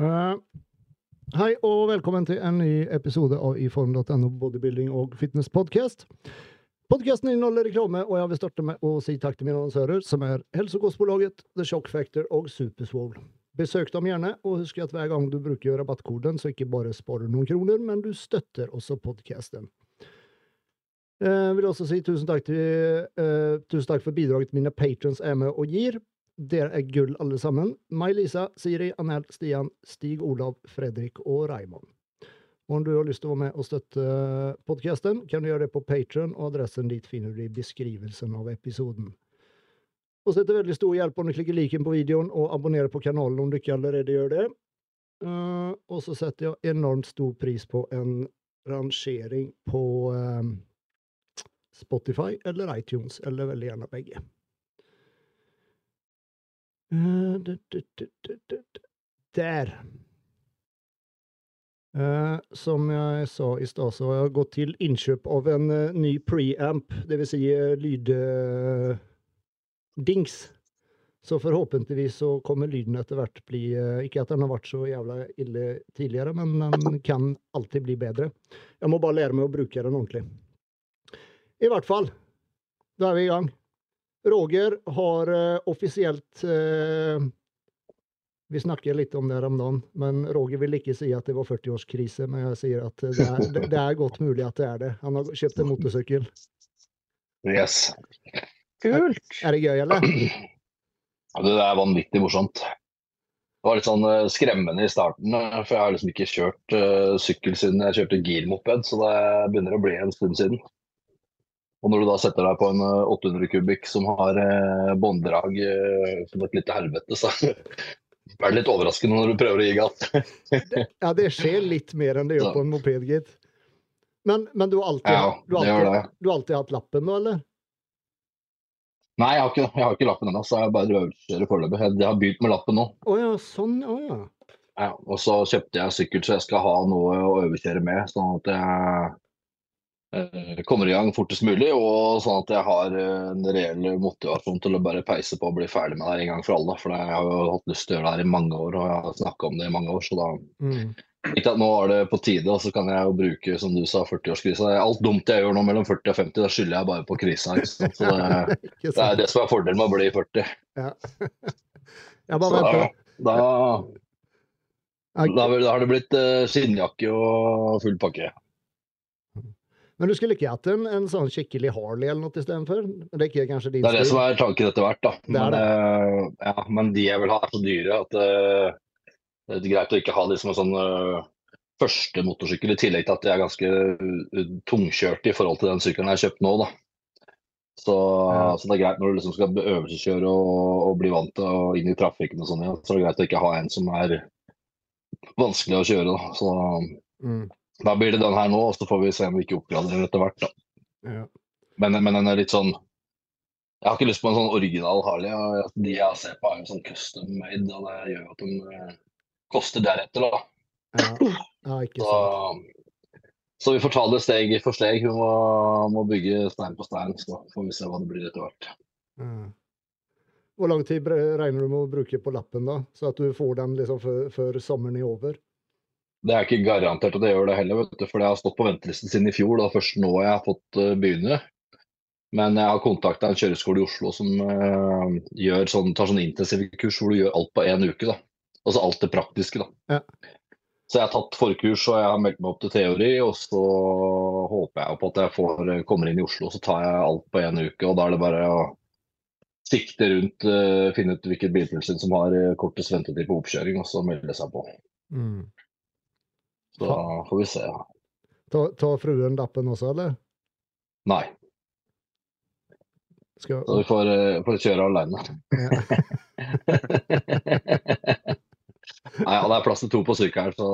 Uh, hei og velkommen til en ny episode av iform.no bodybuilding og fitness podcast. Podkasten inneholder reklame, og jeg vil starte med å si takk til mine annonsører, som er Helsekostbolaget, The Shock Factor og Superswole. Besøk dem gjerne, og husk at hver gang du bruker rabattkoden, så ikke bare sparer du noen kroner, men du støtter også podkasten. Jeg uh, vil også si tusen takk, til, uh, tusen takk for bidraget mine patrons er med og gir. Dere er gull, alle sammen. May-Lisa, Siri, Anel, Stian, Stig Olav, Fredrik og Raymond. Og om du har lyst til å være med og støtte podkasten, kan du gjøre det på Patron, og adressen dit finner du i beskrivelsen av episoden. Og så er det veldig stor hjelp om du klikker liken på videoen og abonnerer på kanalen om du ikke allerede gjør det. Uh, og så setter jeg enormt stor pris på en rangering på uh, Spotify eller iTunes, eller veldig gjerne begge. Eh, Der. Uh, som jeg sa i stad, så har jeg gått til innkjøp av en uh, ny preamp, dvs. Si, lyddings. Så forhåpentligvis så kommer lyden etter hvert bli Ikke at den har vært så jævla ille tidligere, men den kan alltid bli bedre. Jeg må bare lære meg å bruke den ordentlig. I hvert fall. Da er vi i gang. Roger har uh, offisielt uh, Vi snakker litt om det her om dagen, men Roger vil ikke si at det var 40-årskrise. Men jeg sier at det er, det, det er, godt mulig at det er det. Han har kjøpt en motorsykkel. Yes. Kult. Er, er det gøy, eller? Det er vanvittig morsomt. Det var litt sånn uh, skremmende i starten, for jeg har liksom ikke kjørt uh, sykkel siden jeg kjørte girmoped, så det begynner å bli en stund siden. Og når du da setter deg på en 800 eh, kubikk som har eh, bånddrag eh, som et lite helvete, så er det litt overraskende når du prøver å gi gass. ja, det skjer litt mer enn det gjør på en moped, gitt. Men, men, du, har alltid, ja, du, har alltid, du har alltid hatt lappen nå, eller? Nei, jeg har ikke, jeg har ikke lappen ennå, så jeg bare øvelseskjører foreløpig. Jeg, jeg har begynt med lappen nå. Oh, ja, sånn, oh, ja. Ja, og så kjøpte jeg sykkel så jeg skal ha noe å øvekjøre med. sånn at jeg kommer i gang fortest mulig, og sånn at jeg har eh, en reell motivasjon til å bare peise på og bli ferdig med det en gang for alle. For jeg har jo hatt lyst til å gjøre det her i mange år, og jeg har snakka om det i mange år. Så da mm. ikke at nå er det på tide, og så kan jeg jo bruke, som du sa, 40-årskrisa. Alt dumt jeg gjør nå mellom 40 og 50, da skylder jeg bare på krisa. Så det, det, er det som er fordelen med å bli 40. Ja. så da, da, da, har det blitt uh, skinnjakke og full pakke. Men du skulle ikke hatt en, en sånn skikkelig Harley eller noe istedenfor? Det er kanskje din Det er det som er tanken etter hvert, da. Men, det det. Uh, ja, men de jeg vil ha, er så dyre at uh, det er greit å ikke ha de som en sånn uh, første motorsykkel, i tillegg til at jeg er ganske tungkjørt i forhold til den sykkelen jeg har kjøpt nå. da. Så, ja. så, det er greit når du liksom skal øvelseskjøre og, og bli vant til å inn i trafikken og sånn, ja. så det er greit å ikke ha en som er vanskelig å kjøre. da. Så, mm. Da blir det den her nå, og så får vi se om vi ikke oppgraderer etter hvert. da. Ja. Men, men, den er litt sånn Jeg har ikke lyst på en sånn original Harley. De jeg ser på, er jo sånn custom made, og det gjør at de eh, koster deretter, da. Ja. ja. Så, så, vi får ta det steg for steg. Hun må, må, bygge stein på stein, så får vi se hva det blir etter hvert. Mm. Hvor lang tid regner du med å bruke på lappen, da? Så at du får den liksom før, før sommeren er over? Det er ikke garantert at jeg gjør det heller, vet du, for jeg har stått på ventelisten siden i fjor. Da først nå jeg har fått uh, begynne. Men jeg har kontakta en kjøreskole i Oslo som uh, gjør sånn, tar sånn intensive kurs hvor du gjør alt på én uke. da. Altså alt det praktiske. da. Ja. Så jeg har tatt forkurs og jeg har meldt meg opp til teori. Og så håper jeg på at jeg får, eh, kommer inn i Oslo, så tar jeg alt på én uke. Og da er det bare å sikte rundt, uh, finne ut hvilket biltilsyn som har kortest ventetid på oppkjøring, og så melde seg på. Mm. Så får vi se. Tar ta fruen lappen også, eller? Nei. Skal... Så du får, uh, får kjøre alene. Ja. Nei, ja, det er plass til to på sykkelen, så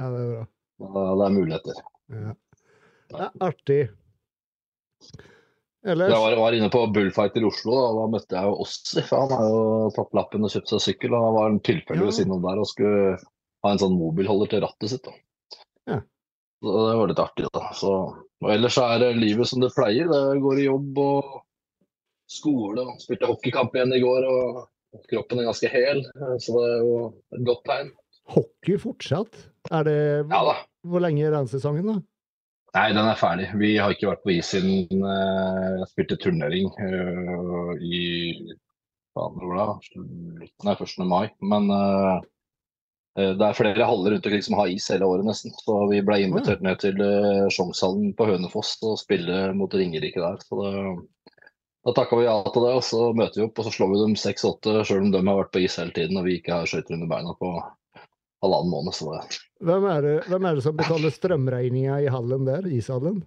ja, det er bra. det er muligheter. Ja. Det er artig. Ellers... Jeg var, var, inne på Bullfighter i Oslo, og da møtte jeg jo Ossi. Han har jo tatt lappen og kjøpt seg sykkel. og Han var en tilfeldigvis ja. innom der og skulle ha en sånn mobilholder til rattet sitt. da. Ja. Så det var litt artig, da. Så, og ellers er det livet som det pleier. Det går i jobb og skole. og Spilte hockeykamp igjen i går, og kroppen er ganske hel. Så det er jo et godt tegn. Hockey fortsatt? Er det Ja da. Hvor lenge er den sesongen, da? Nei, den er ferdig. Vi har ikke vært på is siden uh, jeg spilte turnering uh, i faen, hvor da? slutten av 1. mai. Men uh, det er flere haller rundt omkring som har is hele året, nesten. Så vi ble invitert ned til uh, Sjongshallen på Hønefoss og spille mot Ringerike der. Så det, da takka vi ja til det, og så møter vi opp og så slår vi dem 6-8, sjøl om de har vært på is hele tiden og vi ikke har skøyter under beina på halvannen måned. Så det. Hvem, er det, hvem er det som betaler strømregninga i hallen der, ishallen?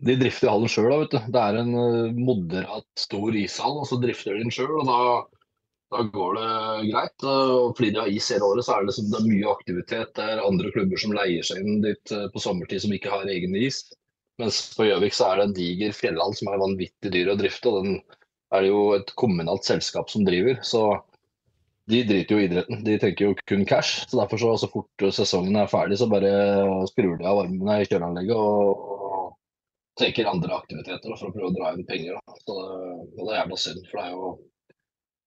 De drifter hallen sjøl, vet du. Det er en uh, moderat stor ishall, og så drifter de den sjøl. Og da, da, går det greit. Og fordi de har is hele året, så er det, liksom, det er mye aktivitet. Det er andre klubber som leier seg inn dit uh, på sommertid som ikke har egen is. Mens på Gjøvik så er det en diger fjellhall som er vanvittig dyr å drifte. og den er det jo et kommunalt selskap som driver. Så de driter jo i idretten. De tenker jo kun cash. Så derfor så, så fort sesongen er ferdig, så bare skrur de av varmene i kjøleanlegget og, og tenker andre aktiviteter for å prøve å dra inn penger. Da. Så det, det er jævla synd. For det er jo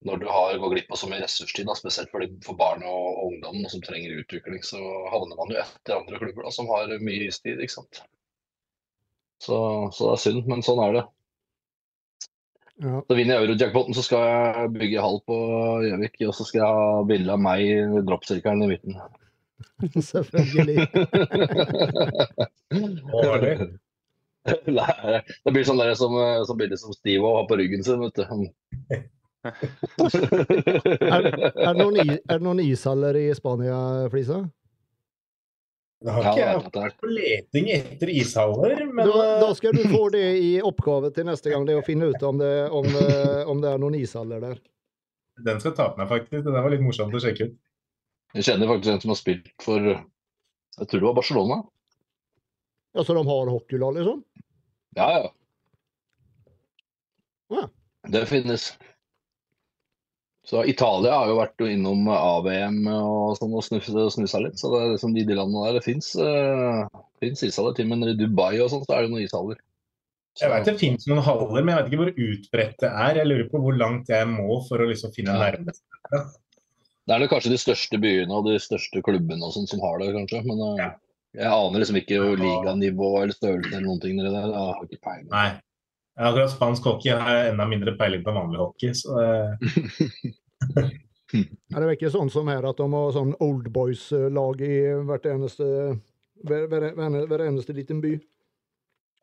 når du har, går glipp av så mye ressurstid, da, spesielt for, de, for barn og, og ungdom som trenger utvikling, så havner man jo etter andre klubber da, som har mye istid. ikke sant? Så, så det er synd, men sånn er det. Ja. Så vinner jeg eurojackpoten, så skal jeg bygge hall på Gjøvik. Og så skal jeg ha bilde av meg i droppsirkelen i midten. Selvfølgelig. Årlig. Nei, det blir sånn der som, som bilde som Steve har på ryggen sin, vet du. Er, er, det noen, i- er det noen ishaller i Spania, Flisa? Det har ikke jeg vært på leting etter ishaller, men Da, da eh, skal du få det i oppgave til neste gang, det å finne ut om det, om, om det er noen ishaller der. den skal jeg ta på meg, faktisk. Det var litt morsomt å sjekke ut. Jeg kjenner faktisk en som har spilt for Jeg tror det var Barcelona. Ja, Så de har hockeylag, liksom? Ja, ja. Ja. Det finnes. Så Italia har jo vært innom AVM og sånn og snusa, litt. Så det er liksom de, de landene der det fins uh, ishaller til. Men i Dubai og sånn så er det noen ishaller. Så- Jeg vet det finnes noen haller, men jeg vet ikke hvor utbredt det er. Jeg lurer på hvor langt jeg må for å liksom finne Ja. nærmeste. Det er det kanskje de største byene og de største klubbene og sånn som har det, kanskje. Men uh, Ja. jeg aner liksom ikke jo liganivå eller størrelse eller noen ting nedi der. Jeg har ikke peiling. Nei. Akkurat spansk hockey har jeg enda mindre peiling på enn vanlig hockey. Så eh, Er det ikke sånn som her at de har sånn old boys-lag i hvert eneste hver, hver, hver, hver eneste liten by?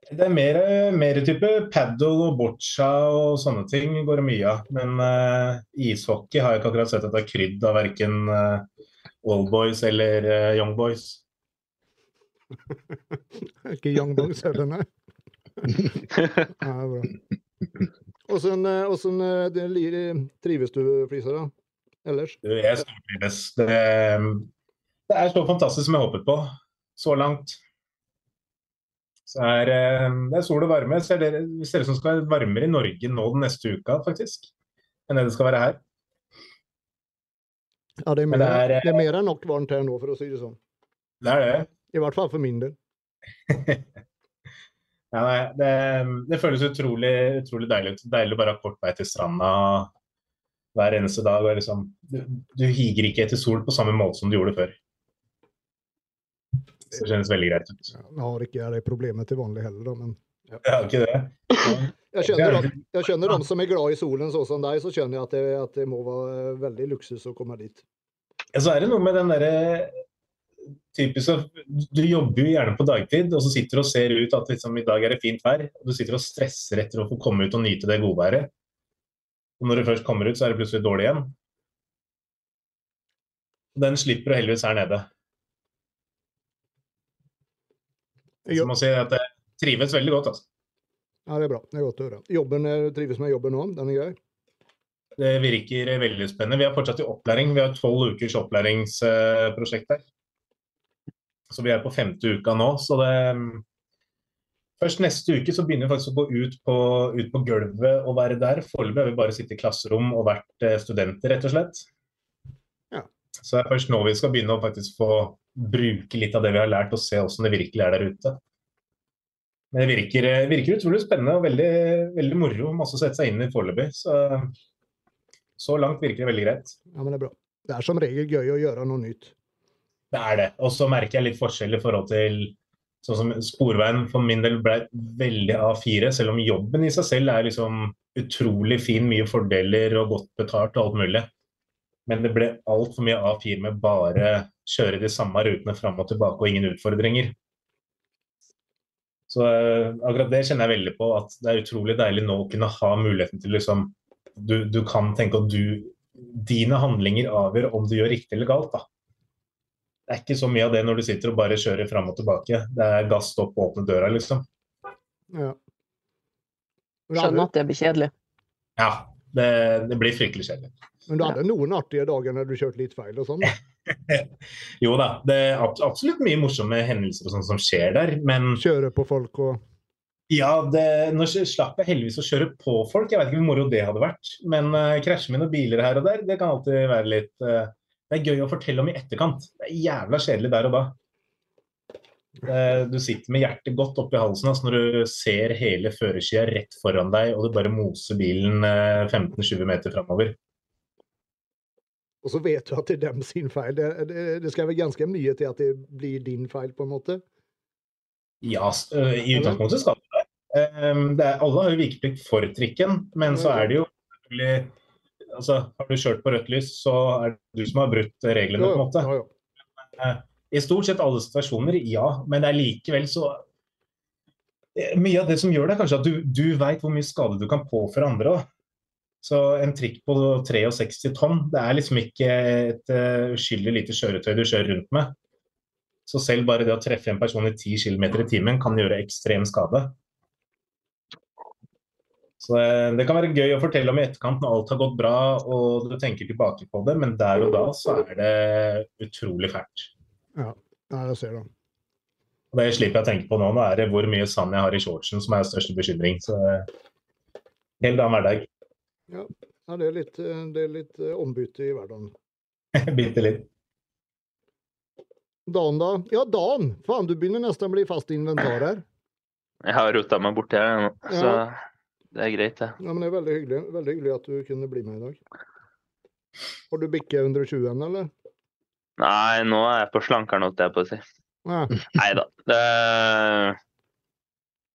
det er mer, mer type paddle og boccia og sånne ting går det mye av. Men uh, ishockey har jeg ikke akkurat sett at det er krydd av verken uh, old boys eller uh, young boys. Ikke Young Dogs heller, nei. Ja, bra. Åssen eh, åssen, eh, li- trives du, Flisa, da? Ellers? Jeg stortrives. Det, det er så fantastisk som jeg håpet på så langt. Så er, eh, det er sol og varme. Ser det ser ut som det skal være varmere i Norge nå den neste uka, faktisk. Enn det det skal være her. Ja, det er mer, det er, eh, det er mer enn nok varmt her nå, for å si det sånn. Det er det. I hvert fall for min del. Ja, nei, det, det føles utrolig, utrolig deilig ut. Deilig å bare ha kort vei til stranda hver eneste dag. Og liksom, du, du higer ikke etter sol på samme måte som du gjorde før. Så det kjennes veldig greit ut. Ja, jeg har ikke det problemet til vanlig heller, da, men Jeg har ikke det. jeg jeg kjenner de som er glad i solen, sånn som deg, så kjenner jeg at det, at det må være veldig luksus å komme dit. Ja, så er det noe med den derre typisk Du jobber jo gjerne på dagtid, og så sitter du og ser ut at liksom, i dag er det fint vær. og Du sitter og stresser etter å få komme ut og nyte det godværet. Og når du først kommer ut, så er det plutselig dårlig igjen. Den slipper du heldigvis her nede. Så må si at det trives veldig godt. altså. ja, det er bra. Det er godt å høre. Jobben, er- trives med jobben nå? Den er grei? Det virker veldig spennende. Vi er fortsatt i opplæring. Vi har tolv ukers opplæringsprosjekt her. Så vi er på femte uka nå. Så det Først neste uke så begynner vi faktisk å gå ut på, ut på gulvet og være der. Foreløpig har vi bare sittet i klasserom og vært eh, studenter, rett og slett. Ja. Så det er først nå vi skal begynne å faktisk få bruke litt av det vi har lært, og se hvordan det virkelig er der ute. Men det virker, eh, virker utrolig spennende og veldig, veldig moro. Masse å sette seg inn i foreløpig. Så, så langt virker det veldig greit. Ja, men det er bra. Det er som regel gøy å gjøre noe nytt. Det er det. Og så merker jeg litt forskjell i forhold til sånn som Sporveien for min del ble veldig A4, selv om jobben i seg selv er liksom utrolig fin, mye fordeler og godt betalt og alt mulig. Men det ble altfor mye A4 med bare kjøre de samme rutene fram og tilbake og ingen utfordringer. Så uh, akkurat det kjenner jeg veldig på, at det er utrolig deilig nå å kunne ha muligheten til liksom Du, du kan tenke at du Dine handlinger avgjør om du gjør riktig eller galt, da. Det er ikke så mye av det når du sitter og bare kjører fram og tilbake. Det er gass opp og åpne døra, liksom. Ja. Skjønner at det blir kjedelig. Ja, det, det blir fryktelig kjedelig. Men du hadde noen artige dager når du kjørte litt feil og sånn? jo da, det er absolutt mye morsomme hendelser og sånt som skjer der, men Kjøre på folk og Ja, det, nå slapp jeg heldigvis å kjøre på folk. Jeg vet ikke hvor moro det hadde vært. Men uh, krasjer med noen biler her og der, det kan alltid være litt uh, Det er gøy å fortelle om i etterkant. Det er jævla kjedelig der og da. Du sitter med hjertet godt oppi halsen altså, når du ser hele førersida rett foran deg, og du bare moser bilen 15-20 meter framover. Og så vet du at det er dem sin feil. Det, det, det skal være ganske mye til at det blir din feil, på en måte? Ja, i utgangspunktet skal det ehm, det. Er, alle har jo vikeplikt for trikken, men så er det jo altså, Har du kjørt på rødt lys, så er det du som har brutt reglene, på en måte. Jo, jo. Eh, I stort sett alle situasjoner, ja. Men det er likevel så eh, Mye av det som gjør det, er kanskje at du, du veit hvor mye skade du kan påføre andre òg. Så en trikk på 63 tonn, det er liksom ikke et uh, uskyldig lite kjøretøy du kjører rundt med. Så selv bare det å treffe en person i 10 km i timen kan gjøre ekstrem skade. Så uh, Det kan være gøy å fortelle om i etterkant når alt har gått bra og du tenker tilbake på det, men der og da så er det utrolig fælt. Ja, jeg ser det. Og Det slipper jeg å tenke på nå. Nå er det hvor mye sand jeg har i shortsen som er største bekymring. Så helt annen hverdag. Ja, ja det, er litt, eh, det er litt eh, ombytte i hverdagen. Bitte litt. Dan, da? Ja, Dan! Faen, du begynner nesten å bli fast i inventar her. Jeg har rota meg borti her nå, Ja. Det er greit, det. Ja, men Det er veldig hyggelig, veldig hyggelig at du kunne bli med i dag. Har du bikket 120 ennå, eller? Nei, nå er jeg på slankeren, holdt jeg på å si. Nei da.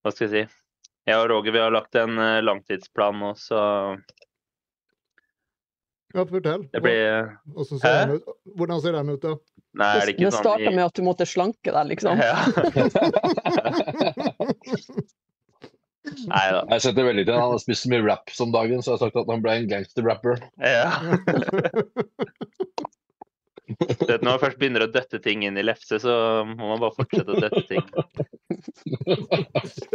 Hva skal jeg si? Jeg og Roger vi har lagt en eh, langtidsplan nå, så ja, fortell. det blir Hvordan ser, den ut? Hvordan ser den ut, da? Nei, er det Det ikke sånn starta med at du måtte slanke deg, liksom. Ja. Nei da. Jeg setter veldig til Han har spist så mye rap som dagen, så jeg har sagt at han ble en gangster-rapper. Ja. Du vet, når man først begynner å døtte ting inn i lefse, så må man bare fortsette å døtte ting.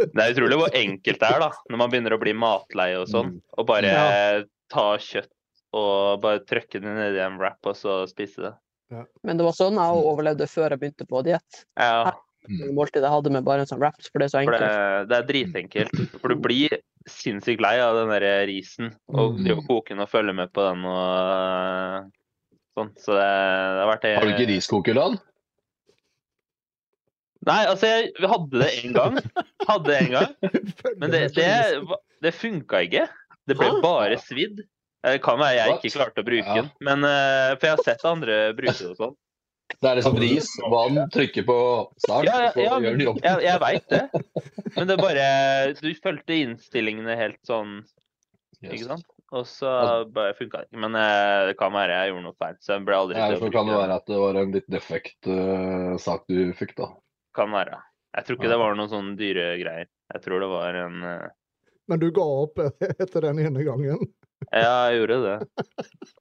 Det er utrolig hvor enkelt det er da, når man begynner å bli matlei og sånn. Og bare Ja. ta kjøtt og bare trykke det ned i en wrap og så spise det. Men det var sånn jeg overlevde før jeg begynte på diett. Ja, Måltidet jeg hadde med bare en sånn wraps, for det er så for det, enkelt. det er dritenkelt. For du blir sinnssykt lei av den der risen. Og Mm. drive og koke den og følge med på den og sånn. Så det, det har vært Har du ikke riskoker, Dan? Nei, altså jeg vi hadde det en gang. Hadde det en gang. Men det, det, det funka ikke. Det ble bare svidd. Det kan være jeg ikke klarte å bruke den, men eh, for jeg har sett andre bruke det og sånn. Det er liksom ris, vann, trykke på start, Ja, ja, ja, jobben. jeg, jeg veit det. Men det er bare Du fulgte innstillingene helt sånn, ikke sant? Og så bare funka det ikke. Men eh, det kan være jeg gjorde noe feil. Så jeg ble aldri Ja, så kan det være at det var en litt defekt uh, sak du fikk, da. Kan være. Jeg tror ikke det var noen sånne dyre greier. Jeg tror det var en uh... Men du ga opp etter den ene gangen? Ja, jeg gjorde det.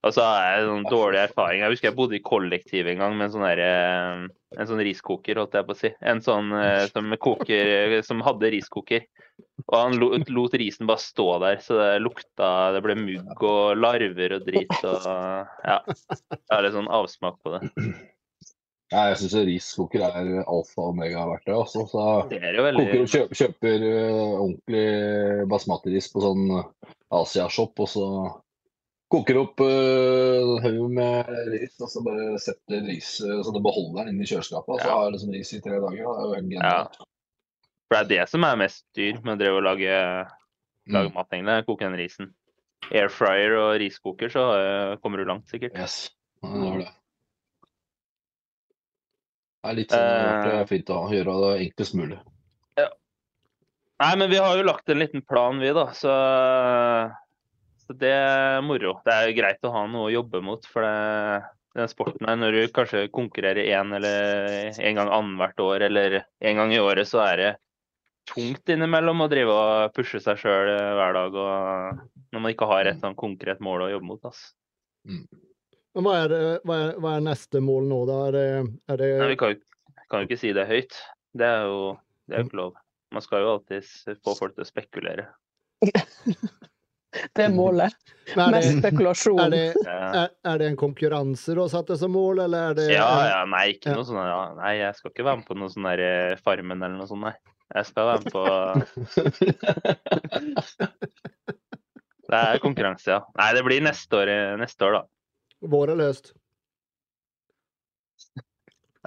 Og så har jeg sånn dårlig erfaring. Jeg husker jeg bodde i kollektiv en gang med en sånn der, eh, en sånn riskoker, holdt jeg på å si. En sånn eh, som, koker, som hadde riskoker. Og han lot, lot risen bare stå der, så det lukta Det ble mugg og larver og drit og Ja. Det er litt sånn avsmak på det. Ja, jeg syns riskoker er alfa og omega verktøy. Altså. Så Det er jo koker, veldig kjøper, kjøper eh, ordentlig basmati-ris på sånn Asia-shop, og så koker opp uh, haug med ris, og så bare setter ris eh, så det beholder den inni kjøleskapet. Og så Ja. har du liksom ris i tre dager. Da. Det er jo ja. For det er det som er mest dyr med å drive og lage, lage Mm. mat, egentlig. Koke den risen. Airfryer og riskoker, så eh, kommer du langt, sikkert. Yes. Ja, det var det. Det er litt sånn uh, er fint å gjøre det enklest mulig. Nei, men vi har jo lagt en liten plan, vi, da. Så, så det er moro. Det er jo greit å ha noe å jobbe mot. For det, den sporten her, når du kanskje konkurrerer én eller en gang annethvert år eller en gang i året, så er det tungt innimellom å drive og pushe seg sjøl hver dag. Og når man ikke har et sånn konkret mål å jobbe mot. Altså. Men hva er, hva, er, hva er neste mål nå, da? Er det, er det Nei, vi kan jo, kan jo ikke si det høyt. Det er jo, det er ikke lov. Man skal jo alltid få folk til å spekulere. Det er målet. Men er Mest spekulasjon. er det, Eh, er, er det en konkurranse du har satt deg som mål, eller er det Ja, ja, nei, ikke noe sånn ja, Nei, jeg skal ikke være med på noe sånn der eh, Farmen eller noe sånt, nei. Jeg skal være med på Det er konkurranse, ja. Nei, det blir neste år, neste år da. Vår er løst.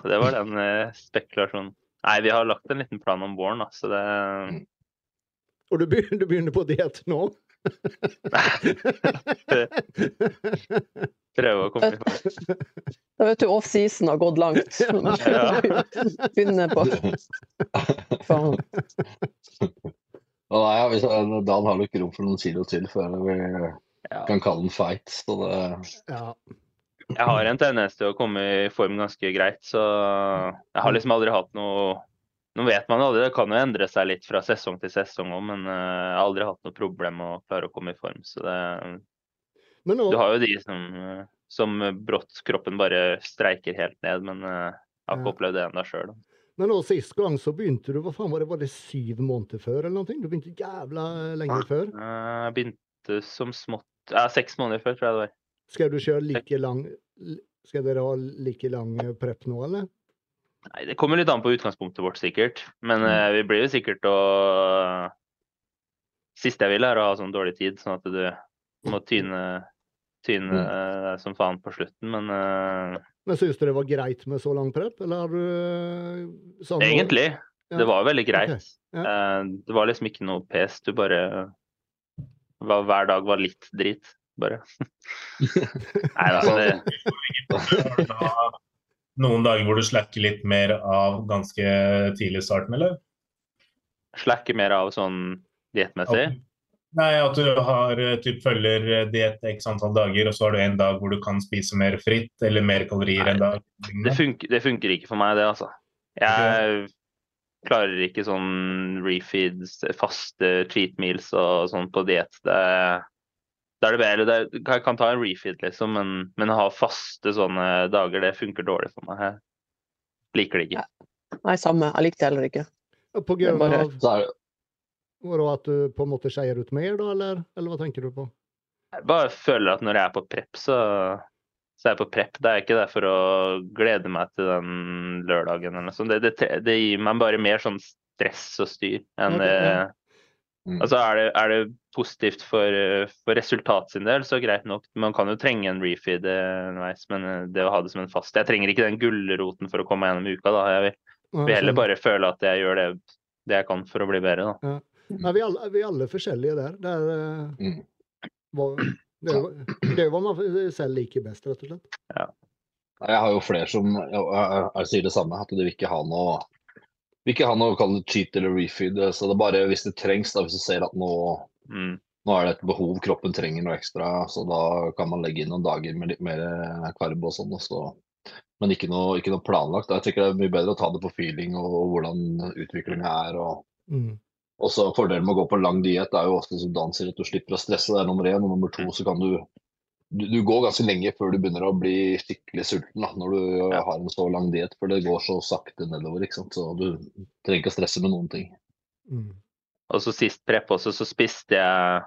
Det var den eh, spekulasjonen. Nei, vi har lagt en liten plan om våren, da, så det Og du begynner, du begynner på diett nå? Prøve å komme i form. Da vet du off-season har gått langt. Ja. Begynner på Faen. Nei, ja, hvis, Dan har nok rom for noen kilo til før vi Ja. kan kalle den fight. Så det, ja. Jeg har en tendens til å komme i form ganske greit, så jeg har liksom aldri hatt noe Nå vet man jo aldri, det kan jo endre seg litt fra sesong til sesong òg, men eh, jeg har aldri hatt noe problem med å klare å komme i form. Så det, Men nå, du har jo de som, eh, som brått kroppen bare streiker helt ned, men eh, jeg har ikke opplevd det ennå sjøl. men nå sist gang så begynte du Hva faen var det? Var det syv måneder før, eller noe? Du begynte jævla lenge før. Jeg begynte som smått Ja, seks måneder før, tror jeg det var. Skal du kjøre like lang Skal dere ha like lang prep nå, eller? Nei, Det kommer litt an på utgangspunktet vårt, sikkert. Men Mm. eh, vi blir jo sikkert å Siste jeg vil, er å ha sånn dårlig tid, sånn at du må tyne, tyne Mm. eh, som faen på slutten. Men eh, Men syns du det var greit med så lang prep, eller har du eh, egentlig, Ja. det var veldig greit. Okay. ja. Eh, det var liksom ikke noe pes. Du bare Hver dag var litt drit, bare. Nei da, det Noen dager hvor du slacker litt mer av ganske tidlig i starten, eller? slakker mer av sånn diettmessig. Nei, at du har typ, følger diett x antall dager, og så har du en dag hvor du kan spise mer fritt eller mer kalorier en dag. Det funker, det funker ikke for meg, det, altså. Jeg klarer ikke sånn refeeds, faste cheat meals og sånn på diett. Det- det, er det bedre. Det, er- jeg kan ta en refeed, liksom, men, men å ha faste sånne dager, det funker dårlig for meg. Jeg liker det ikke. Nei, samme. Jeg likte det heller ikke. På grunn bare- av så det at du på en måte skeier ut mer, da, eller, eller hva tenker du på? Jeg bare føler at når jeg er på prep, så, så er jeg på prep. Det er ikke der for å glede meg til den lørdagen eller noe sånt. Det, det, det gir meg bare mer sånn stress og styr enn det ja. Mm. Altså er det, er det positivt for, for resultat sin del, så greit nok. Man kan jo trenge en refeed eh, underveis, men eh, det å ha det som en fast Jeg trenger ikke den gulroten for å komme meg gjennom uka. da. Jeg vil, vil heller bare føle at jeg gjør det, det jeg kan for å bli bedre. da. Nei, vi, er alle, vi er alle forskjellige der. Det er, eh, Mm. hva, det, er, jo- det er hva man selv liker best, rett og slett. Ja. Jeg har jo flere som jeg, jeg, jeg sier det samme, at de vil ikke ha noe vil ikke ha noe kall det cheat eller refeed. Så det er bare hvis det trengs, da, hvis du ser at nå, Mm. nå er det et behov, kroppen trenger noe ekstra, så da kan man legge inn noen dager med litt mer eh, karb og sånn. så- Men ikke noe, ikke noe planlagt. da. Jeg tenker det er mye bedre å ta det på feeling og hvordan utviklinga er. og Mm. Også Fordelen med å gå på lang diett er jo ofte som danser at du slipper å stresse. Det er nummer én. Og nummer to så kan du du, du går ganske lenge før du begynner å bli skikkelig sulten da, når du Ja. har en så lang diett. For det går så sakte nedover. ikke sant? Så du trenger ikke å stresse med noen ting. Mm. Og så sist prep også, så spiste jeg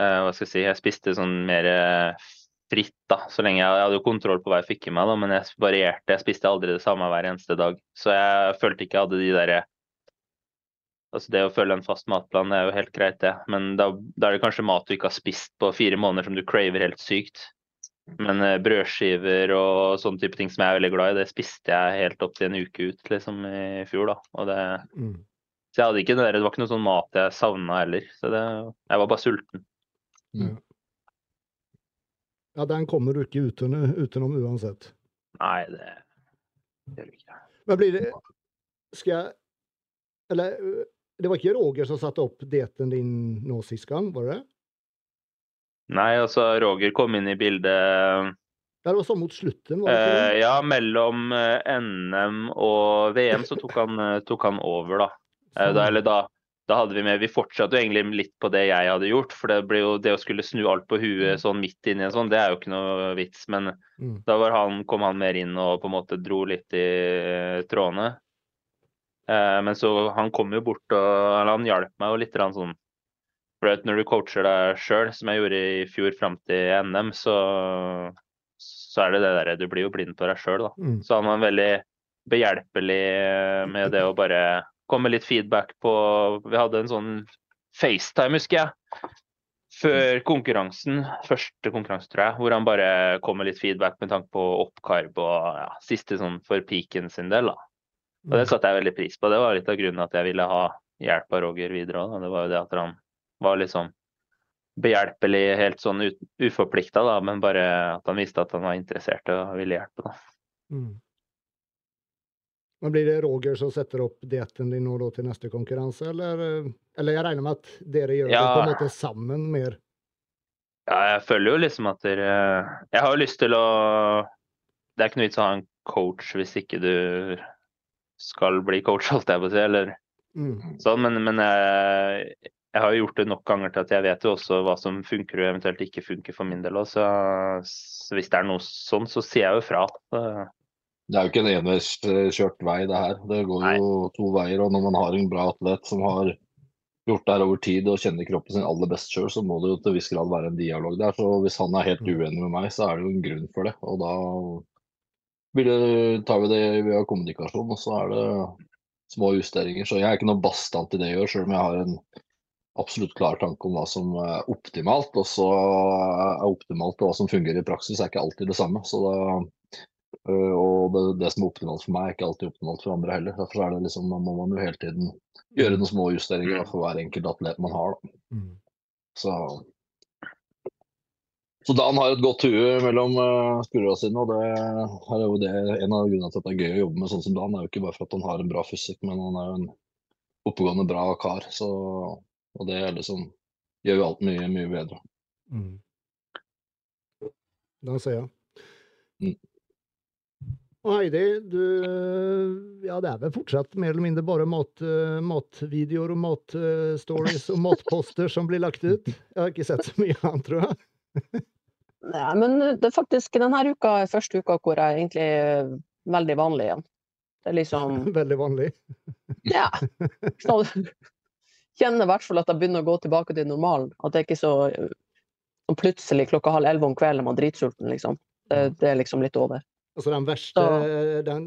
eh, Hva skal jeg si Jeg spiste sånn mer eh, fritt, da. Så lenge jeg, jeg hadde jo kontroll på hva jeg fikk i meg, da, men jeg varierte. Jeg spiste aldri det samme hver eneste dag. Så jeg følte ikke jeg hadde de derre Altså det å følge en fast matplan er jo helt greit, det. Men da, da er det kanskje mat du ikke har spist på fire måneder som du craver helt sykt. Men eh, brødskiver og sånne type ting som jeg er veldig glad i, det spiste jeg helt opp til en uke ut liksom i fjor, da. Og det Mm. så jeg hadde ikke det, der, det var ikke noe sånn mat jeg savna heller. Så det, jeg var bare sulten. Ja, den kommer du ikke utenom, utenom uansett. Nei, det Det gjør vi ikke. Men blir det Skal jeg Eller det var ikke Roger som satte opp dietten din nå sist gang, var det det? Nei, altså Roger kom inn i bildet Ja, det var sånn mot slutten, var det ikke det? Uh, Ja, mellom eh, NM og VM så tok han, eh, tok han over, da. Sånn. da. Eller da, da hadde vi med Vi fortsatte jo egentlig litt på det jeg hadde gjort. For det jo det å skulle snu alt på huet sånn midt inni en sånn, det er jo ikke noe vits. Men Mm. da var han, kom han mer inn og på en måte dro litt i trådene. Eh, men så han kom jo bort og eller han hjalp meg jo litt sånn For når du coacher deg sjøl, som jeg gjorde i fjor fram til NM, så, så er det det derre Du blir jo blind på deg sjøl, da. Mm. Så han var veldig behjelpelig med det å bare komme litt feedback på Vi hadde en sånn FaceTime, husker jeg. Før konkurransen, første konkurranse, tror jeg, hvor han bare kom med litt feedback med tanke på oppkarb og ja, siste sånn for piken sin del. da. Og det satte jeg veldig pris på. Det var litt av grunnen at jeg ville ha hjelp av Roger videre òg. Det var jo det at han var liksom behjelpelig, helt sånn uforplikta, da, men bare at han visste at han var interessert og ville hjelpe. da. Mm. Men blir det Roger som setter opp dietten din nå da til neste konkurranse, eller, eller jeg regner med at dere gjør det på en måte sammen mer? Ja, jeg føler jo liksom at dere Jeg har jo lyst til å Det er ikke noe vits å ha en coach hvis ikke du skal bli coach, holdt jeg på å si, eller Mm. sånn, men, men jeg, jeg har jo gjort det nok ganger til at jeg vet jo også hva som funker og eventuelt ikke funker for min del òg, så, så hvis det er noe sånn, så sier jeg jo fra. Så, Det er jo ikke en enveiskjørt vei, det her. Det går jo to veier. Og når man har en bra atlet som har gjort det her over tid og kjenner kroppen sin aller best sjøl, så må det jo til viss grad være en dialog der. Så hvis han er helt uenig med meg, så er det jo en grunn for det. Og da det, tar vi det via kommunikasjon, og så er det små justeringer. Så jeg er ikke noe bastant i det jeg gjør, sjøl om jeg har en absolutt klar tanke om hva som er optimalt. Og så er optimalt og hva som fungerer i praksis, er ikke alltid det samme. Så da Øh, og det, det som er optimalt for meg, er ikke alltid optimalt for andre heller. Derfor er det liksom, må man jo hele tiden gjøre noen små justeringer for hver enkelt atlet man har. Da. Mm. Så, så Dan har et godt hue mellom uh, skuldrene sine, og det er jo det, en av grunnene til at det er gøy å jobbe med sånn som Dan. er jo ikke bare for at han har en bra fysikk, men han er jo en oppegående, bra kar. Så, og det er liksom, gjør jo alt mye, mye bedre. Mm. Da ser jeg. Mm. Og Heidi, du Ja, det er vel fortsatt mer eller mindre bare mat, eh, matvideoer og matstories og matposter som blir lagt ut? Jeg har ikke sett så mye annet, tror jeg. Nei, men det er faktisk denne uka er første uka hvor jeg egentlig er veldig vanlig igjen. Det er liksom Veldig vanlig. Ja. Så, kjenner i hvert fall at jeg begynner å gå tilbake til normalen. At det er ikke så og plutselig klokka halv elleve om kvelden man er dritsulten, liksom. Det, det er liksom litt over. Altså den verste, den,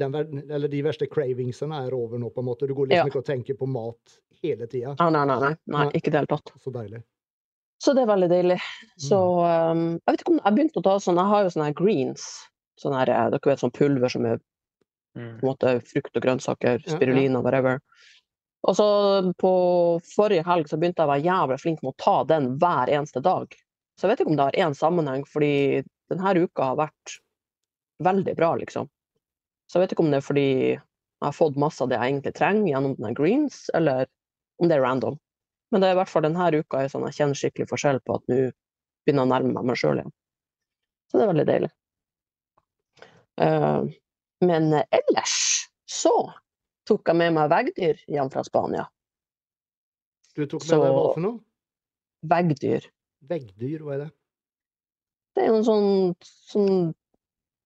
den, eller de verste cravingsene er over nå, på en måte. Du går liksom Ja. ikke og tenker på mat hele tida. Nei, nei, nei, nei Nei. ikke i det hele tatt. Så deilig. Så det er veldig deilig. Så um, jeg vet ikke om jeg begynte å ta sånn Jeg har jo sånne her greens. Sånne her, eh, dere vet sånn pulver som er mm. på en måte frukt og grønnsaker, spirulina, whatever. Og så på forrige helg så begynte jeg å være jævlig flink med å ta den hver eneste dag. Så jeg vet ikke om det har én sammenheng, fordi denne uka har vært veldig bra, liksom. Så jeg vet ikke om det er fordi jeg har fått masse av det jeg egentlig trenger gjennom denne greens, eller om det er random. Men det er i hvert fall denne uka jeg, sånn jeg kjenner skikkelig forskjell på at nå begynner jeg å nærme meg meg sjøl igjen. Så det er veldig deilig. Uh, men ellers så tok jeg med meg veggdyr hjem fra Spania. Du tok med Så- deg hva for noe? Veggdyr. Veggdyr, hva er det? Det er jo en sånn, sånn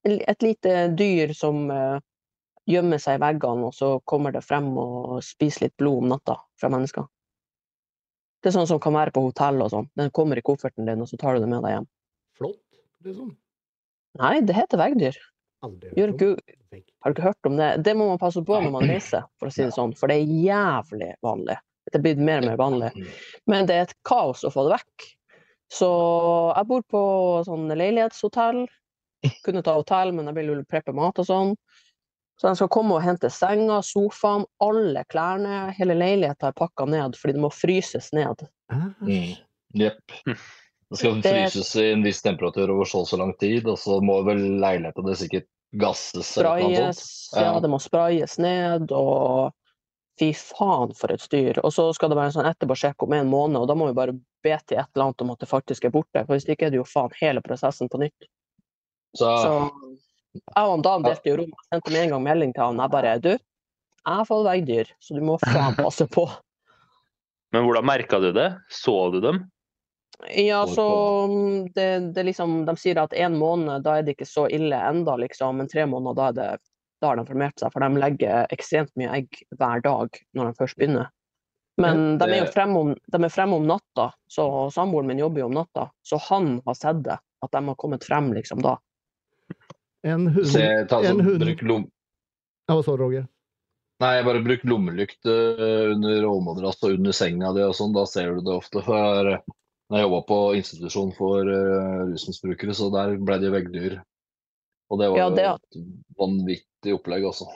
Et lite dyr som uh, gjemmer seg i veggene, og så kommer det frem og spiser litt blod om natta fra mennesker. Det er sånn som kan være på hotell og sånn. Den kommer i kofferten din, og så tar du det med deg hjem. Flått, liksom? Nei, det heter veggdyr. Aldri hørt om. har du ikke hørt om det? Det må man passe på når man reiser, for å si det sånn. For det er jævlig vanlig. Det er blitt mer og mer vanlig. Men det er et kaos å få det vekk. Så jeg bor på sånn leilighetshotell. Kunne ta hotell, men jeg vil preppe mat og sånn. Så de skal komme og hente senga, sofaen, alle klærne. Hele leiligheten er pakka ned fordi det må fryses ned. Jepp. Mm. Det skal Det- fryses i en viss temperatur over så og så lang tid, og så må vel leiligheten det sikkert gasses eller noe sprayes, sånt. ja, Ja. det må sprayes ned, og fy faen for et styr. Og så skal det være en sånn etterpåsjekk om en måned, og da må vi bare be til et eller annet om at det faktisk er borte. For hvis ikke er det jo faen hele prosessen på nytt. Så, Så jeg og Dan delte jo rom. Jeg sendte med en gang melding til han. Jeg bare Du, jeg har fått veggdyr, så du må faen passe på. Men hvordan merka du det? Så du dem? Ja, så mm, det, det liksom, De sier at en måned, da er det ikke så ille enda, liksom. Men tre måneder, da, er det, da har de formert seg. For de legger ekstremt mye egg hver dag når de først begynner. Men de er jo fremme om, de er om natta, så samboeren min jobber jo om natta. Så han har sett det, at de har kommet frem liksom da. En hund se, ta, en sånn, hund- bruk lom, Ja, Hva sa du, Roger? Nei, bare bruk lommelykt eh, under overmadrass og under senga di og sånn. Da ser du det ofte. For når jeg jobba på institusjon for uh, rusmisbrukere, så der ble det veggdyr. Og det var Ja, jo det- et vanvittig opplegg, altså.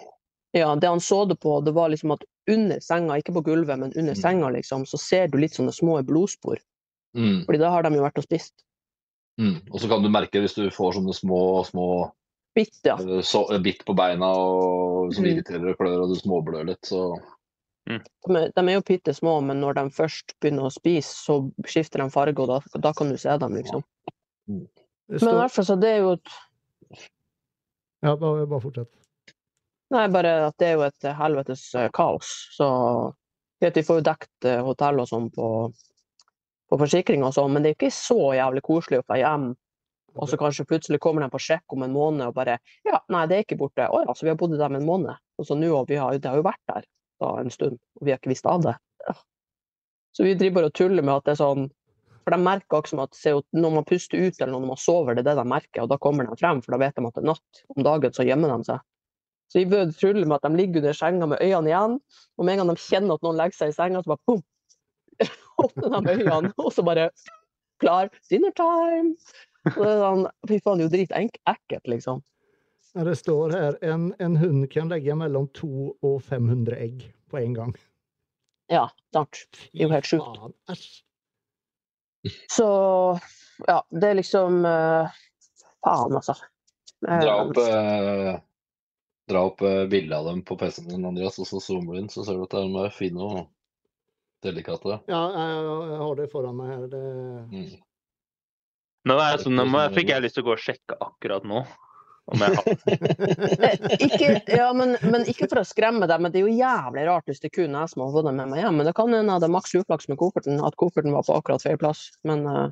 Ja, det han så det på, det var liksom at under senga, ikke på gulvet, men under Mm. senga, liksom, så ser du litt sånne små blodspor. Mm, Fordi da har de jo vært og spist. mm. Og så kan du merke hvis du får sånne små, små Bitt, ja. eh, så, bitt på beina og, som Mm. irriterer og klør, og du småblør litt, så De er, de er jo bitte små, men når de først begynner å spise, så skifter de farge, og da, da kan du se dem, liksom. Det Men i hvert fall så det er jo et ja, bare, bare fortsett. Nei, bare at det er jo et helvetes eh, kaos. Så vi får jo dekt eh, hotell og sånn på, på forsikring og sånn, men det er ikke så jævlig koselig å få hjem. Og så kanskje plutselig kommer de på sjekk om en måned og bare Ja, nei, det er ikke borte. Å ja, så vi har bodd der med en måned. Og så nå, og vi har, det har jo vært der da en stund, og vi har ikke visst av det. Ja. Så vi driver og tuller med at det er sånn For de merker også at når man puster ut eller når man sover, det er det de merker, og da kommer de frem, for da vet de at det er natt. Om dagen så gjemmer de seg. Så vi bør trulle med at de ligger under senga med øynene igjen, og med en gang de kjenner at noen legger seg i senga, så bare boom! Åpner de øynene, og så bare Klar, dinner time! Og det er sånn, Fy faen, det er jo dritekkelt, liksom. Det står her en, en hund kan legge mellom 200 og 500 egg på en gang. Ja, sant. Det er jo helt sjukt. Så ja, det er liksom uh, Faen, altså. Eh, dra opp, eh, dra opp eh, bilde av dem på PC-en din, Andreas, og så zoomer du inn, så ser du at de er fine og delikate. Ja, jeg, jeg har det foran meg her. Det... Mm. Nå, er sånn, nå fikk jeg lyst til å gå og sjekke akkurat nå. Om jeg har Eh, ikke, ja, men, men ikke for å skremme deg, men det er jo jævlig rart hvis det kun er jeg som har fått dem med meg hjem. Men det kan hende jeg hadde maks uflaks med kofferten, at kofferten var på akkurat feil plass. Men uh...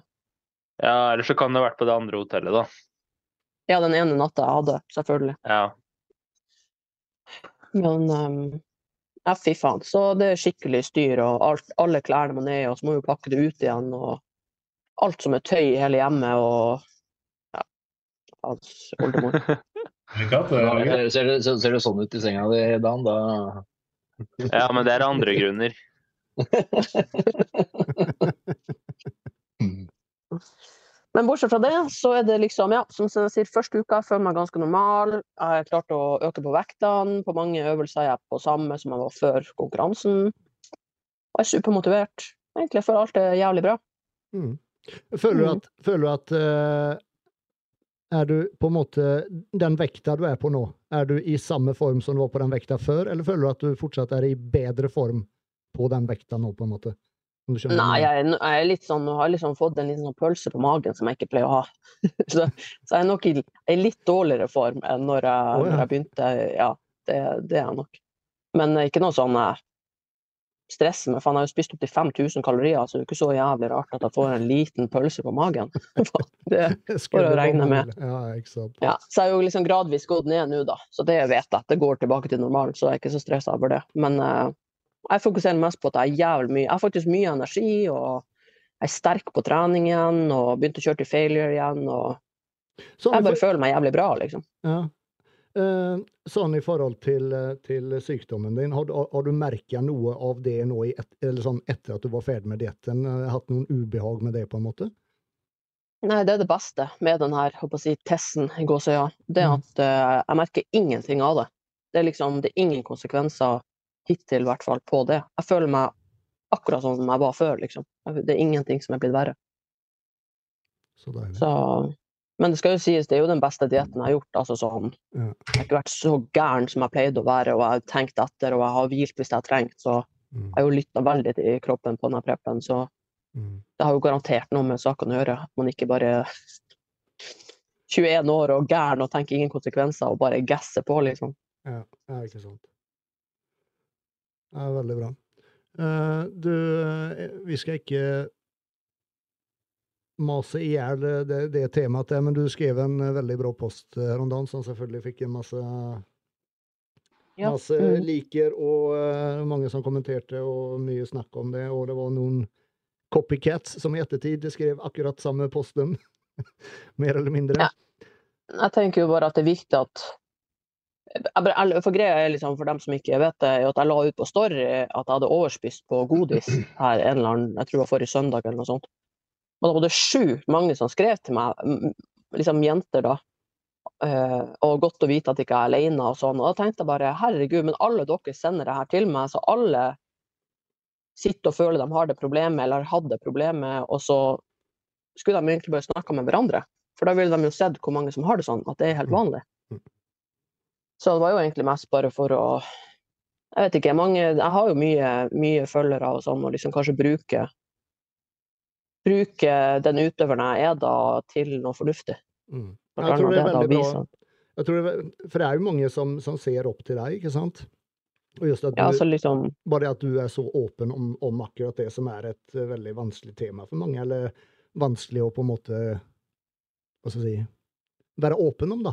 Ja, eller så kan det ha vært på det andre hotellet, da. ja, den ene natta jeg hadde, selvfølgelig. Ja. Men um, ja, fy faen. Så det er skikkelig styr, og alt, alle klærne må ned, og så må vi pakke det ut igjen, og alt som er tøy i hele hjemmet, og ja, hans oldemor. Er ser, ser, det, ser, ser det sånn ut i senga di, Dan? Da ja, men det er andre grunner. Men bortsett fra det, så er det liksom, ja, som jeg sier, første uka jeg føler meg ganske normal. Jeg har klart å øke på vektene. På mange øvelser er jeg på samme som jeg var før konkurransen. Og jeg er supermotivert. Egentlig føler alt er jævlig bra. Mm. Føler du Mm. at, føler du at uh, Er du på en måte Den vekta du er på nå, er du i samme form som du var på den vekta før, eller føler du at du fortsatt er i bedre form på den vekta nå, på en måte? Nei, jeg jeg, er- litt sånn, har liksom fått en liten sånn pølse på magen som jeg ikke pleier å ha. så, så jeg er nok i i litt dårligere form enn når jeg, oh, ja. når jeg begynte. Ja, det, det er jeg nok. Men ikke noe sånn jeg stresser med. Faen, jeg har jo spist opptil 5000 kalorier, så det er ikke så jævlig rart at jeg får en liten pølse på magen. det, får å regne med. Ja. Så jeg har jo liksom gradvis gått ned nå, da. Så det vet jeg at det går tilbake til normalen, så jeg er ikke så stressa over det. Men uh, jeg fokuserer mest på at jeg har jævlig mye Jeg har faktisk mye energi, og jeg er sterk på trening igjen, og begynte å kjøre til failure igjen, og Sånn, jeg bare for, føler meg jævlig bra, liksom. ja. Eh, sånn i forhold til, eh, til sykdommen din, har, du- har du merka noe av det nå i et, eller sånn etter at du var ferdig med dietten? Eh, Hatt noen ubehag med det, på en måte? Nei, det er det beste med den her, håper jeg testen i gåsøya. Det er at uh, jeg merker ingenting av det. Det er liksom, det er ingen konsekvenser hittil, i hvert fall, på det. Jeg føler meg akkurat sånn som jeg var før, liksom. Det er ingenting som er blitt verre. Så deilig. Så Men det skal jo sies, det er jo den beste dietten jeg har gjort. altså sånn, Jeg har ikke vært så gæren som jeg pleide å være, og jeg har tenkt etter, og jeg har hvilt hvis jeg har trengt. Så Mm. jeg har jo lytta veldig til kroppen på denne preppen, så Mm. det har jo garantert noe med saken å gjøre. At man ikke bare er 21 år og gæren og tenker ingen konsekvenser og bare gasser på, liksom. Ja, ja, ikke sant. Ja, veldig bra. Eh, du, eh, vi skal ikke mase i hjel det, det, det temaet, der, men du skrev en eh, veldig bra post her om dagen, som selvfølgelig fikk en masse, Ja. masse Mm. liker, og uh, mange som kommenterte, og mye snakk om det, og det var noen copycats som i ettertid skrev akkurat samme posten, mer eller mindre. Ja. Jeg tenker jo bare at det er viktig at For greia er liksom, for dem som ikke vet det, at jeg la ut på Story at jeg hadde overspist på godis her en eller annen, jeg tror det var forrige søndag eller noe sånt. Og da var det sjukt mange som skrev til meg, liksom jenter da, eh, og godt å vite at jeg ikke er alene og sånn. Og da tenkte jeg bare, herregud, men alle dere sender det her til meg, så alle sitter og føler de har det problemet, eller det problemet, og så skulle de egentlig bare snakka med hverandre. For da ville de jo sett hvor mange som har det sånn, at det er helt Mm. vanlig. Mm. Så det var jo egentlig mest bare for å Jeg vet ikke, mange Jeg har jo mye, mye følgere og sånn, og liksom kanskje bruke Bruke den utøveren jeg er da, til noe fornuftig. Mm. Jeg tror det er veldig bra. Jeg tror det, for det er jo mange som, som ser opp til deg, ikke sant? Og just at du, Ja, altså liksom bare at du er så åpen om, om akkurat det som er et eh, veldig vanskelig tema for mange, eller vanskelig å på en måte Hva skal jeg si Være åpen om, da.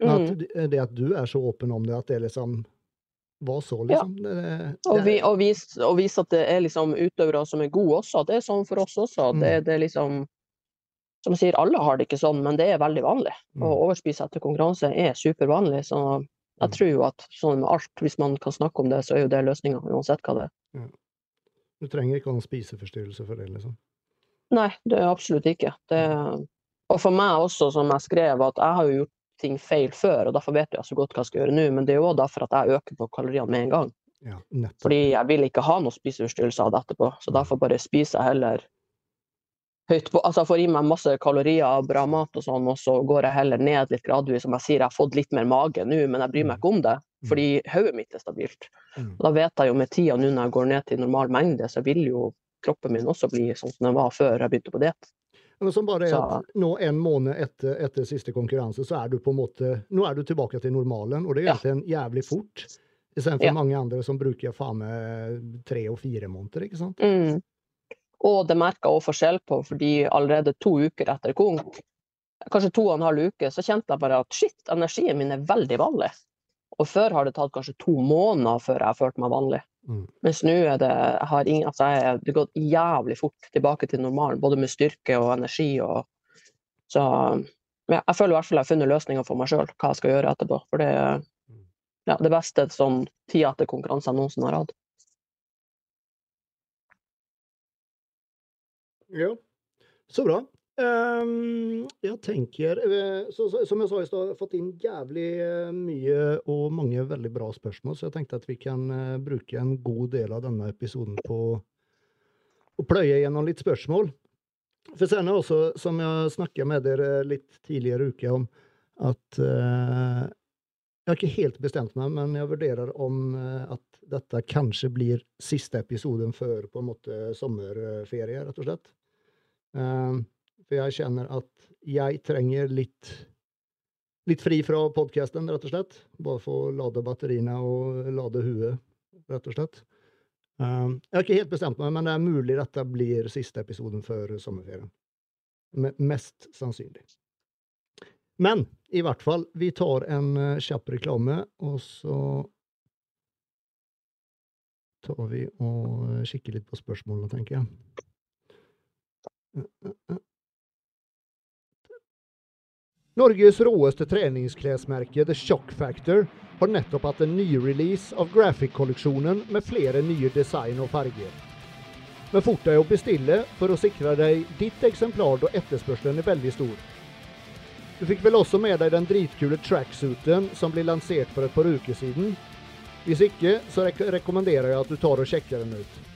Men mm. at, det- det at du er så åpen om det, at det liksom var så, Ja. liksom. Det, det, Og, vi, og, vise, og vise at det er liksom utøvere som er gode også. Det er sånn for oss også. Mm. det er liksom Som sier, alle har det ikke sånn, men det er veldig vanlig. Mm. Å overspise etter konkurranse er supervanlig. Så jeg Mm. tror jo at sånn med alt, hvis man kan snakke om det, så er jo det løsninga, uansett hva det er. Du trenger ikke ha noen spiseforstyrrelse for det, liksom. Nei, det er absolutt ikke. Det, og for meg også, som jeg skrev, at jeg har jo gjort ting feil før, og derfor vet jeg så godt hva jeg skal gjøre nå, men det er jo derfor at jeg øker på kaloriene med en gang. Ja. Fordi jeg vil ikke ha noen spiseforstyrrelser av det etterpå, så derfor bare spiser jeg heller høyt på Altså jeg får i meg masse kalorier av bra mat og sånn, og så går jeg heller ned litt gradvis. Som jeg sier, jeg har fått litt mer mage nå, men jeg bryr meg ikke om det, fordi hodet mitt er stabilt. Mm. Og da vet jeg jo med tida nå når jeg går ned til normal mengde, så vil jo kroppen min også bli sånn som den var før jeg begynte på diett. Men som bare er at nå en måned etter, etter siste konkurranse, så er du på en måte Nå er du tilbake til normalen, og det er Ja. egentlig jævlig fort. Istedenfor Ja. mange andre som bruker faen meg tre og fire måneder, ikke sant? Mm. Og det merka jeg også forskjell på, fordi allerede to uker etter konk, kanskje to og en halv uke, så kjente jeg bare at shit, energien min er veldig vanlig. Og før har det tatt kanskje to måneder før jeg har følt meg vanlig. Mm. Mens nå er det har ingen, altså jeg, Det har gått jævlig fort tilbake til normalen, både med styrke og energi. Og, så ja, jeg føler i hvert fall jeg har funnet løsninger for meg sjøl, hva jeg skal gjøre etterpå. For det er ja, det beste sånn tida etter konkurranse jeg noensinne har hatt. Ja, så bra. Ehm, jeg tenker eh, Som jeg sa i stad, jeg har fått inn jævlig eh, mye og mange veldig bra spørsmål, så jeg tenkte at vi kan eh, bruke en god del av denne episoden på å pløye gjennom litt spørsmål. For sen er også, som jeg snakka med dere litt tidligere i uka om, at jeg har ikke helt bestemt meg, men jeg vurderer om at dette kanskje blir siste episoden før på en måte sommerferie, rett og slett. For jeg kjenner at jeg trenger litt litt fri fra podkasten, rett og slett. Bare for å lade batteriene og lade huet, rett og slett. Um, jeg har ikke helt bestemt meg, men det er mulig dette blir siste episoden før sommerferien. Me- Mest sannsynlig. Men i hvert fall, vi tar en uh, kjapp reklame, og så tar vi og uh, kikker litt på spørsmålene, tenker jeg. Norges råeste treningsklesmerke The Shock Factor har nettopp hatt en ny-release av Graphic-kolleksjonen med flere nye design og farger. Men fort deg å bestille for å sikre deg ditt eksemplar da etterspørselen er veldig stor. Du fikk vel også med deg den dritkule tracksuiten som ble lansert for et par uker siden? Hvis ikke, så rek rekommenderer jeg at du tar og sjekker den ut.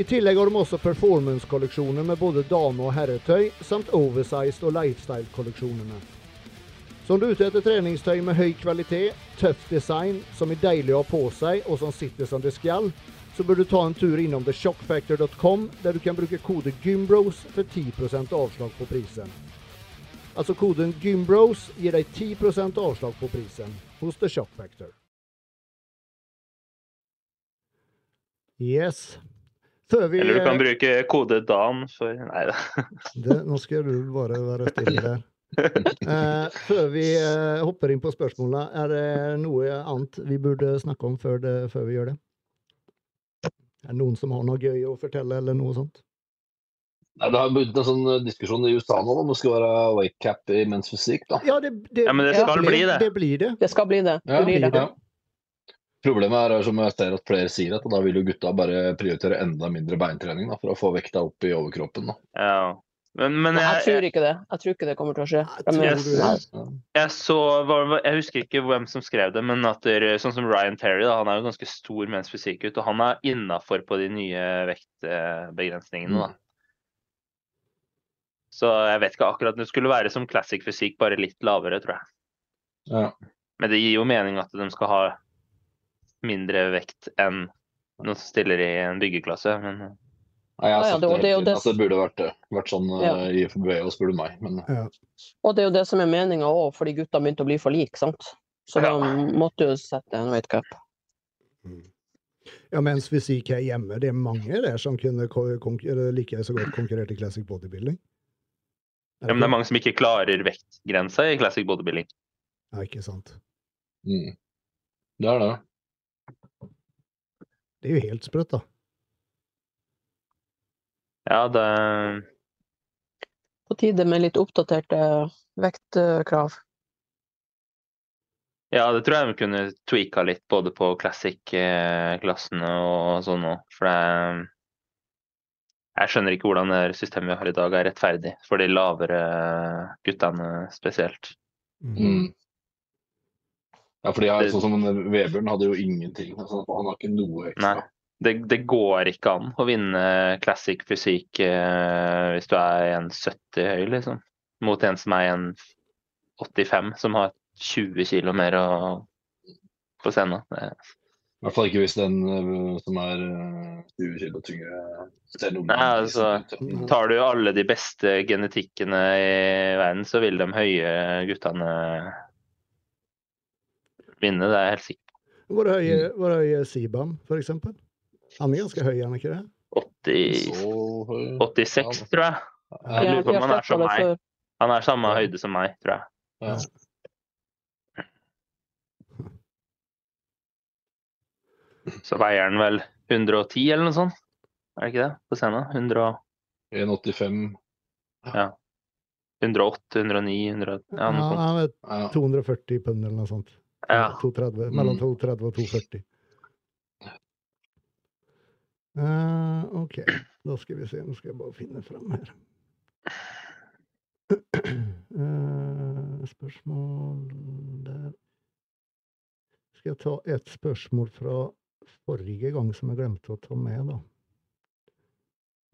I tillegg har de også performance-kolleksjoner med både dame- og herretøy, samt oversized og lifestyle-kolleksjonene. Så om du er ute etter treningstøy med høy kvalitet, tøff design, som er deilig å ha på seg og som sitter som det skal, så bør du ta en tur innom theshockfactor.com, der du kan bruke kode GYMBROS for 10% avslag på prisen. Altså koden GYMBROS gir deg 10% avslag på prisen hos The Shock Factor. Yes. Før vi Eller du kan eh, bruke kode DAN for Nei da. det, Nå skal du bare være stille der. Uh, før vi uh, hopper inn på spørsmålene, er det noe annet vi burde snakke om før, det, før vi gjør det? Er det noen som har noe gøy å fortelle, eller noe sånt? Nei, det har begynt en sånn eh, diskusjon i USA nå om det skal være wake cap i mensfysikk. da. Ja, det, det, Ja, men det skal ja, bli det. Det blir det. Det skal bli det. Ja, det, blir det. det. Problemet er som jeg ser at flere sier, at da vil jo gutta bare prioritere enda mindre beintrening da, for å få vekta opp i overkroppen. da. Ja. Men, men jeg jeg, tror ikke det. Jeg tror ikke det kommer til å skje. Jeg. Ja. jeg så Jeg husker ikke hvem som skrev det, men at der, sånn som Ryan Terry, da, han er jo ganske stor mens ut, og han er innafor på de nye vektbegrensningene, da. Så jeg vet ikke akkurat Det skulle være som classic fysikk, bare litt lavere, tror jeg. Ja. Men det gir jo mening at de skal ha mindre vekt enn noen som stiller i en byggeklasse. Men Nei, jeg har Ja, ja, sagt det- det, det at det burde vært, vært sånn Ja. uh, i FBV, og spør du meg. Men Ja. Og det er jo det som er meninga òg, fordi gutta begynte å bli for like, sant. Så Ja. da måtte jo sette en weight cap. Ja, mens vi sier her hjemme, det er mange der som kunne like så godt konkurrert i classic bodybuilding. Ja, men det er mange som ikke klarer vektgrensa i classic bodybuilding. Ja, ikke sant. mm. det er det. Det er jo helt sprøtt, da. Ja, det På tide med litt oppdaterte vektkrav. Ja, det tror jeg vi kunne tweaka litt både på classic-klassene og sånn òg. For det Jeg skjønner ikke hvordan det systemet vi har i dag er rettferdig for de lavere guttene spesielt. Mm. Ja, for jeg, sånn som Vebjørn hadde jo ingenting. Altså, han har ikke noe ekstra. Nei. Det, det går ikke an å vinne classic fysikk eh, hvis du er 1,70 høy, liksom. Mot en som er 1,85, som har 20 kilo mer å, på scenen. Det, I hvert fall ikke hvis den uh, som er uh, 20 kilo tyngre, ser noe Nei, altså, tar du alle de beste genetikkene i verden, så vil de høye guttene vinne, det er jeg helt sikker på. Hvor høy, hvor høy er Sibam, for eksempel? Han er ganske høy, er han ikke det? 80, 86, tror jeg. Jeg lurer på om han er som meg. Han er samme høyde som meg, tror jeg. Så veier han vel 110 eller noe sånt? Er det ikke det på scenen? 100, 1,85. 108, 109, 100, ja, Ja, noe sånt. han er Ja. 240 pund eller noe sånt. Ja. 230, mellom Mm. 230 og 240. Uh, OK, da skal vi se. Nå skal jeg bare finne fram her. Uh, spørsmål der Skal jeg ta et spørsmål fra forrige gang som jeg glemte å ta med, da.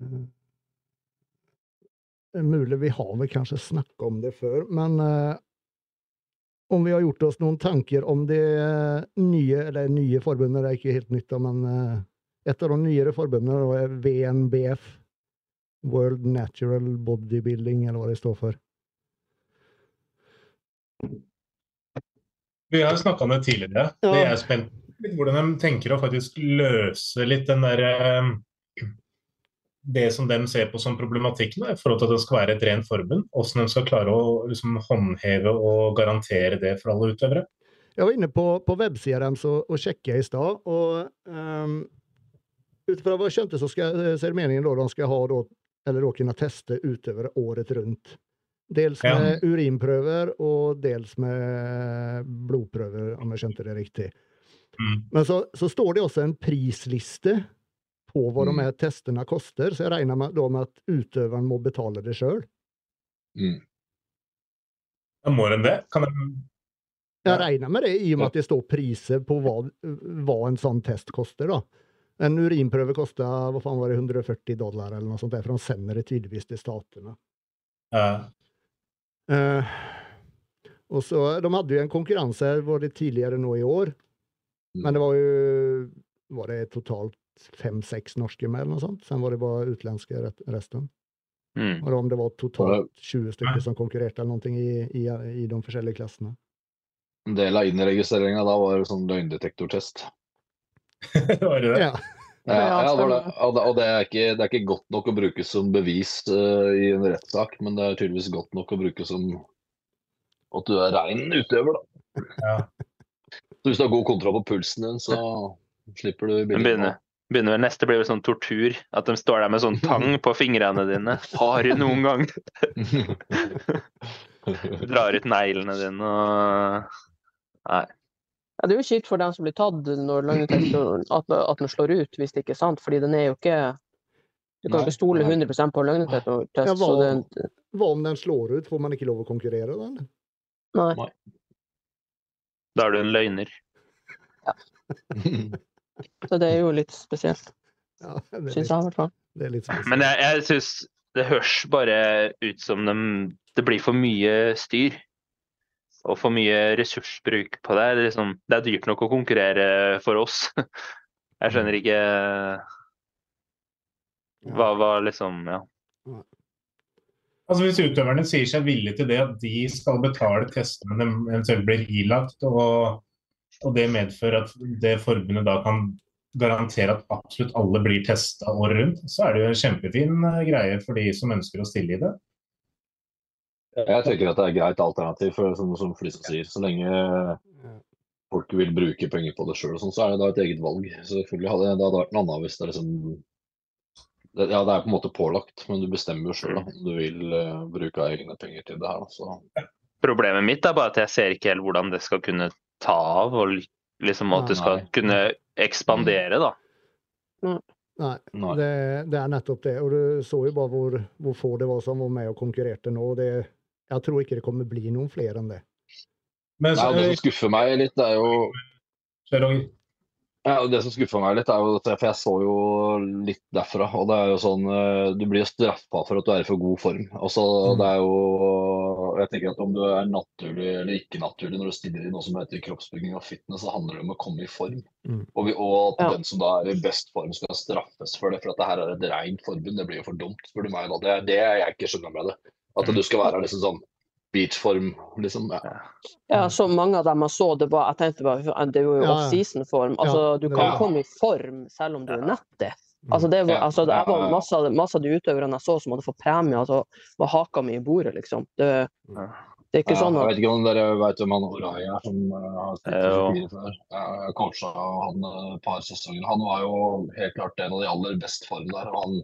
Uh, mulig vi har vel kanskje snakka om det før, men eh, om vi har gjort oss noen tanker om det eh, nye, eller nye forbundet, det er ikke helt nytt, men eh, et av de nyere forbundene er VNBF. World Natural Bodybuilding, eller hva det står for. Vi har snakka om det tidligere. Ja. Det er spent hvordan de tenker å faktisk løse litt den der eh, Det som de ser på som problematikken i forhold til at det skal være et rent forbund. Hvordan de skal klare å liksom, håndheve og garantere det for alle utøvere. Jeg var inne på, på websida deres og, og sjekka i stad, og um, ut fra hva jeg skjønte, så, skal, så er det meningen da de skal ha da, eller da kunne teste utøvere året rundt. Dels Ja. med urinprøver og dels med blodprøver, om jeg skjønte det riktig. Mm. Men så, så står det også en prisliste på hva de Mm. her testene koster, så jeg regner med, da med at utøveren må betale det sjøl. Mm. Da må den det. Kan den... Jeg Ja. regner med det, i og med at det står priser på hva, hva en sånn test koster. da. En urinprøve kosta hva faen var det, 140 dollar eller noe sånt, der, for de sender det tydeligvis til statene. Ja. Uh, og så, de hadde jo en konkurranse var det tidligere nå i år. Men det var jo var det totalt fem, sex norske med eller noe sånt. Sen var det bare utländska resten. Mm. Och om det var totalt 20 stykker som konkurrerte eller noe i, i, i de forskjellige klassene. En del av innregistreringa da var sånn løgndetektortest. Var det det? Ja. Ja, Ja, det var det. Og det, og det, er ikke, det er ikke godt nok å bruke som bevis uh, i en rettssak, men det er tydeligvis godt nok å bruke som at du er rein utøver, da. Ja. Så hvis du har god kontroll på pulsen din, så slipper du billig. Begynner, vel Neste blir vel sånn tortur. At de står der med sånn tang på fingrene dine. Har du noen gang drar ut neglene dine og Nei. Ja, det er jo kjipt for dem som blir tatt når løgnetektoren at, at den slår ut, hvis det ikke er sant. Fordi den er jo ikke Du kan Nei, ikke stole 100% på løgnetektortest. Ja, hva, det, hva om den slår ut? Får man ikke lov å konkurrere den? Nei. nei. Da er du en løgner. Så det er jo litt spesielt, Ja, syns jeg i hvert fall. det er litt. Men jeg, jeg syns det høres bare ut som de, det blir for mye styr. Og for mye ressursbruk på det. Det er, liksom, det er dyrt nok å konkurrere for oss. Jeg skjønner ikke hva, hva liksom Ja. Altså Hvis utøverne sier seg villige til det, at de skal betale testene de eventuelt blir ilagt, og, og det medfører at det forbundet da kan garantere at absolutt alle blir testa året rundt, så er det jo en kjempefin eh, greie for de som ønsker å stille i det. Jeg tenker at det er et greit alternativ, for som, som Flisa sier. Så lenge folk vil bruke penger på det sjøl, så er det da et eget valg. Selvfølgelig hadde det hadde vært noe annet hvis det er liksom det, Ja, det er på en måte pålagt, men du bestemmer jo sjøl om du vil uh, bruke egne penger til det her. Så. Problemet mitt er bare at jeg ser ikke helt hvordan det skal kunne ta av, og liksom at det skal kunne ekspandere, da. Nei, Nei. det, det er nettopp det. Og du så jo bare hvor, hvor få det var som var med og konkurrerte nå. Det, jeg tror ikke det kommer bli noen flere enn det. Men så, Nei, det som skuffer meg litt, er jo. Ja, Det som skuffer meg litt, er jo at for jeg så jo litt derfra. og det er jo sånn, eh, Du blir jo straffa for at du er i for god form. Altså, Mm. det er jo, jeg tenker at Om du er naturlig eller ikke naturlig når du stiller i noe som heter kroppsbygging og fitness, så handler det om å komme i form. Mm. Og, vi, og at Ja. den som da er i best form skal straffes for det. For at det her er et rent forbund. Det blir jo for dumt, spør du meg. da. Det er det jeg ikke skjønner med det. At du skal være liksom sånn beachform, liksom. Ja. Ja, så mange av dem jeg så, det var, jeg tenkte bare, det er jo off-season-form. Altså, du kan var- komme i form selv om du er nettig. Altså, det var, altså, det var masse, masse av de utøverne jeg så som hadde fått premie, altså, var haka mi i bordet, liksom. Det, det er ikke Ja, sånn jeg vet ikke om dere vet hvem han Orai er, som uh, har spilt før. Coacha han eh, et par sesonger. Han var jo helt klart en av de aller best form der. Han,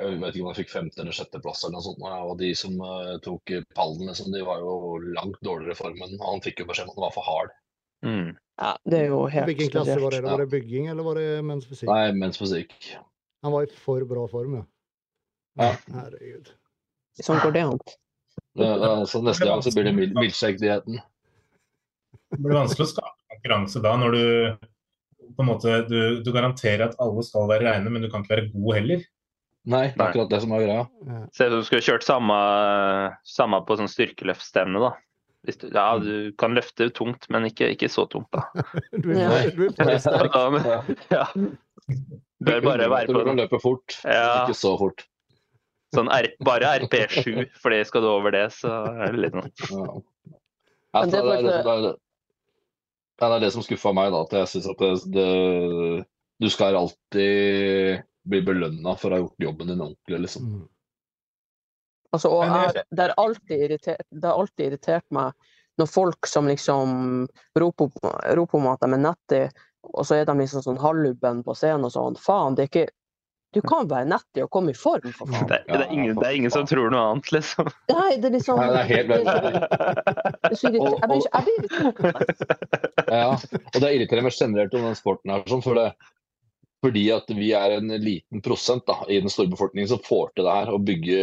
jeg vet ikke om han fikk femte- eller sjetteplass eller noe sånt. Og de som eh, tok pallen, liksom, de var jo langt dårligere i formen. han fikk jo beskjed om at han var for hard. Mm. ja, Det er jo helt Hvilken klasse var det? Var det bygging, eller var det mens fysikk? Nei, mens fysikk. Han var i for bra form, ja. Ja. Herregud. Sånn går det an. Det, det, så neste gang så blir det mil- milkshake-dietten. Det blir vanskelig å skape konkurranse da, når du på en måte, du, du garanterer at alle skal være reine, men du kan ikke være god heller. Nei, det er akkurat det som er greia. Ja. Se ut som du skulle kjørt samme, samme på sånn styrkeløftstevne, da. Hvis du, ja, du kan løfte tungt, men ikke, ikke så tungt, da. Du er, Ja. du er for sterk. Ja, men, ja. Bør bare være Du på kan sånn, løpe fort, Ja. ikke så fort. sånn R, bare RP7, for det skal du over det, så er det litt sånn. Ja. Altså, det, er det, som- det, er det. Det er det som skuffa meg, da. At jeg syns at det, det, du skal alltid bli belønna for å ha gjort jobben din ordentlig, liksom. Altså, og jeg- det, har alltid irritert, det har alltid irritert meg når folk som liksom roper, roper om at de er nettige, og så er de liksom sånn halvlubben på scenen og sånn. Faen, det er ikke Du kan være nettig og komme i form, for faen. Det, det, er ingen, det er ingen som tror noe annet, liksom. Nei, det er liksom Nei, det er helt blir, jeg blir irritert. Ja, og det irriterer meg generelt om den sporten her, sånn, for det Fordi at vi er en liten prosent da, i den store befolkningen som får til det her. Å bygge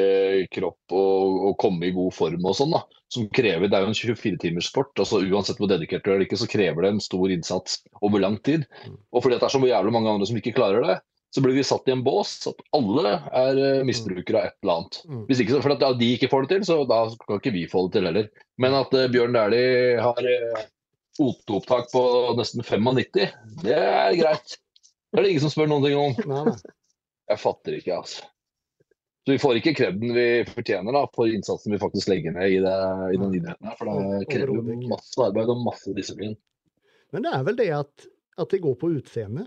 kropp og, og komme i god form og sånn. da, som krever, Det er jo en 24-timerssport. altså Uansett hvor dedikert du er eller ikke, så krever det en stor innsats over lang tid. Og fordi at det er så jævlig mange andre som ikke klarer det, så blir vi satt i en bås at alle er eh, misbrukere av et eller annet. Mm. Hvis ikke, For at de ikke får det til, så da kan ikke vi få det til heller. Men at eh, Bjørn Dæhlie har uh, OT-opptak på nesten 95, det er greit. Det er det ingen som spør noen ting om. Nei, nei. Jeg fatter ikke, altså. Så vi får ikke kreden vi fortjener da, for innsatsen vi faktisk legger ned i, det, i den idretten. her, For det krever masse arbeid og masse disiplin. Men det er vel det at, at det går på utseende?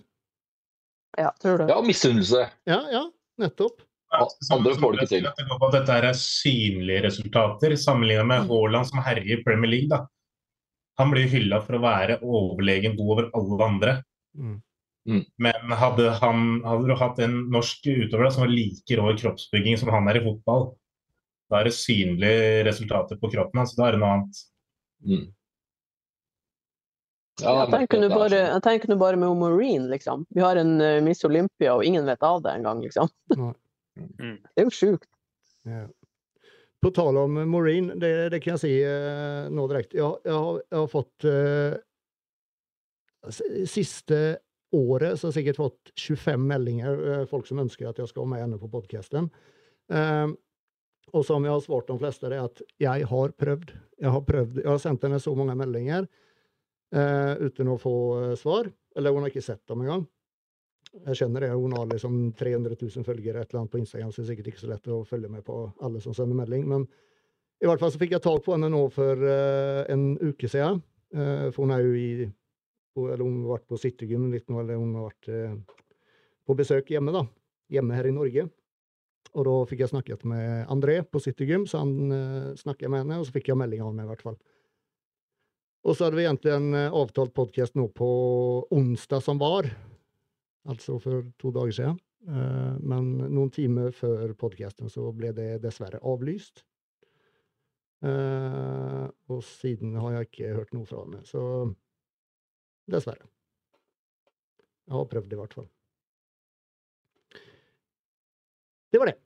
Ja, tror du. Ja, misunnelse. Ja, ja, nettopp. Ja, Andre får det ikke til. At det går på at dette er synlige resultater, sammenlignet med Haaland som herjer i Premier League. da. Han blir hylla for å være overlegen god over alle andre. Mm. Men hadde, han, hadde du hatt en norsk utøver da, som var like rå i kroppsbygging som han er i fotball, da er det synlige resultater på kroppen hans. Da er det noe annet. Mm. Ja, Jeg er tenker nå bare, jeg tenker nå bare med Maureen, liksom. Vi har en eh, Miss Olympia, og ingen vet av det engang, liksom. Mm. Det er jo sjukt. Ja. På tal om Maureen, det, det kan jeg si eh, nå direkte. Jeg, jeg, har, jeg har fått uh, Siste året så har jeg sikkert fått 25 meldinger, eh, folk som ønsker at jeg skal være med henne på podkasten. Eh, og som jeg har svart de fleste, det er at jeg har prøvd. Jeg har prøvd. Jeg har sendt henne så mange meldinger eh, uten å få svar. Eller hun har ikke sett dem engang. Jeg kjenner det. Hun har liksom 300 000 følgere et eller annet på Instagram, så det er sikkert ikke så lett å følge med på alle som sender melding. Men i hvert fall så fikk jeg tak på henne nå for en uke siden. For hun er jo i på, Eller hun har vært på Citygym litt nå, eller hun har vært eh, på besøk hjemme, da. Hjemme her i Norge. Og da fikk jeg snakket med André på Citygym, så han uh, snakket med henne, og så fikk jeg melding av henne i hvert fall. Og så hadde vi egentlig en eh, avtalt podkast nå på onsdag som var, altså for to dager siden. Eh, men noen timer før podkasten så ble det dessverre avlyst. Eh, og siden har jeg ikke hørt noe fra henne, så dessverre. Jeg har prøvd i hvert fall. Det var det.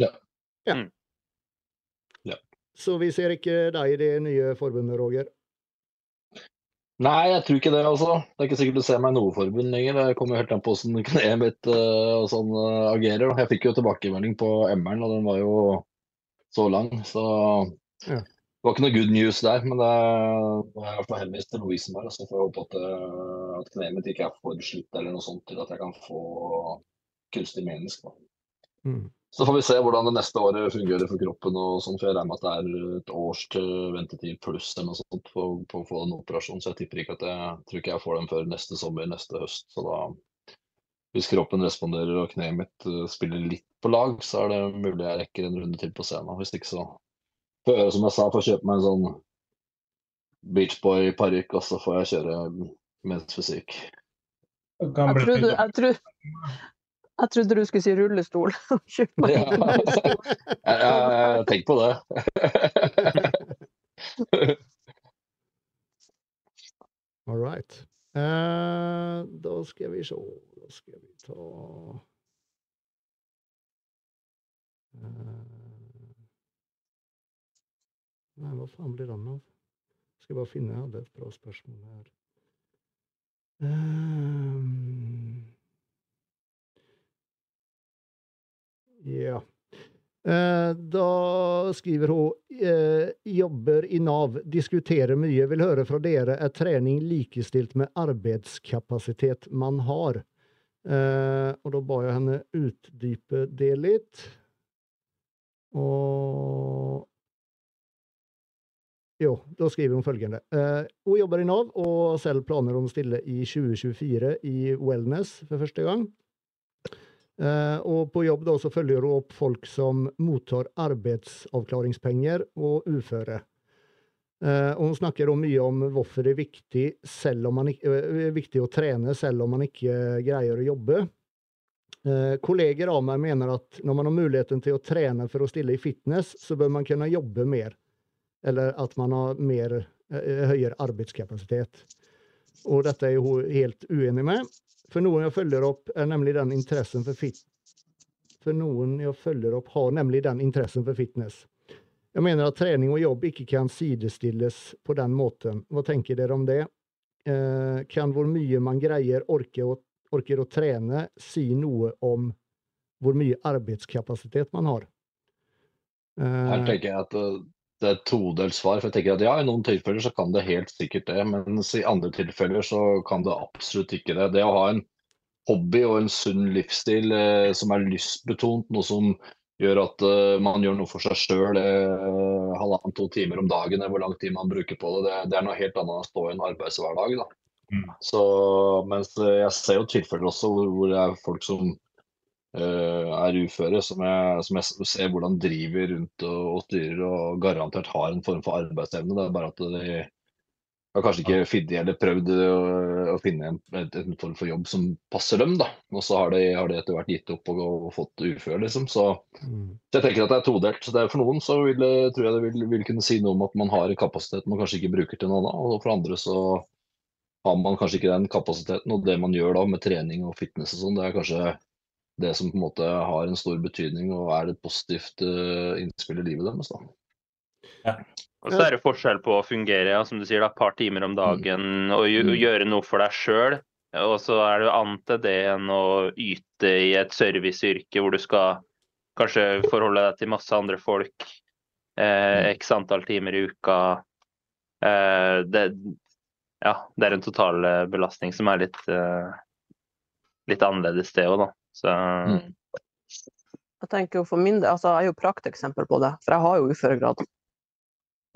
Ja. ja. Mm. Ja. Så vi ser ikke deg i det nye forbundet, Roger? Nei, jeg tror ikke det, altså. Det er ikke sikkert du ser meg i noe forbund lenger. Det kommer helt an på hvordan kneet mitt uh, og sånn uh, agerer. Jeg fikk jo tilbakemelding på M-en, og den var jo så lang, så Ja. Det var ikke noe good news der. Men det nå er jeg i henvist til Lovisenberg, så får jeg håpe at, eh, at kneet mitt ikke er for slitt eller noe sånt til at jeg kan få kunstig menisk. Mm. Så får vi se hvordan det neste året fungerer for kroppen. og sånn, for Jeg regner med at det er et års ventetid pluss eller noe sånt på, på å få en operasjon. Så jeg tipper ikke at jeg tror ikke jeg får den før neste sommer, neste høst. Så da, hvis kroppen responderer og kneet mitt eh, spiller litt på lag, så er det mulig jeg rekker en runde til på scenen. Hvis ikke så får jeg, som jeg sa, får kjøpe meg en sånn Beachboy-parykk, og så får jeg kjøre men's fysikk. Jeg trodde, jeg, trodde, jeg trodde du skulle si rullestol. Kjøp meg Ja. en rullestol. Jeg, jeg, jeg på det. All right. Uh, da skal vi se. Da skal vi ta eh, Nei, hva faen blir han av? Skal bare finne Jeg hadde et bra spørsmål her. Um, ja. Eh, da skriver hun eh, jobber i Nav, diskuterer mye, vil høre fra dere, er trening likestilt med arbeidskapasitet man har? Eh, og da ba jeg henne utdype det litt. Og Jo, da skriver hun følgende. Eh, hun jobber i Nav og selv planer om å stille i 2024 i Wellness for første gang. Eh, og på jobb da så følger hun opp folk som mottar arbeidsavklaringspenger og uføre. Eh, og hun snakker mye om hvorfor det er viktig, ikke, eh, er viktig å trene selv om man ikke greier å jobbe. Eh, kolleger av meg mener at når man har muligheten til å trene for å stille i fitness, så bør man kunne jobbe mer. Eller at man har mer, eh, høyere arbeidskapasitet. og dette er hun helt uenig med. For noen jeg følger opp, er nemlig den interessen for fit... For noen jeg følger opp, har nemlig den interessen for fitness. Jeg mener at trening og jobb ikke kan sidestilles på den måten. Hva tenker dere om det? Eh, kan hvor mye man greier, orker orker å trene, si noe om hvor mye arbeidskapasitet man har? Her Eh, tenker jeg at eh, et todelt svar. For jeg tenker at ja, i noen tilfeller så kan det helt sikkert det, mens i andre tilfeller så kan det absolutt ikke det. Det å ha en hobby og en sunn livsstil eh, som er lystbetont, noe som gjør at eh, man gjør noe for seg sjøl eh, halvannen-to timer om dagen, eller hvor lang tid man bruker på det, det, det er noe helt annet enn å stå i en arbeidshverdag. Da. Mm. Så, mens eh, jeg ser jo tilfeller også hvor, hvor det er folk som eh, er uføre, som jeg, som jeg ser hvordan driver rundt og, og styrer og garantert har en form for arbeidsevne. Det er bare at de har kanskje ikke funnet eller prøvd å, å finne en, en form for jobb som passer dem. da. Og så har de, har de etter hvert gitt opp og, og fått uføre, liksom. Så, mm, så jeg tenker at det er todelt. Så det er for noen så vil, tror jeg det vil, vil kunne si noe om at man har en kapasitet man kanskje ikke bruker til noe annet. Og for andre så har man kanskje ikke den kapasiteten. Og det man gjør da med trening og fitness og sånn, det er kanskje det som på en måte har en stor betydning og er et positivt eh, innspill i livet deres. da. Og så er det forskjell på å fungere ja, som du sier, da, et par timer om dagen og gj- Mm. gjøre noe for deg sjøl. Og så er det annet til det enn å yte i et serviceyrke hvor du skal kanskje forholde deg til masse andre folk eh, x antall timer i uka. Eh, det, ja, det er en total eh, belastning som er litt, eh, litt annerledes, det òg, da. Så Mm. Jeg tenker jo for min del, altså jeg er jo prakteksempel på det, for jeg har jo uføregrad.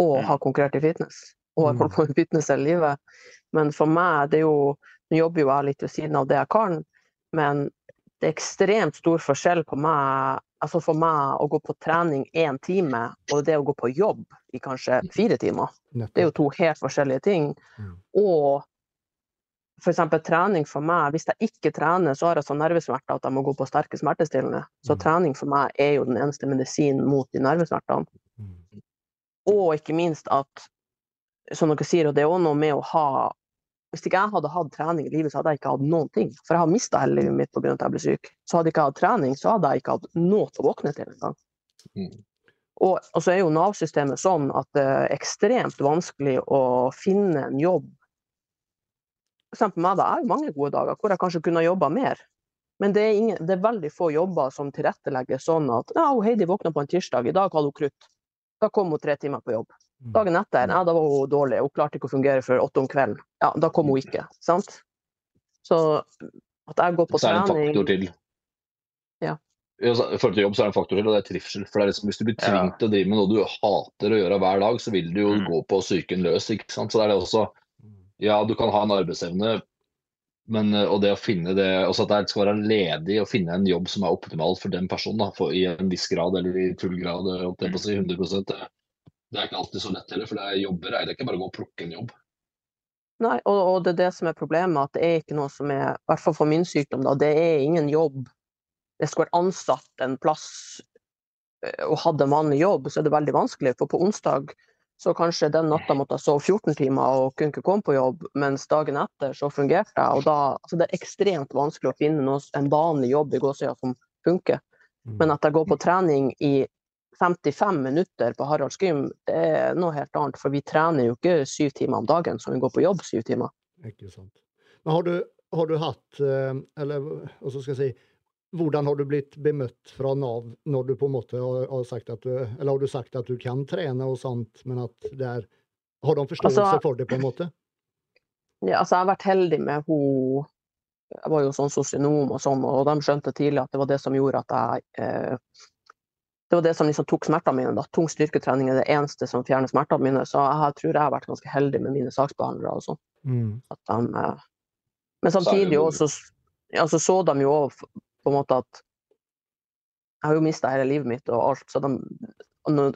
Og Mm. har konkurrert i fitness. Og har holdt på med fitness hele livet. Men for meg, det er jo Nå jobber jo jeg litt ved siden av det jeg kan, men det er ekstremt stor forskjell på meg Altså for meg å gå på trening én time, og det å gå på jobb i kanskje fire timer. Det er jo to helt forskjellige ting. Mm. Og f.eks. trening for meg, hvis jeg ikke trener, så har jeg så nervesmerter at jeg må gå på sterke smertestillende. Så Mm. trening for meg er jo den eneste medisinen mot de nervesmertene. Mm. Og ikke minst at, som dere sier, og det er også noe med å ha Hvis ikke jeg hadde hatt trening i livet, så hadde jeg ikke hatt noen ting. For jeg har mista hele livet mitt pga. at jeg ble syk. Så hadde jeg ikke hatt trening, så hadde jeg ikke hatt noe til å våkne til engang. Mm. Og, og så er jo Nav-systemet sånn at det er ekstremt vanskelig å finne en jobb. Eksempel meg, da. Jeg har mange gode dager hvor jeg kanskje kunne ha jobba mer. Men det er, ingen, det er veldig få jobber som tilrettelegger sånn at ja, hun Heidi våkna på en tirsdag, i dag hadde hun krutt. Da kom hun tre timer på jobb. Mm. Dagen etter, ja, da var hun dårlig, hun klarte ikke å fungere før åtte om kvelden. Ja, da kom hun ikke. Sant? Så at jeg går på trening Så er det en trening faktor til. Ja. I forhold til jobb så er det en faktor til, og det er trivsel. For det er liksom, Hvis du blir Ja. tvunget til å drive med noe du hater å gjøre hver dag, så vil du jo Mm. gå på psyken løs. ikke sant? Så det er det også Ja, du kan ha en arbeidsevne, men eh, og det å finne det også at det skal være ledig å finne en jobb som er optimal for den personen, da, for, i en viss grad eller i full grad, eh, å si 100 det, det er ikke alltid så lett heller. For det er jobber er ikke bare å gå og plukke en jobb. Nei, og, og det er det som er problemet, at det er ikke noe som er, i hvert fall for min sykdom, da, det er ingen jobb. Det skal være ansatt en plass eh, og hadde en jobb, så er det veldig vanskelig. For på onsdag så kanskje den natta måtte jeg sove 14 timer og kunne ikke komme på jobb, mens dagen etter så fungerte jeg. Og da, altså det er ekstremt vanskelig å finne noe, en vanlig jobb i gåsøya som funker. Mm. Men at jeg går på trening i 55 minutter på Haralds gym, det er noe helt annet. For vi trener jo ikke syv timer om dagen så vi går på jobb syv timer. Ikke sant. Men har du, har du hatt eh, Eller hva skal jeg si Hvordan har du blitt bemøtt fra Nav når du på en måte har, har sagt at du Eller har du sagt at du kan trene og sånt, men at det er Har de forståelse Altså- for det, på en måte? Ja, altså, jeg har vært heldig med hun Jeg var jo sånn sosionom og sånn, og de skjønte tidlig at det var det som gjorde at jeg eh, Det var det som liksom tok smertene mine. da. Tung styrketrening er det eneste som fjerner smertene mine. Så jeg tror jeg har vært ganske heldig med mine saksbehandlere og sånn. Mm. At de, eh, men samtidig også ja, så, så de jo på en måte at Jeg har jo mista hele livet mitt og alt. Så de,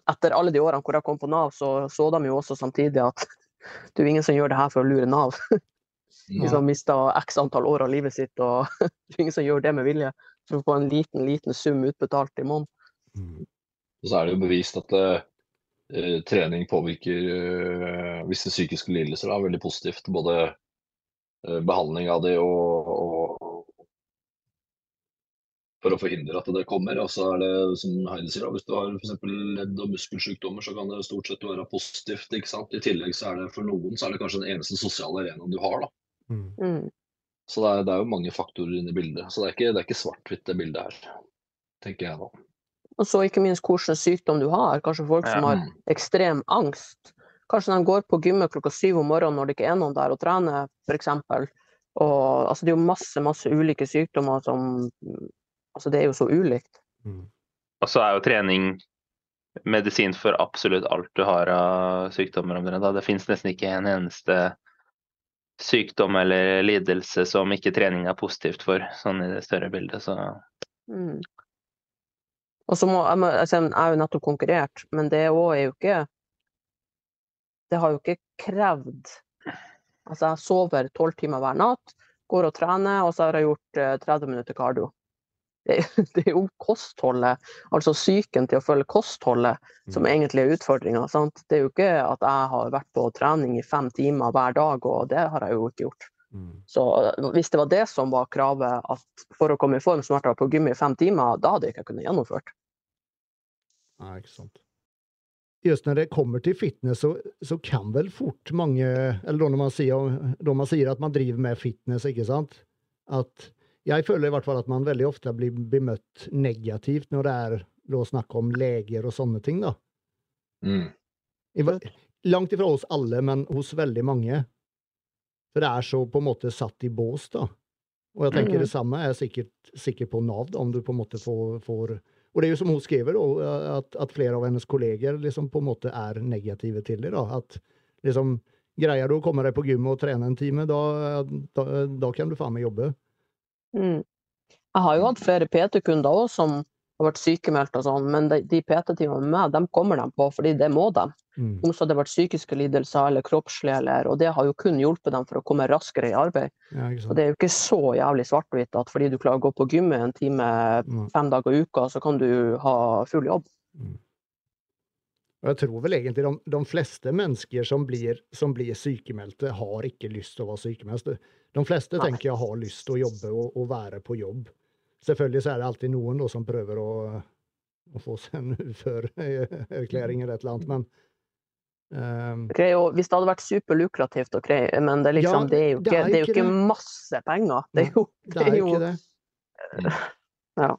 etter alle de årene hvor jeg kom på Nav, så så de jo også samtidig at det er jo ingen som gjør det her for å lure Nav. De som mista x antall år av livet sitt, og det er ingen som gjør det med vilje. For å få en liten, liten sum utbetalt i måneden. Mm. Og så er det jo bevist at eh, eh, trening påvirker uh, visse psykiske lidelser da, veldig positivt. Både uh, behandling av det og, og for å forhindre at det kommer. Og så er det som Heidi sier, hvis du har f.eks. ledd- og muskelsykdommer, så kan det stort sett være positivt. ikke sant? I tillegg så er det for noen så er det kanskje den eneste sosiale arenaen du har. da. Mm. Mm. Så det er, det er jo mange faktorer inne i bildet. Så det er ikke, det er ikke svart-hvitt det bildet her, tenker jeg da. Og så ikke minst hvilken sykdom du har. Kanskje folk som Ja. har ekstrem angst. Kanskje de går på gymmet klokka syv om morgenen når det ikke er noen der og trener, f.eks. Og altså, det er jo masse, masse ulike sykdommer som Altså, det er jo så ulikt. Mm. Og så er jo trening medisin for absolutt alt du har av sykdommer. omtrent. Det finnes nesten ikke en eneste sykdom eller lidelse som ikke trening er positivt for, sånn i det større bildet. Så Mm. Og så må, jeg, må, altså, jeg er jo nettopp konkurrert, men det òg er jo ikke Det har jo ikke krevd Altså, jeg sover tolv timer hver natt, går og trener, og så har jeg gjort eh, 30 minutter kardio. Det, det er jo kostholdet, altså psyken til å følge kostholdet, som Mm. egentlig er utfordringa. Det er jo ikke at jeg har vært på trening i fem timer hver dag, og det har jeg jo ikke gjort. Mm. Så eh, hvis det var det som var kravet, at for å komme i form så måtte jeg på gym i fem timer, da hadde jeg ikke kunnet gjennomført. Nei, ikke sant. Just når det kommer til fitness så, så kan vel fort mange, eller når man sier, når man sier at man driver med fitness, ikke sant? At jeg føler i hvert fall at man veldig ofte blir bemøtt negativt når det er da snakk om leger og sånne ting, da. Mm. I, langt ifra oss alle, men hos veldig mange. For det er så på en måte satt i bås, da. Og jeg tenker Mm. det samme er sikkert, sikkert på Nav, da, om du på en måte får, får Og det er jo som hun skriver, da, at, at flere av hennes kolleger liksom på en måte er negative til det. da, At liksom Greier du å komme deg på gymmet og trene en time, da, da, da kan du faen meg jobbe. Mm. Jeg har jo hatt flere PT-kunder òg som har vært sykemeldt og sånn, men de, de PT-timene med meg, dem kommer de på fordi det må de. Mm. Om så det har vært psykiske lidelser eller kroppslige, eller, og det har jo kun hjulpet dem for å komme raskere i arbeid. Ja, Og det er jo ikke så jævlig svart-hvitt at fordi du klarer å gå på gymmet en time Mm. fem dager i uka, så kan du ha full jobb. Og jeg tror vel egentlig de, de fleste mennesker som blir, som blir sykemeldte, har ikke lyst til å være sykemeldt. De fleste Nei. tenker jeg har lyst til å jobbe og, og være på jobb. Selvfølgelig så er det alltid noen da, som prøver å, å få seg en uførerklæring eller et eller annet, men um, okay, er hvis det hadde vært superlukrativt, okay, men det er, liksom, Ja, det er jo det ikke, er det er jo ikke ikke masse penger. Det er jo, det er jo ikke det. Ja.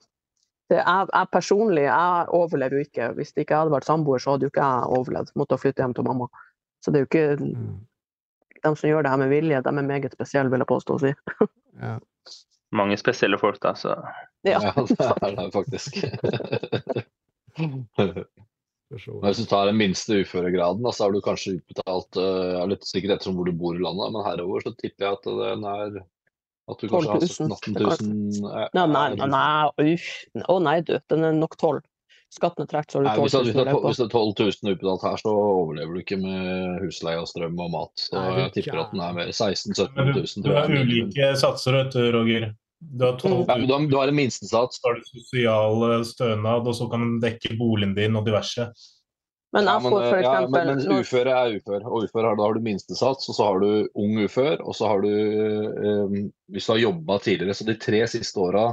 jeg, jeg personlig jeg overlever jo ikke. Hvis det ikke hadde vært samboer, så hadde jo ikke jeg overlevd. Måtte ha flyttet hjem til mamma. Så det er jo ikke Mm de som gjør det her med vilje, de er meget spesielle, vil jeg påstå å si. ja. Mange spesielle folk, da, så Ja, ja det er det faktisk. Hvis du tar den minste uføregraden, så har du kanskje utbetalt uh, litt sikkert etter hvor du bor i landet, men herover så tipper jeg at den er at du kanskje har 17 000 eh, Nei, nei, nei, uff. Å nei, du. Den er nok 12 skattene trekker, så har du 12 000 på. Hvis det er 12 000 utbetalt her, så overlever du ikke med husleie og strøm og mat. Så jeg tipper at den er mer 16 000-17 000. Du, du har ulike satser, vet du, Roger. Du har, 12 000, ja, du har en minstesats. Så har du sosial eh, stønad, og så kan den dekke boligen din og diverse. Men jeg får for. Eh, ja, men, men uføre er ufør, og ufør har, da har du minstesats, og så har du ung ufør, og så har du um, Hvis du har jobba tidligere, så de tre siste åra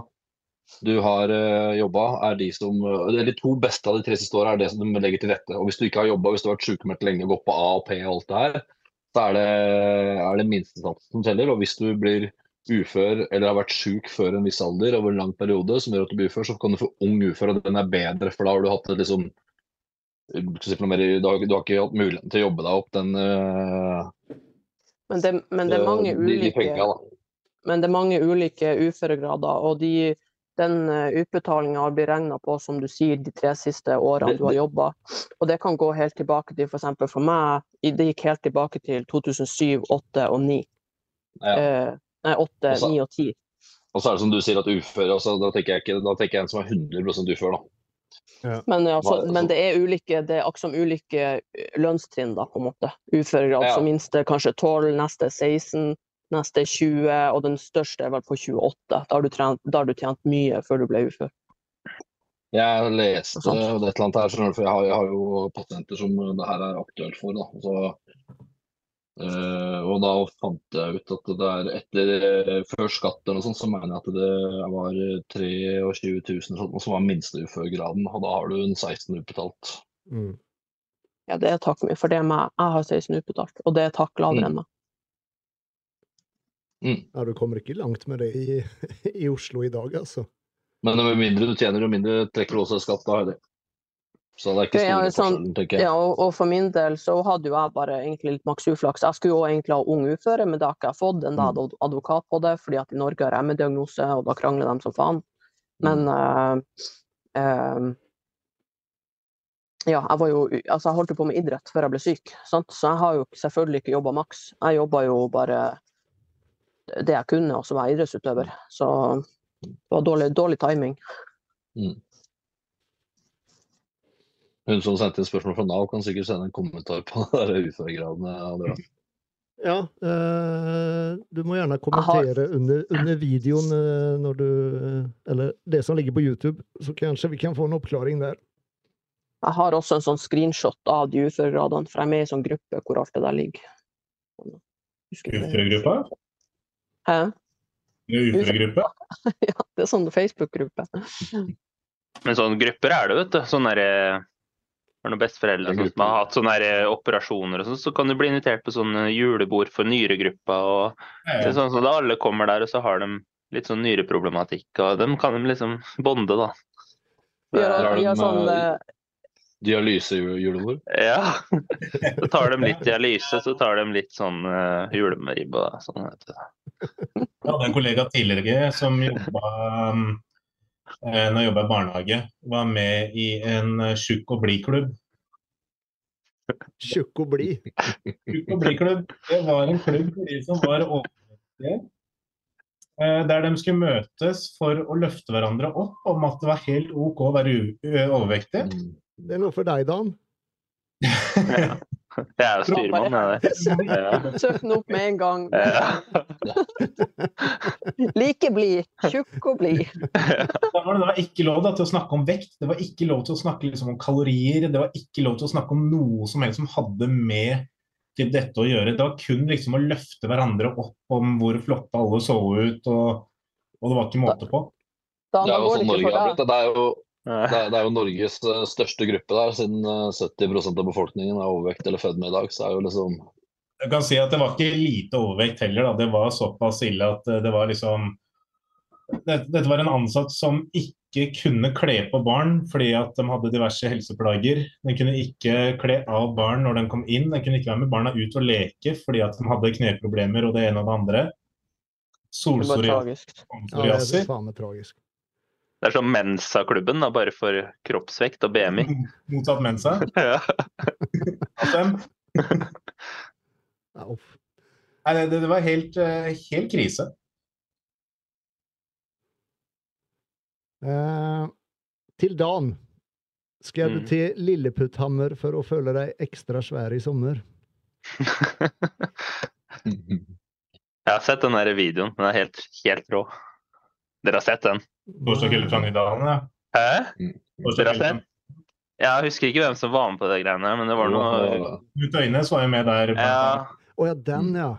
du har uh, jobba, er de som eller De to beste av de tre siste åra er det som de legger til rette. Og hvis du ikke har jobba, hvis du har vært sykemeldt lenge og gått på A og P og alt det her, så er det, er det minstesatsen som teller. Og hvis du blir ufør eller har vært syk før en viss alder over en lang periode, som gjør at du blir ufør, så kan du få ung ufør, og den er bedre, for da har du hatt et liksom noe mer, du, har, du har ikke hatt muligheten til å jobbe deg opp den uh, Men det, men det er mange de, de ulike da. men det er mange ulike uføregrader, og de, den utbetalinga blir regna på, som du sier, de tre siste årene du har jobba. Og det kan gå helt tilbake til f.eks. For, for meg, det gikk helt tilbake til 2007, 2008 og 2009. Ja. Eh, nei, 8, Og så- 9 og 10. Og så er det som du sier at uføre, altså, da, tenker jeg ikke, da tenker jeg en som er 100 ufør. da. Men, altså, Hva- men det er ulike, det er akkurat som ulike eh, lønnstrinn, da, på en måte. Uføregrad. Ja. som minste kanskje 12, neste 16, neste 20, og den største er vel på 28. Da har du, trent, da har du tjent mye før du ble ufør. Jeg leste og det et eller annet her, for jeg har, jeg har jo pasienter som det her er aktuelt for. da. Så øh, og da fant jeg ut at det er etter eh, før skatt eller noe sånt, så mener jeg at det var 23 000 sånt, som var minsteuførgraden. Og da har du en 16 utbetalt. Mm. Ja, det er takk mye, for det er meg. Jeg har 16 utbetalt, og det er takk lavere Mm. enn meg. Mm. Ja, du kommer ikke langt med det i, i Oslo i dag, altså. Men jo mindre du tjener, jo mindre trekker du også skatt da. er det. Så det er ikke Det store sånn- forskjellen, tenker jeg. Ja, og, og for min del så hadde jo jeg bare egentlig litt maks uflaks. Jeg skulle jo egentlig ha ung uføre, men det har ikke jeg fått. Enda jeg hadde advokat på det, fordi at i Norge har jeg med diagnose, og da krangler de som faen. Men mm. uh, uh, ja, jeg var jo Altså, jeg holdt jo på med idrett før jeg ble syk, sant? så jeg har jo selvfølgelig ikke jobba maks. Jeg jobba jo bare det jeg kunne, og som jeg er idrettsutøver. Så det var dårlig, dårlig timing. Hun som sendte inn spørsmål fra Nav, kan sikkert sende en kommentar på uføregradene. Ja, eh, du må gjerne har- kommentere under, under videoen eh, når du Eller det som ligger på YouTube, så kanskje vi kan få en oppklaring der. Jeg har også en sånn screenshot av de uføregradene, for jeg er med i en sånn gruppe hvor alt det der ligger. Husker? Uføregruppa? Hæ? Uføregruppe? Ja, det er sånn Facebook-gruppe. Men sånne grupper er det, vet du. Sånn derre for noen besteforeldre sånn, som har hatt sånne der operasjoner og sånn, så kan du bli invitert på sånne julebord for nyregruppa. og ja, ja. sånn så da Alle kommer der, og så har de litt sånn nyreproblematikk, og dem kan de liksom bonde, da. Vi har, har vi har sånn eh, eh, Dialysejulebord. Ja. Så tar de litt dialyse, så tar de litt sånn uh, julemeribb og sånn. vet du. Jeg hadde en kollega tidligere som jobba eh, når jeg jobba i barnehage, var med i en eh, tjukk og blid-klubb. Tjukk og blid. Tjukk og blid-klubb, det var en klubb for de som var overvektige. eh, Der de skulle møtes for å løfte hverandre opp om at det var helt OK å være overvektig. Det er noe for deg, Dan. Ja. Det er jo styrmann, det. Ja. Søk den opp med en gang. Ja. Like blid. Tjukk og blid. Da det, var ikke lov da, til å snakke om vekt, det var ikke lov til å snakke liksom, om kalorier, det var ikke lov til å snakke om noe som helst som hadde med til dette å gjøre. Det var kun liksom å løfte hverandre opp om hvor flotte alle så ut, og, og det var ikke måte på. Da, Det er jo sånn Norge har blitt. Det er jo, det er, det er jo Norges eh, største gruppe der, siden eh, 70% av befolkningen er overvekt eller født med i dag. Så er jo liksom Jeg kan si at det var ikke lite overvekt heller, da. det var såpass ille at eh, det var liksom Dette, dette var en ansatt som ikke kunne kle på barn fordi at de hadde diverse helseplager. Den kunne ikke kle av barn når de kom inn. Den kunne ikke være med barna ut og leke fordi at de hadde kneproblemer og det ene og det andre. Det var Solpsoriasis. tragisk. Ja, det er som Mensa-klubben, bare for kroppsvekt og BMI. Motsatt mensa. Ja. Nei, det, det var helt, eh, helt krise. Eh, til Dan. Skal du Mm. til Lilleputthammer for å føle deg ekstra svær i sommer? Jeg har sett den der videoen. Den er helt, helt rå. Dere har sett den? Torsdag kveld fra Nydalen, ja. Hæ? Dere har sett? Jeg husker ikke hvem som var med på det greiene, men det var noe Knut Øynes var jo med der. Å Ja, Oh, ja, den, ja.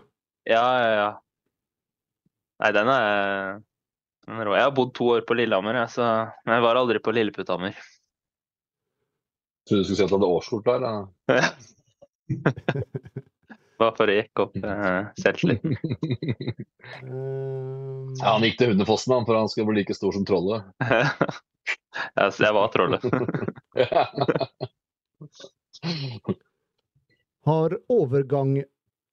ja, ja. ja. Nei, den er, den er rå. Jeg har bodd to år på Lillehammer, jeg, så men jeg var aldri på Lilleputthammer. Trodde du skulle si at du hadde årskort der. Ja. Bare for å jekke opp uh, selvtilliten. Eh, Ja, han gikk til Hundefossen han, for han skulle bli like stor som trollet. ja, så jeg var trollet. har overgang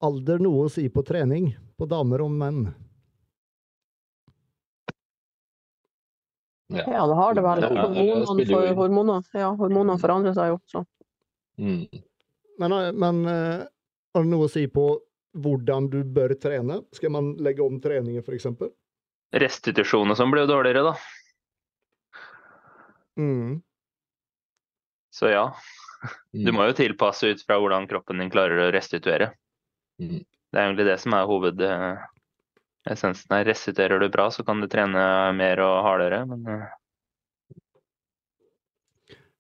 alder noe å si på trening? På damer og menn? Ja. Ja, det har det vel. Ja, Hormonene, for, hormoner, ja, hormonene forandrer seg jo. Så. Mm. Men, eh, men eh, har det noe å si på hvordan du bør trene? Skal man legge om treningen, f.eks.? Restitusjon og sånn blir jo dårligere, da. Mm. Så ja. Mm. Du må jo tilpasse ut fra hvordan kroppen din klarer å restituere. Mm. Det er egentlig det som er hovedessensen her. Restituerer du bra, så kan du trene mer og hardere. Men eh,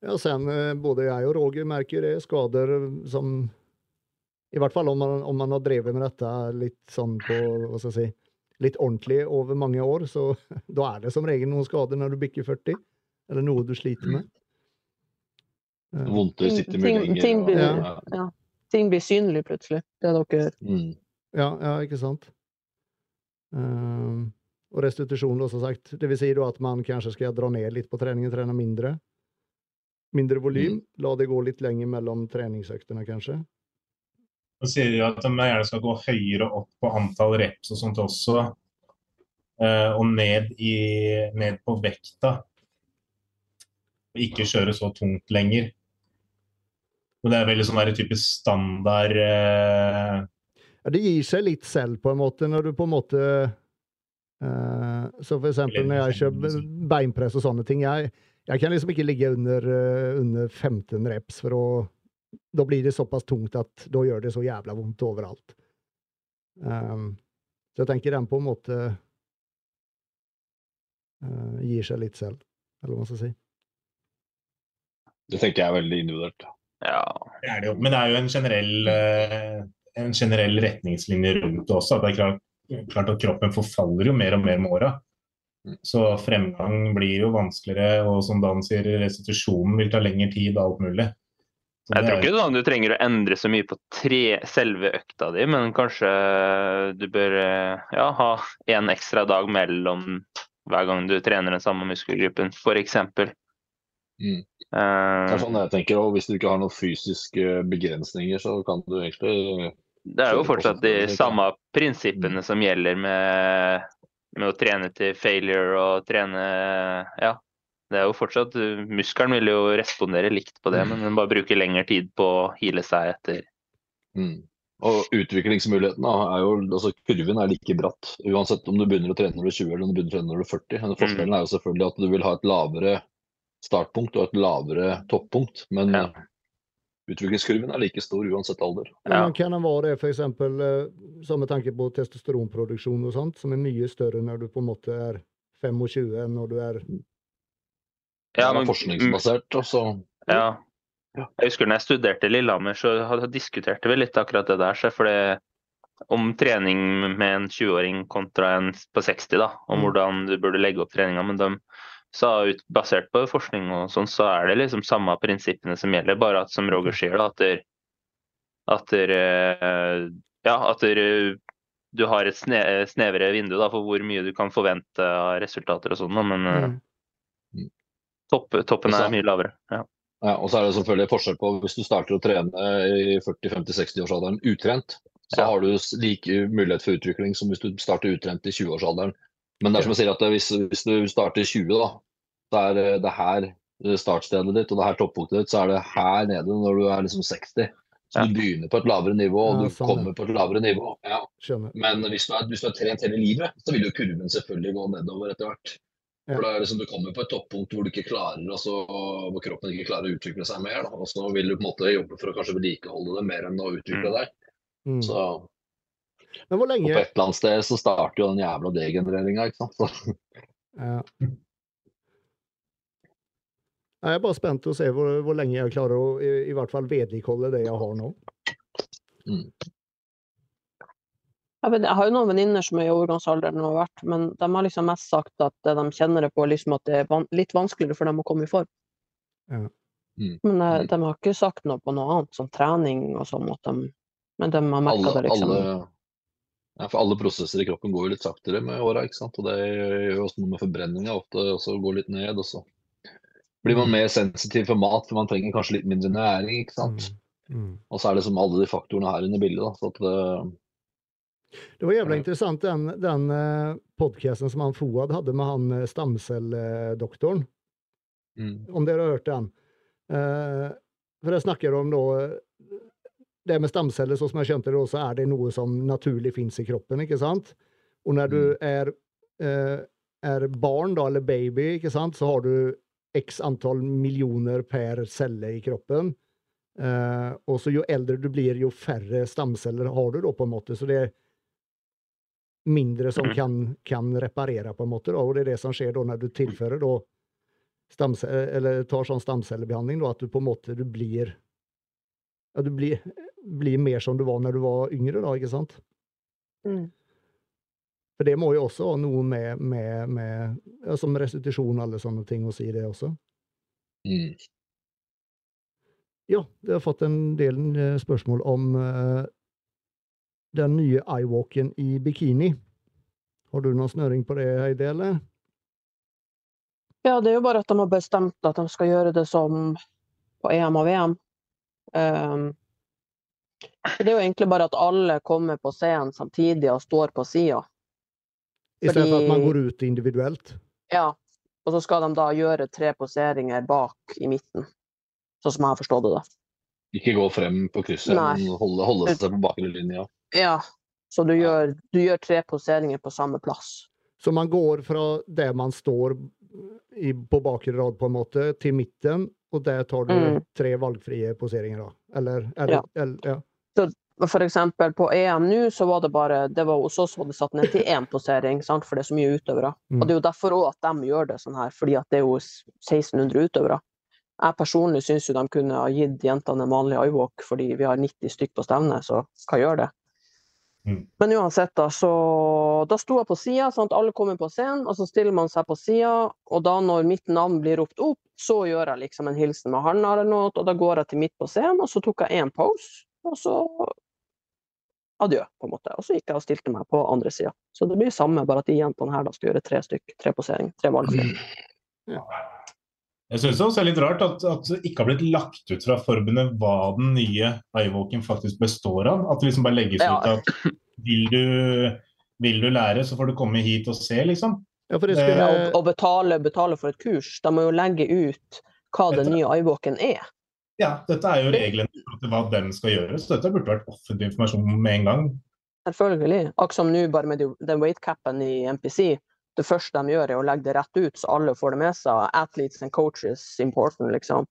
Ja, sen eh, både jeg og Roger merker det. Skader som I hvert fall om man, om man har drevet med dette litt sånn på hva skal jeg si, litt ordentlig over mange år, så da er det som regel noen skader når du bikker 40. Eller noe du sliter med. Mm. Vondter sitter mye lenger. ting ting, ja. Ja. Ting blir synlig plutselig. Det er dere Mm. Ja, ja, ikke sant. Um, og restitusjon, da, som sagt. Det vil si da at man kanskje skal dra ned litt på treningen, trene mindre. Mindre volym. La det gå litt lenger mellom treningsøktene, kanskje. Så sier de at de gjerne skal gå høyere opp på antall reps og sånt også. eh, og ned, i, ned på vekta. Og ikke kjøre så tungt lenger. Og det er veldig sånn typisk standard eh, Ja, det gir seg litt selv, på en måte, når du på en måte eh, Så for eksempel når jeg kjører beinpress og sånne ting. Jeg, jeg kan liksom ikke ligge under, eh, under 15 reps, for å Da blir det såpass tungt at da gjør det så jævla vondt overalt. Um, så jeg tenker den på en måte uh, gir seg litt selv, eller hva man skal si. Det tenker jeg er veldig individuelt. Ja. det er det jo. Men det er jo en generell, eh, en generell retningslinje rundt det også. at det er klart, klart at kroppen forfaller jo mer og mer med åra. Så fremgang blir jo vanskeligere, og som Dan sier, restitusjonen vil ta lengre tid og alt mulig. Jeg tror ikke sånn du trenger å endre så mye på tre, selve økta di, men kanskje du bør eh, ja, ha en ekstra dag mellom hver gang du trener den samme muskelgruppen, f.eks. Mm. Uh, Det er sånn jeg tenker, og Hvis du ikke har noen fysiske begrensninger, så kan du egentlig Det er jo fortsatt de samme prinsippene som gjelder med, med å trene til failure og trene Ja. Det er jo fortsatt Muskelen vil jo respondere likt på det, men den bare bruker lengre tid på å hile seg etter. mm. Og utviklingsmuligheten er jo altså Kurven er like bratt uansett om du begynner å trene når du er 20 eller om du begynner å trene når du er 40. Men forskjellen er jo selvfølgelig at du vil ha et lavere startpunkt og et lavere toppunkt. Men Ja. utviklingskurven er like stor uansett alder. Men Ja. kan den være det, for eksempel, eh, med tanke på testosteronproduksjon og sånt, som er mye større når du på en måte er 25 enn når du er Ja, men- forskningsbasert. Og så Ja. Jeg husker når jeg studerte i Lillehammer, så hadde- diskuterte vi litt akkurat det der. Så for det, om trening med en 20-åring kontra en på 60, da, om Mm. hvordan du burde legge opp treninga. Men de sa ut, basert på forskning og sånn, så er det liksom samme prinsippene som gjelder, bare at som Roger sier, da, at, der, at der, eh, ja, at der, du har et sne, snevere vindu da, for hvor mye du kan forvente av resultater og sånn, men eh, Mm. Topp, toppen er mye lavere. Ja. Ja, og så er det selvfølgelig forskjell på hvis du starter å trene i 40-50-60-årsalderen utrent, så Ja. har du lik mulighet for utvikling som hvis du starter utrent i 20-årsalderen. Men det er som jeg sier at hvis, hvis du starter i 20, da, så er det- her startstedet ditt og det her toppunktet ditt, så er det her nede når du er liksom 60. Så Ja. du begynner på et lavere nivå, og Ja, du sånn, kommer på et lavere nivå. Ja. Men hvis du, er, hvis du har trent hele livet, så vil jo kurven selvfølgelig gå nedover etter hvert. For da er det liksom, Du kommer på et toppunkt hvor du ikke klarer, altså, hvor kroppen ikke klarer å utvikle seg mer. Da. Og så vil du på en måte jobbe for å kanskje vedlikeholde det mer enn å utvikle Mm. deg. Mm. Så Men hvor på et eller annet sted så starter jo den jævla degenereringa. ikke sant? Så, ja. Jeg er bare spent på å se hvor, hvor lenge jeg klarer å i, i hvert fall vedlikeholde det jeg har nå. mm. Jeg, vet, jeg har jo noen venninner som er i overgangsalderen og har vært, men de har liksom mest sagt at det de kjenner det på, liksom at det er van litt vanskeligere for dem å komme i form. Ja. Mm. Men eh, Mm. de har ikke sagt noe på noe annet, som trening og sånn. At de, men de har merka det, liksom. alle, ja, for alle prosesser i kroppen går jo litt saktere med åra. ikke sant? Og det gjør jo også noe med forbrenninga. Ofte også går litt ned. og så blir man mer sensitiv for mat, for man trenger kanskje litt mindre næring. ikke sant? Mm. Mm. Og så er det som alle de faktorene her inne i bildet. da, så at det, Det var jævla Ja. intressant den, den eh, podcasten som han Foad hadde med han eh, mm. Om dere har hørt den. Uh, for jeg snakker om da eh, Det med stamceller, sånn som jeg skjønte det, så er det noe som naturlig fins i kroppen, ikke sant? Og når du er, uh, er barn, da, eller baby, ikke sant, så har du x antall millioner per celle i kroppen. Uh, og så jo eldre du blir, jo færre stamceller har du da, på en måte. Så det er mindre som Mhm. kan, kan reparere, på en måte. Da. Og det er det som skjer da når du tilfører da eller tar sånn stamcellebehandling, da, at du på en måte du blir ja, du blir, blir, mer som du var når du var yngre, da, ikke sant? Mm. For det må jo også ha noe med, med, med ja, som restitusjon og alle sånne ting å si, det også. Mm. Ja, jeg har fått en del eh, spørsmål om eh, den nye iWalken i bikini. Har du noen snøring på det, Heidi, eller? Ja, det er jo bare at de har bestemt at de skal gjøre det som på EM og VM. Um, det er jo egentlig bare at alle kommer på scenen samtidig og står på sida. I stedet for at man går ut individuelt? Ja. Og så skal de da gjøre tre poseringer bak i midten. Sånn som jeg har forstått det, da. Ikke gå frem på krysset, men holde, holde seg på bakre linja. Ja. Så du gjør, du gjør tre poseringer på samme plass. Så man går fra der man står i, på bakre rad, på en måte, til midten, og der tar du Mm. tre valgfrie poseringer, da? Eller? eller, Ja. eller ja. For eksempel på EM nå, så var det bare det var Hos oss var det satt ned til én posering, sant? for det er så mye utøvere. Mm. Og det er jo derfor òg at de gjør det sånn her, fordi at det er jo 1600 utøvere. Jeg personlig syns jo de kunne ha gitt jentene en vanlig iWalk, fordi vi har 90 stykk på stevnet, så hva gjør det? Mm. Men uansett, da, så Da sto jeg på sida, sånn at alle kommer på scenen, og så stiller man seg på sida, og da når mitt navn blir ropt opp, så gjør jeg liksom en hilsen med handa eller noe, og da går jeg til midt på scenen, og så tok jeg én pause, og så adjø, på en måte. Og så gikk jeg og stilte meg på andre sida. Så det blir samme, bare at de jentene her da skal gjøre tre stykk, tre poseringer, tre valgfrie. Jeg syns det også er litt rart at, at det ikke har blitt lagt ut fra forbundet hva den nye iWalken faktisk består av. At det liksom bare legges Ja. ut at vil du, vil du lære, så får du komme hit og se, liksom. ja, skulle Ja, og, og betale, betale for et kurs. De må jo legge ut hva den nye iWalken er. Ja, dette er jo reglene for hva den skal gjøre, så dette burde vært offentlig informasjon med en gang. Selvfølgelig. Akkurat som nå, bare med de- den weightcapen i MPC. Det første de gjør, er å legge det rett ut, så alle får det med seg. Athletes and coaches important, liksom.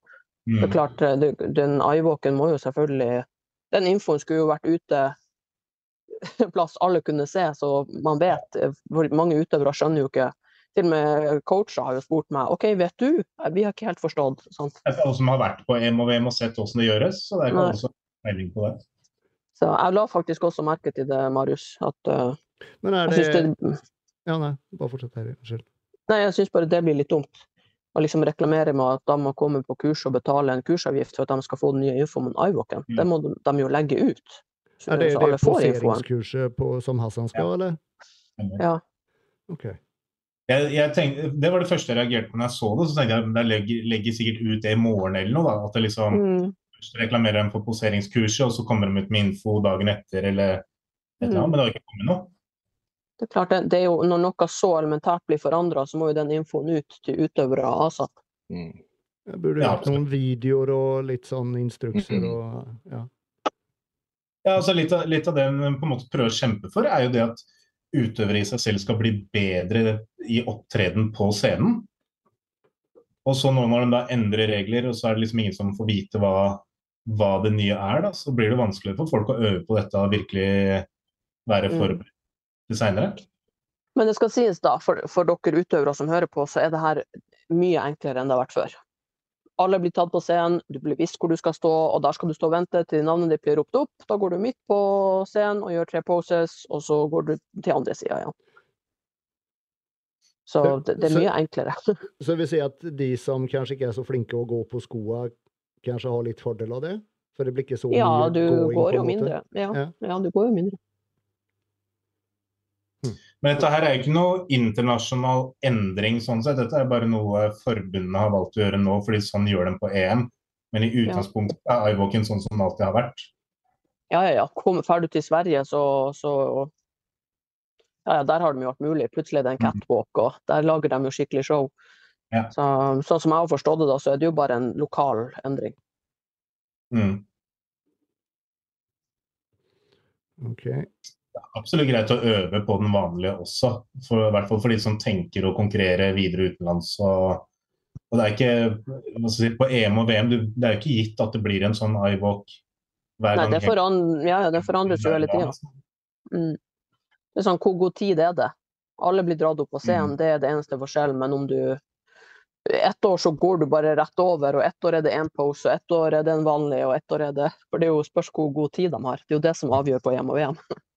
Det er Mm. klart, eh, det, den iWalken må jo selvfølgelig Den infoen skulle jo vært ute plass alle kunne se, så man vet. eh, mange utøvere skjønner jo ikke Til og med coacher har jo spurt meg OK, vet du? Eh, Vi har ikke helt forstått. Sant? Det er alle som har vært på EM og VM og sett hvordan det gjøres, så det er ikke Nei. alle som har peiling på det. Så jeg la faktisk også merke til det, Marius. At uh, Men er det det Ja, nei, bare fortsett her. Unnskyld. Nei, jeg syns bare det blir litt dumt. Å liksom reklamere med at de må komme på kurs og betale en kursavgift for at de skal få den nye infoen om iWalken. Mm. Det må de, de jo legge ut. Så, Er det så det poseringskurset på, som Hassan skal, eller? Ja. OK. Jeg, jeg tenkte, det var det første jeg reagerte på når jeg så det. Så tenkte jeg at de legger, legger sikkert ut det i morgen eller noe. Da. At det liksom Mm. først reklamerer dem for poseringskurset, og så kommer de ut med info dagen etter eller et eller annet. Mm. Men det har ikke kommet noe. Det er klart, det, det er jo, Når noe så elementært blir forandra, så må jo den infoen ut til utøvere asap. Mm. Jeg burde Ja, gjort noen videoer og litt sånn instrukser Mhm. og ja. Ja, altså litt, av, litt av det en på en måte prøver å kjempe for, er jo det at utøvere i seg selv skal bli bedre i opptreden på scenen. Og så nå når de da endrer regler, og så er det liksom ingen som får vite hva, hva det nye er, da, så blir det vanskeligere for folk å øve på dette og virkelig være Mm. forberedt til seinere. Men det skal sies da, for, for dere utøvere som hører på, så er det her mye enklere enn det har vært før. Alle blir tatt på scenen, du blir visst hvor du skal stå, og der skal du stå og vente til navnet ditt blir ropt opp. Da går du midt på scenen og gjør tre poses, og så går du til andre sida igjen. Så det, det er Så- mye enklere. Så det vil si at de som kanskje ikke er så flinke å gå på skoa, kanskje har litt fordel av det? For det blir ikke så Ja, mye du gåing, går jo mindre. Ja, Ja. ja, du går jo mindre. Men dette her er ikke noe internasjonal endring sånn sett. Dette er bare noe forbundene har valgt å gjøre nå, fordi sånn gjør de på EM. Men i utgangspunktet er iWalken sånn som den alltid har vært. Ja, ja, ja. Kom, Drar du til Sverige, så, så ja, ja, Der har de jo vært mulig. Plutselig er det en Mhm. catwalk, og der lager de jo skikkelig show. Ja. Så, sånn som jeg har forstått det, da, så er det jo bare en lokal endring. Mm. Ok. Absolutt greit å øve på den vanlige også. For, I hvert fall for de som tenker å konkurrere videre utenlands. Og, og det er ikke si, På EM og VM det er jo ikke gitt at det blir en sånn iWalk hver Nei, gang. det, foran, ja, ja, det forandres jo hele tida. Mm. Det er sånn, hvor god tid er det? Alle blir dratt opp på scenen, mm. det er det eneste forskjellen. Men om du ett år så går du bare rett over, og ett år er det én pose, og ett år er det en vanlig, og ett år er det For det er jo spørs hvor god tid de har. Det er jo det som avgjør på EM og VM.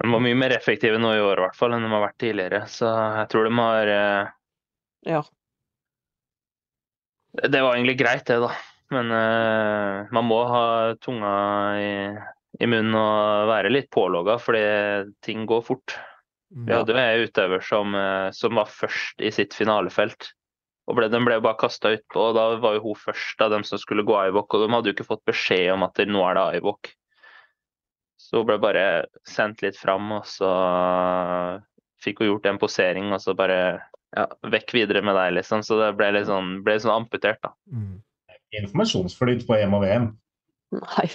De var mye mer effektive nå i år i hvert fall enn de har vært tidligere, så jeg tror de har eh, Ja. Det var egentlig greit, det, da. Men eh, man må ha tunga i, i munnen og være litt pålogga, fordi ting går fort. Vi hadde jo en utøver som, eh, som var først i sitt finalefelt. Og ble, Den ble jo bare kasta utpå, og da var jo hun først av dem som skulle gå Ivok. Og de hadde jo ikke fått beskjed om at nå er det Ivok. Så hun ble bare sendt litt fram, og så fikk hun gjort en posering, og så bare ja, vekk videre med deg, liksom. Så det ble litt sånn, ble litt sånn amputert, da. Mm. Informasjonsflyt på EM og VM. Nei.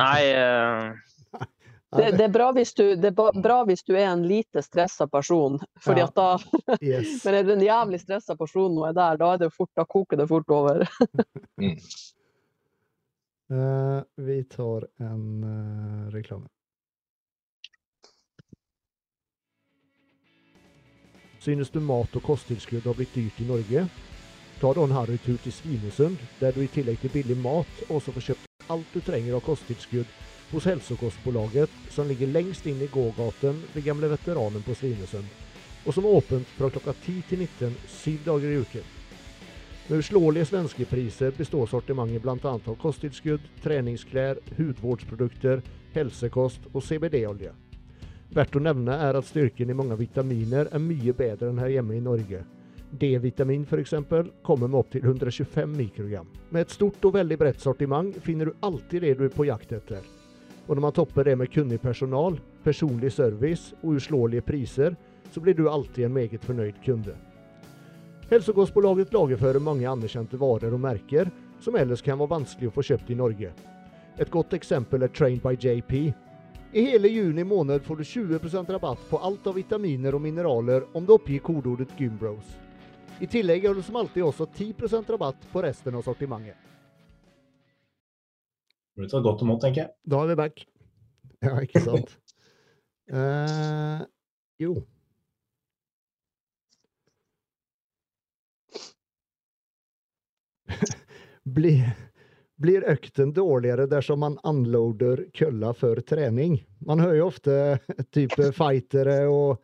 Nei, uh... Det, det, er bra hvis du, det er bra hvis du er en lite stressa person, fordi Ja. at da Yes. Men er du en jævlig stressa person og er der, da, er det fort, da koker det fort over. Mm. Eh, vi tar en uh, reklame. Synes du mat og kosttilskudd har blitt dyrt i Norge? Ta da en harrytur til Svinesund, der du i tillegg til billig mat også får kjøpt alt du trenger av kosttilskudd hos Hälsokostbolaget, som ligger lengst inn i gågaten ved gamle veteranen på Svinesund, og som er åpent fra klokka 10 til 19 syv dager i uken. Med uslåelige svenske priser består sortimentet bl.a. av kosttilskudd, treningsklær, hudvårdsprodukter, helsekost og CBD-olje. Verdt å nevne er at styrken i mange vitaminer er mye bedre enn her hjemme i Norge. D-vitamin f.eks. kommer med opptil 125 mikrogram. Med et stort og veldig bredt sortiment finner du alltid det du er på jakt etter. Og når man topper det med kunnig personal, personlig service og uslåelige priser, så blir du alltid en meget fornøyd kunde. Hälsokostbolaget lagerfører mange anerkjente varer og merker som ellers kan være vanskelig å få kjøpt i Norge. Et godt eksempel er Trained by JP. I hele juni måned får du 20% rabatt på alt av vitaminer og mineraler om du oppgir kodeordet Gymbros. I tillegg har du som alltid også 10% rabatt på resten av sortimentet. Det blir tatt godt imot, tenker jeg. Da er vi back. Ja, ikke sant? uh, jo. Blir, blir økten dårligere dersom man unloader kølla før trening? Man hører jo ofte type fightere og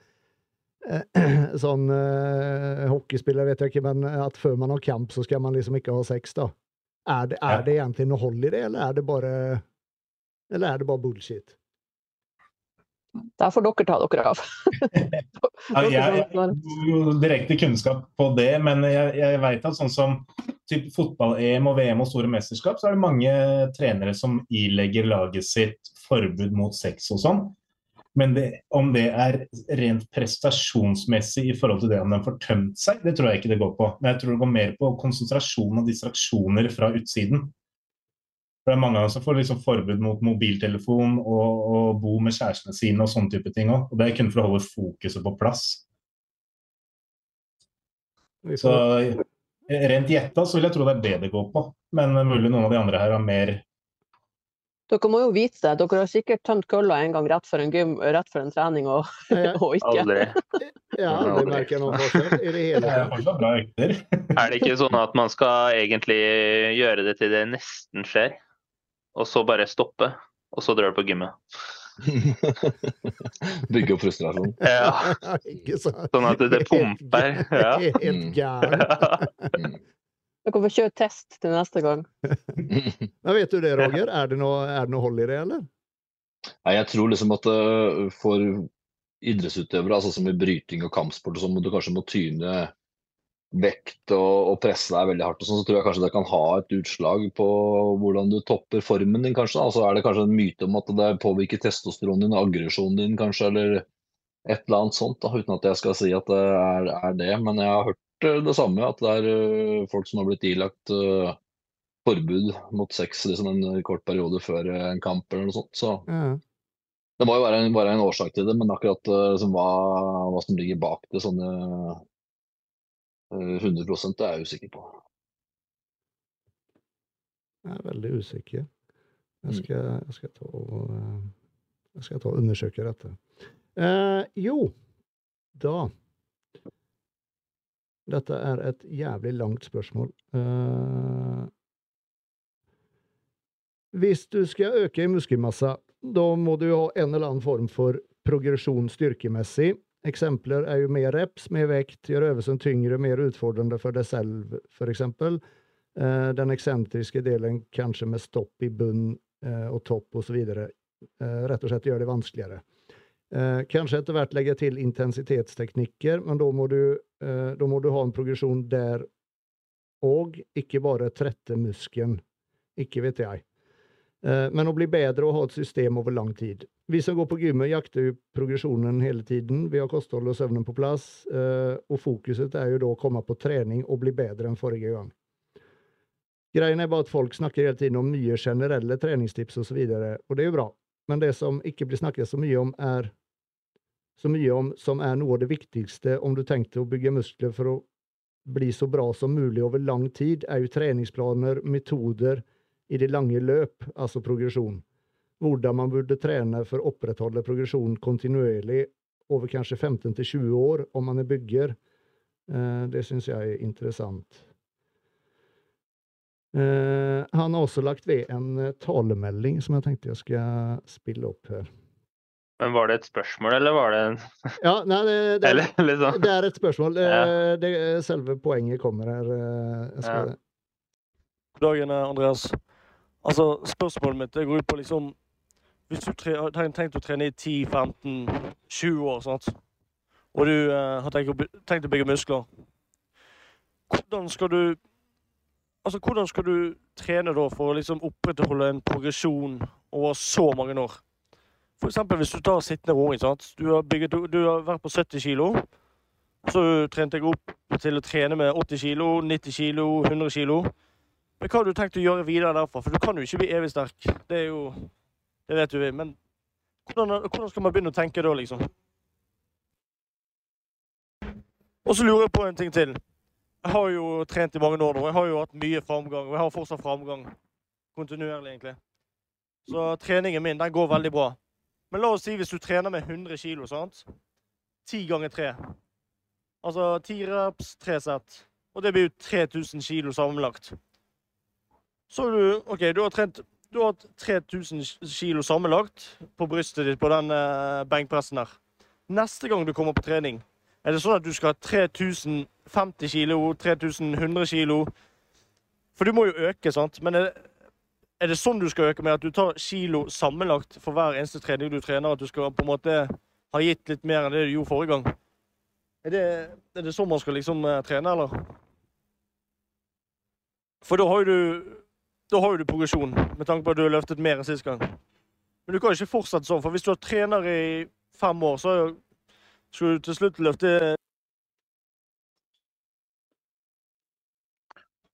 eh, sånn eh, hockeyspillere, vet jeg ikke, men at før man har kamp, så skal man liksom ikke ha sex, da. Er det, er det egentlig noe hold i det, eller er det bare Eller er det bare bullshit? Altså, Der får dere ta dere av. Ja, jeg jeg har jo direkte kunnskap på det, men jeg, jeg vet at sånn som fotball-EM og VM og store mesterskap, så er det mange trenere som ilegger laget sitt forbud mot sex og sånn. Men det, om det er rent prestasjonsmessig i forhold til det om de får tømt seg, det tror jeg ikke det går på. Men jeg tror det går mer på konsentrasjon og distraksjoner fra utsiden. For det er mange av dem som får liksom forbud mot mobiltelefon og, og bo med kjærestene sine og sånne type ting òg. Og det er kun for å holde fokuset på plass. Så rent gjetta så vil jeg tro det er det det går på. Men mulig noen av de andre her har mer Dere må jo vite det. Dere har sikkert tømt kølla en gang rett for en gym, rett for en trening, og, Jeg og ikke. aldri. ja, aldri merket noen forskjell i det hele Det tatt. fortsatt. Er det ikke sånn at man skal egentlig gjøre det til det nesten skjer, og så bare stoppe, og så drar du på gymmet? Bygge opp frustrasjon. Ja, ikke sant? sånn at det pumper. Ja. Helt gæren. Dere får kjøre test til neste gang. Men vet du det, Roger? Er det noe, er det noe hold i det, eller? Nei, jeg tror liksom at øh, for idrettsutøvere, altså som i bryting og kampsport, og sånn, må du kanskje må tyne vekt og, og presse deg veldig hardt. og sånn, Så tror jeg kanskje det kan ha et utslag på hvordan du topper formen din, kanskje. Altså er det kanskje en myte om at det påvirker testosteronen din, aggresjonen din, kanskje, eller et eller annet sånt. da, Uten at jeg skal si at det er, er det. Men jeg har hørt øh, det samme, at det er øh, folk som har blitt ilagt uh, forbud mot sex liksom en kort periode før en kamp eller noe sånt. så Ja. det må jo være en, være en årsak til det, men akkurat uh, som hva, hva som ligger bak det, sånne eh, 100 det er jeg usikker på. Jeg er veldig usikker. Jeg Mm. skal, jeg skal, ta, og, eh, jeg skal ta og undersøke dette. Eh, jo, da Dette er et jævlig langt spørsmål. Eh, hvis du skal øke i muskelmasse, da må du ha en eller annen form for progresjon styrkemessig. Eksempler er jo mer reps, mer vekt, gjør øvelsen tyngre, mer utfordrende for deg selv, f.eks. Uh, den eksentriske delen kanskje med stopp i bunn uh, og topp osv. Uh, rett og slett gjør det vanskeligere. Eh, kanskje etter hvert legge til intensitetsteknikker, men da må, du, eh, da må du ha en progresjon der òg, ikke bare trette muskelen. Ikke vet jeg. Eh, men å bli bedre og ha et system over lang tid. Vi som går på gymmet, jakter jo progresjonen hele tiden. Vi har kosthold og søvnen på plass, eh, og fokuset er jo da å komme på trening og bli bedre enn forrige gang. Greien er bare at folk snakker hele tiden om nye generelle treningstips osv., og, så videre, og det er jo bra. Men det som ikke blir snakket så mye om, er så mye om, som er noe av det viktigste om du tenkte å bygge muskler for å bli så bra som mulig over lang tid, er jo treningsplaner, metoder i det lange løp, altså progresjon. Hvordan man burde trene for å opprettholde progresjon kontinuerlig over kanskje 15-20 år, om man er bygger. Eh, det syns jeg er interessant. Eh, han har også lagt ved en eh, talemelding som jeg tenkte jeg skal spille opp her. Men var det et spørsmål, eller var det en Ja, nei, det, det, er, eller, liksom. det er et spørsmål. Ja. Det, selve poenget kommer her. eh, Jeg skal, Ja. God dagen, Andreas. Altså, spørsmålet mitt går ut på liksom Hvis du tre, har tenkt å trene i 10-15-20 år, sant? og du eh, har tenkt å, tenkt å bygge muskler, hvordan skal du Altså, hvordan skal du trene da for å liksom opprettholde en progresjon over så mange år? For eksempel hvis du tar sittende roing. Du du har vært på 70 kilo, så trente jeg opp til å trene med 80 kilo, 90 kilo, 100 kilo. Men hva har du tenkt å gjøre videre derfra? For du kan jo ikke bli evig sterk. Det er jo Det vet du. Men hvordan, hvordan skal man begynne å tenke da, liksom? Og så lurer jeg på en ting til. Jeg har jo trent i mange år nå. Jeg har jo hatt mye framgang. Og jeg har fortsatt framgang. Kontinuerlig, egentlig. Så treningen min, den går veldig bra. Men la oss si hvis du trener med 100 kilo, sant? 10 ganger 3. Altså 10 reps, 3 sett. Og det blir jo 3000 kilo sammenlagt. Så har du OK, du har trent Du har hatt 3000 kilo sammenlagt på brystet ditt på den eh, benkpressen der. Neste gang du kommer på trening, er det sånn at du skal ha 3050 kilo, 3100 kilo? For du må jo øke, sant? Men er, er det sånn du skal øke med at du tar kilo sammenlagt for hver eneste trening du trener? At du skal på en måte ha gitt litt mer enn det du gjorde forrige gang? Er det, er det sånn man skal liksom eh, trene, eller? For da har jo du da har du progresjon, med tanke på at du har løftet mer enn sist gang. Men du kan ikke fortsette sånn, for hvis du har trener i fem år, så skal du til slutt løfte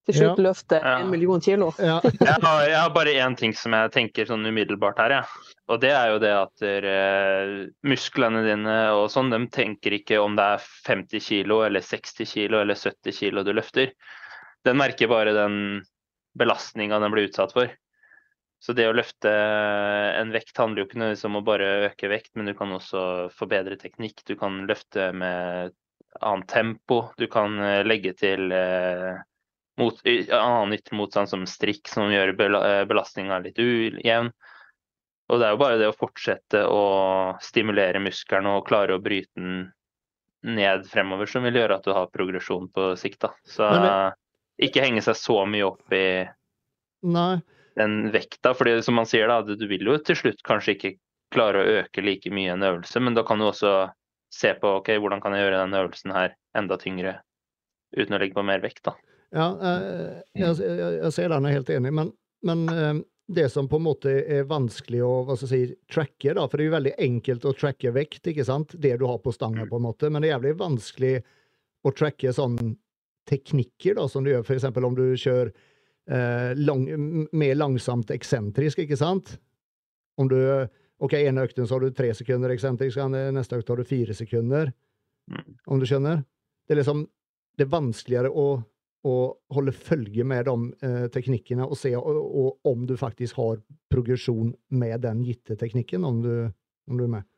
Til slutt Ja. løfte Ja. en million kilo. ja. Jeg har, jeg har bare én ting som jeg tenker sånn umiddelbart her, jeg. Og det er jo det at eh, musklene dine og sånn, de tenker ikke om det er 50 kilo eller 60 kilo eller 70 kilo du løfter. Den merker bare den belastninga den blir utsatt for. Så det å løfte en vekt handler jo ikke nødvendigvis om å bare øke vekt, men du kan også forbedre teknikk. Du kan løfte med annet tempo. Du kan eh, legge til eh, mot, annen ytre motstand som strikk, som gjør belastninga litt ujevn. Og det er jo bare det å fortsette å stimulere muskelen og klare å bryte den ned fremover som vil gjøre at du har progresjon på sikt. da. Så Men ikke henge seg så mye opp i Nei. den vekta. fordi som man sier da, du du vil jo til slutt kanskje ikke klare å øke like mye en øvelse, men da kan du også se på ok, hvordan kan jeg gjøre den øvelsen her enda tyngre uten å legge på mer vekt. da. Ja, eh, jeg, jeg, jeg ser den, jeg er helt enig, men, men eh, det som på en måte er vanskelig å hva skal jeg si, tracke, da, for det er jo veldig enkelt å tracke vekt, ikke sant, det du har på stanga, på en måte, men det er jævlig vanskelig å tracke sånn teknikker, da, som du gjør eksempel om du kjører eh, lang, mer langsomt eksentrisk, ikke sant? Om du OK, ene økten så har du tre sekunder eksentrisk, neste økt har du fire sekunder, Mm. om du skjønner? Det er liksom det er vanskeligere å, å holde følge med de eh, teknikkene og se og, og om du faktisk har progresjon med den gitte teknikken, om du, om du er med.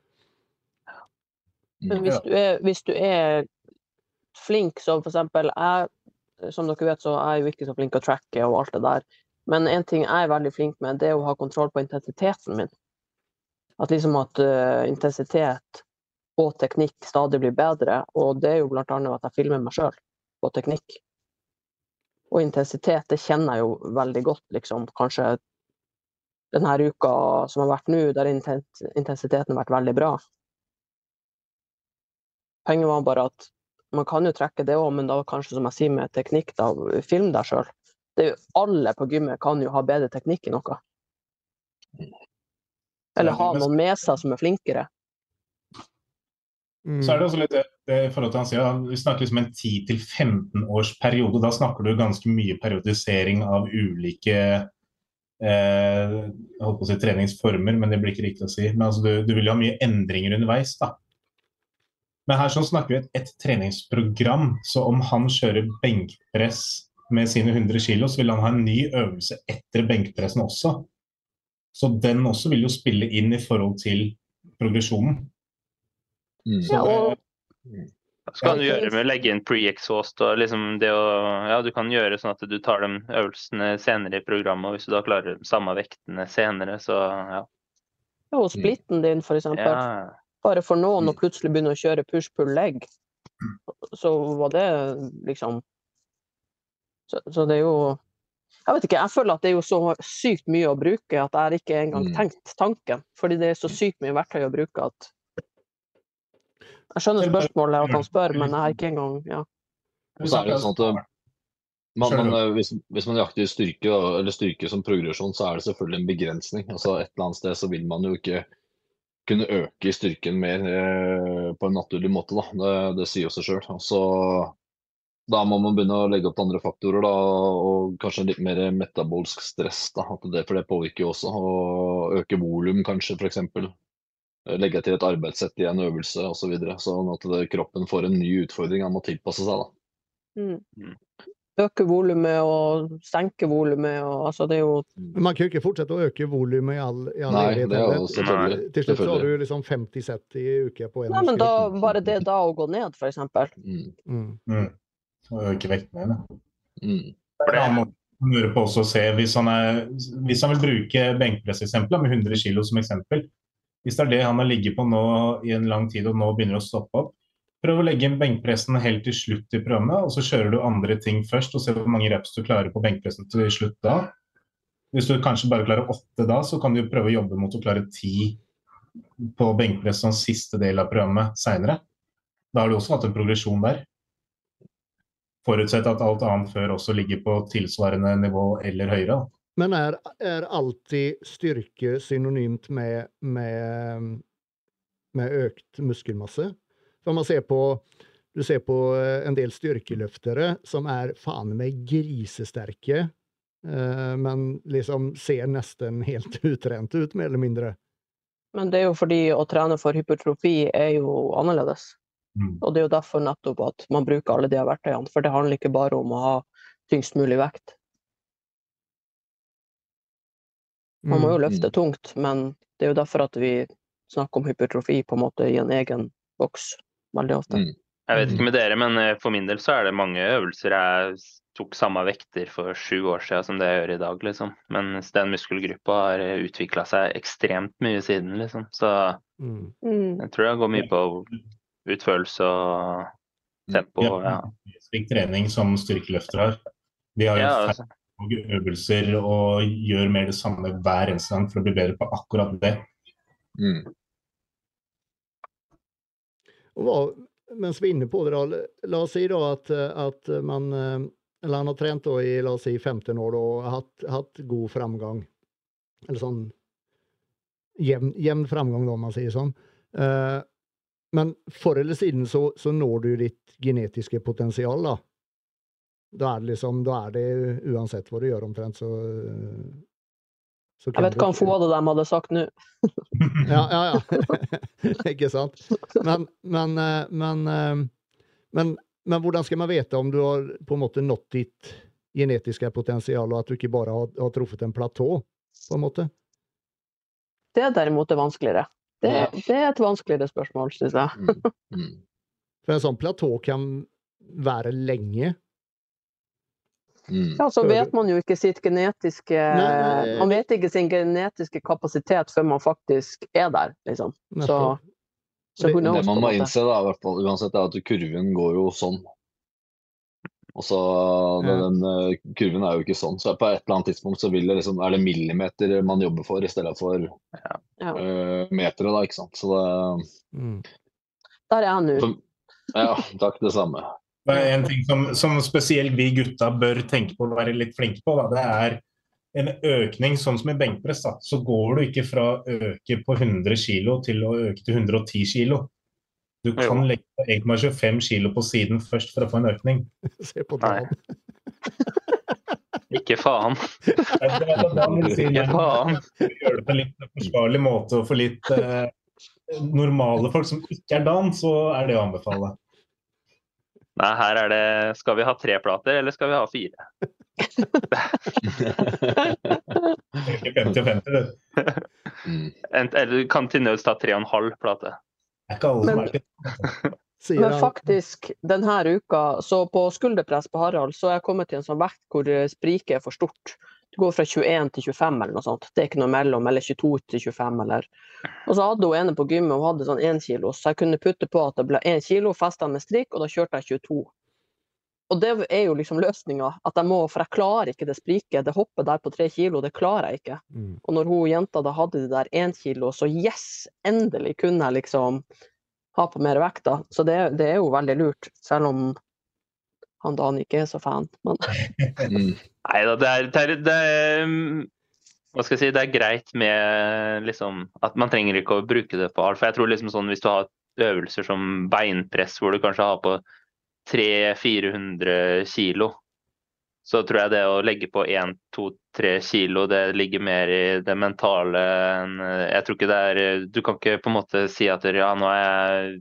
Men hvis du er, hvis du er flink, så for eksempel jeg, som dere vet, så er jeg jo ikke så flink til å tracke og alt det der. Men en ting jeg er veldig flink med, det er å ha kontroll på intensiteten min. At liksom at uh, intensitet og teknikk stadig blir bedre. Og det er jo blant annet at jeg filmer meg sjøl på teknikk. Og intensitet, det kjenner jeg jo veldig godt, liksom. Kanskje denne uka som har vært nå, der intensiteten har vært veldig bra. Poenget var bare at man kan jo trekke det òg, men da kanskje som jeg sier med teknikk, da, film deg sjøl. Alle på gymmet kan jo ha bedre teknikk i noe. Eller ha noen med seg som er flinkere. Mm. Så er det også litt det, det i forhold til han sier, Vi snakker liksom en 10-15 års periode. Da snakker du ganske mye periodisering av ulike eh, holdt på å si treningsformer, men det blir ikke riktig å si. Men altså, du, du, vil jo ha mye endringer underveis. da. Men her så snakker vi et, et treningsprogram. Så om han kjører benkpress med sine 100 kg, så vil han ha en ny øvelse etter benkpressen også. Så den også vil jo spille inn i forhold til progresjonen. Mm. Ja, og... Så kan du gjøre med å legge inn pre-exhaust og liksom det å Ja, du kan gjøre sånn at du tar de øvelsene senere i programmet, og hvis du da klarer de samme vektene senere, så ja. Jo, og splitten din, for eksempel. Ja. Bare for noen å mm. plutselig begynne å kjøre push-pull-legg, så var det liksom så, så, det er jo Jeg vet ikke, jeg føler at det er jo så sykt mye å bruke at jeg ikke engang mm. tenkt tanken. Fordi det er så sykt mye verktøy å bruke at jeg skjønner spørsmålet at han spør, men jeg har ikke engang ja. Så er det sånn at eh, man, man, eh, hvis, hvis, man jakter styrke, eller styrke som progresjon, så er det selvfølgelig en begrensning. Altså Et eller annet sted så vil man jo ikke kunne øke styrken mer eh, på en naturlig måte. Da. Det, det sier jo seg sjøl. Da må man begynne å legge opp til andre faktorer, da, og kanskje litt mer metabolsk stress. Da, det, for det påvirker jo også. Å øke volum, kanskje, f.eks legge til et arbeidssett i en øvelse osv. Så sånn at det, kroppen får en ny utfordring han må tilpasse seg. da. Mm. Øke volumet og senke volumet. Altså det er jo Man kan jo ikke fortsette å øke volumet i all, i all Nei, det er jo selvfølgelig. Til slutt så har du liksom 50 sett i uke på en Nei, men da, bare det da å gå ned, f.eks. Mm. Mm. Mm. Øke vekten din. Mm. Han lurer på også å se, hvis han, er, hvis han vil bruke benkpresseksempelet med 100 kg som eksempel, hvis det er det han har ligget på nå i en lang tid og nå begynner å stoppe opp, prøv å legge inn benkpressen helt til slutt i programmet, og så kjører du andre ting først og ser hvor mange reps du klarer på benkpressen til slutt da. Hvis du kanskje bare klarer åtte da, så kan du prøve å jobbe mot å klare ti på benkpress som siste del av programmet seinere. Da har du også hatt en progresjon der. Forutsett at alt annet før også ligger på tilsvarende nivå eller høyere. Men er, er alltid styrke synonymt med, med, med økt muskelmasse? For man ser på du ser på eh, en del styrkeløftere som er faen meg grisesterke, eh, men liksom ser nesten helt utrent ut, mer eller mindre. Men det er jo fordi å trene for hypertrofi er jo annerledes. Mm. Og det er jo derfor nettopp at man bruker alle de verktøyene. For det handler ikke bare om å ha tyngst mulig vekt. Man må jo mm, løfte tungt, men det er jo derfor at vi snakker om hypertrofi på en måte i en egen boks veldig ofte. Mm. Jeg vet ikke med dere, men eh, for min del så er det mange øvelser jeg tok samme vekter for sju år siden som det jeg gjør i dag, liksom. Mens den muskelgruppa har eh, utvikla seg ekstremt mye siden, liksom. Så jeg tror det går mye på utførelse og tempo. Ja. Slik trening som styrkeløfter har. De har jo ja, altså øvelser og gjør mer det samme hver eneste gang for å bli bedre på akkurat det. Mm. Hva, mens vi er inne på det, da, la oss si da at, at man eller han har trent da i la oss si 15 år da, og hatt, hatt god framgang. Eller sånn jevn, jevn framgang, da, om man sier sånn. Uh, men for eller siden så, så, når du ditt genetiske potensial, da. Da er det liksom Da er det uansett hva du gjør omtrent, så, så Jeg vet hva få av dem hadde sagt nå. ja, ja, ja. Ikke sant? Men, men, eh, men, eh, men, men, hvordan skal man vite om du har på en måte nådd ditt genetiske potensial, og at du ikke bare har, har truffet en platå, på en måte? Det er derimot er vanskeligere. Det, det er et vanskeligere spørsmål, syns jeg. mm, mm. For en sånn platå kan være lenge. Mm. Ja, så vet man jo ikke sitt genetiske Nei, Man vet ikke sin genetiske kapasitet før man faktisk er der, liksom. Så, så Det- knows, Det man må innse, da, i hvert fall, uansett, er at kurven går jo sånn. Og så Ja. den, eh, Kurven er jo ikke sånn. Så på et eller annet tidspunkt så vil det liksom, er det millimeter man jobber for, i stedet for Ja. eh, metere. da, ikke sant. Så det, Mm. Der er jeg nå. ja, takk, det samme. Det er En ting som, som spesielt vi gutta bør tenke på å være litt flinke på, da, det er en økning sånn som i benkpress. Da, så går du ikke fra å øke på 100 kg til å øke til 110 kg. Du kan legge på 1,25 kg på siden først for å få en økning. Se på Nei. Dan. Ikke faen. Ikke faen. gjør det på en litt forsvarlig måte og for litt eh, normale folk som ikke er Dan, så er det å anbefale. Nei, her er det Skal vi ha tre plater, eller skal vi ha fire? Ikke 50 og 50, det Mm. Eller du kan til nøds ta tre og en halv plate. er ikke alle som Men- er. Men faktisk, denne uka, så på skulderpress på Harald, så er jeg kommet til en sånn vekt hvor eh, spriket er for stort. Det går fra 21 til 25 eller noe sånt. Det er ikke noe mellom, eller 22 til 25 eller Og så hadde hun ene på gymmet, hun hadde sånn 1 kilo, så jeg kunne putte på at det ble 1 kilo, festa med strikk, og da kjørte jeg 22. Og det er jo liksom løsninga, at jeg må, for jeg klarer ikke det spriket. Det hoppet der på 3 kilo, det klarer jeg ikke. Mm. Og når hun jenta da hadde det der 1 kilo, så yes, endelig kunne jeg liksom ha på mer vekt, da. Så det, det er jo veldig lurt, selv om han Dan ikke er så fan. Men. Nei da, det er, det, er, det er mm, Hva skal jeg si, det er greit med liksom At man trenger ikke å bruke det på alt. For jeg tror liksom sånn hvis du har øvelser som beinpress, hvor du kanskje har på 300-400 kilo, så tror jeg det å legge på 1-2-3 kilo, det ligger mer i det mentale Jeg tror ikke det er Du kan ikke på en måte si at ja, nå er jeg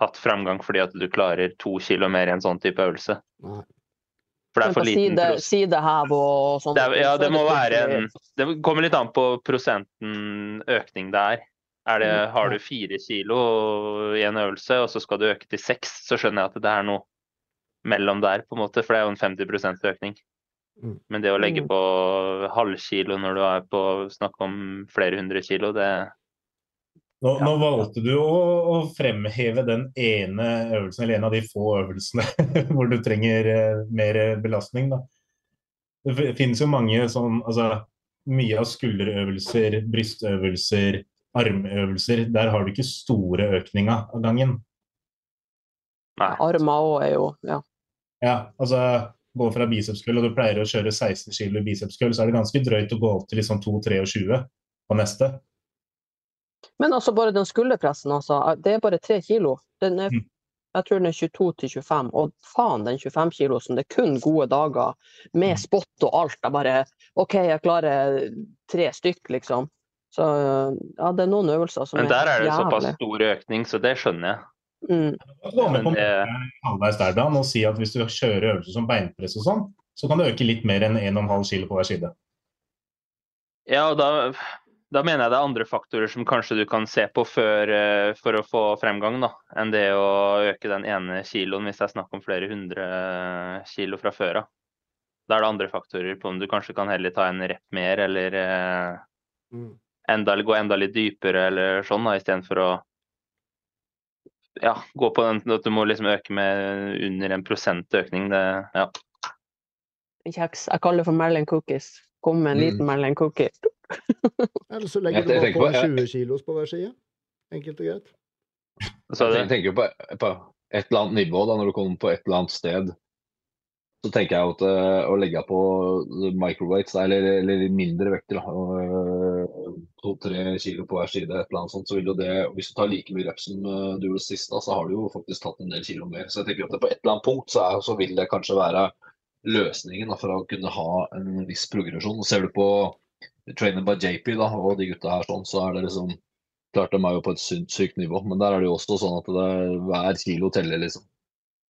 hatt framgang fordi at du klarer to kilo mer i en sånn type øvelse. Nei. For det er for liten side, sidehev og sånn. ja, det må være en Det kommer litt an på prosenten økning det er. er det, Mm, har du fire kilo i en øvelse, og så skal du øke til seks, så skjønner jeg at det er noe mellom der, på en måte, for det er jo en 50 økning. Mm. Men det å legge Mm. på halvkilo når du er på snakk om flere hundre kilo, det Nå, Ja. nå valgte du å, å fremheve den ene øvelsen, eller en av de få øvelsene hvor du trenger eh, mer belastning. Da. Det finnes jo mange sånn altså, Mye av skulderøvelser, brystøvelser, armøvelser, der har du ikke store økninger av gangen. Nei. Armer òg er jo Ja. Ja, altså Gå fra bicepskull, og du pleier å kjøre 16 kg bicepskull, så er det ganske drøyt å gå opp til liksom 2-23 på neste. Men altså bare den skulderpressen, altså. Det er bare tre kilo. Den er, Mm. jeg tror den er 22 til 25. Og faen, den 25 kilosen. Det er kun gode dager med Mm. spott og alt. Jeg bare OK, jeg klarer tre stykk, liksom. Så ja, det er noen øvelser som er jævlig. Men der er det jævlig. såpass stor økning, så det skjønner jeg. Mm. Gå med på Men det- halvveis der, Dan, og si at hvis du kjører øvelser som beinpress og sånn, så kan du øke litt mer enn 1,5 kg på hver side. Ja, og da, da mener jeg det er andre faktorer som kanskje du kan se på før, eh, for å få fremgang, da, enn det å øke den ene kiloen hvis det er snakk om flere hundre kilo fra før av. Da er det andre faktorer på om du kanskje kan heller ta en rep mer, eller eh, Mm. enda, gå enda litt dypere, eller sånn, da, istedenfor å ja, gå på den at du må liksom øke med under en prosent økning. Det, ja. Kjeks. Jeg kaller det for Merlin cookies. Kom med en Mm. liten Merlin cookie. Eller så legger Jeg- du bare på på- jeg- 20 kilos på hver side. Enkelt og greit. Så Jeg tenker jo på, på et eller annet nivå, da, når du kommer på et eller annet sted, så tenker jeg at uh, å legge på microwaves, eller, eller mindre vekter, og, to-tre kilo på hver side, et eller annet sånt, så vil jo det, hvis du tar like mye reps som uh, du gjorde sist, da, så har du jo faktisk tatt en del kilo mer. Så jeg tenker at det på et eller annet punkt så, er, så vil det kanskje være løsningen da, for å kunne ha en viss progresjon. Ser du på Trainer by JP da, og de gutta her sånn, så er det liksom Klart de er jo på et sykt, sykt nivå, men der er det jo også sånn at det, er, hver kilo teller, liksom.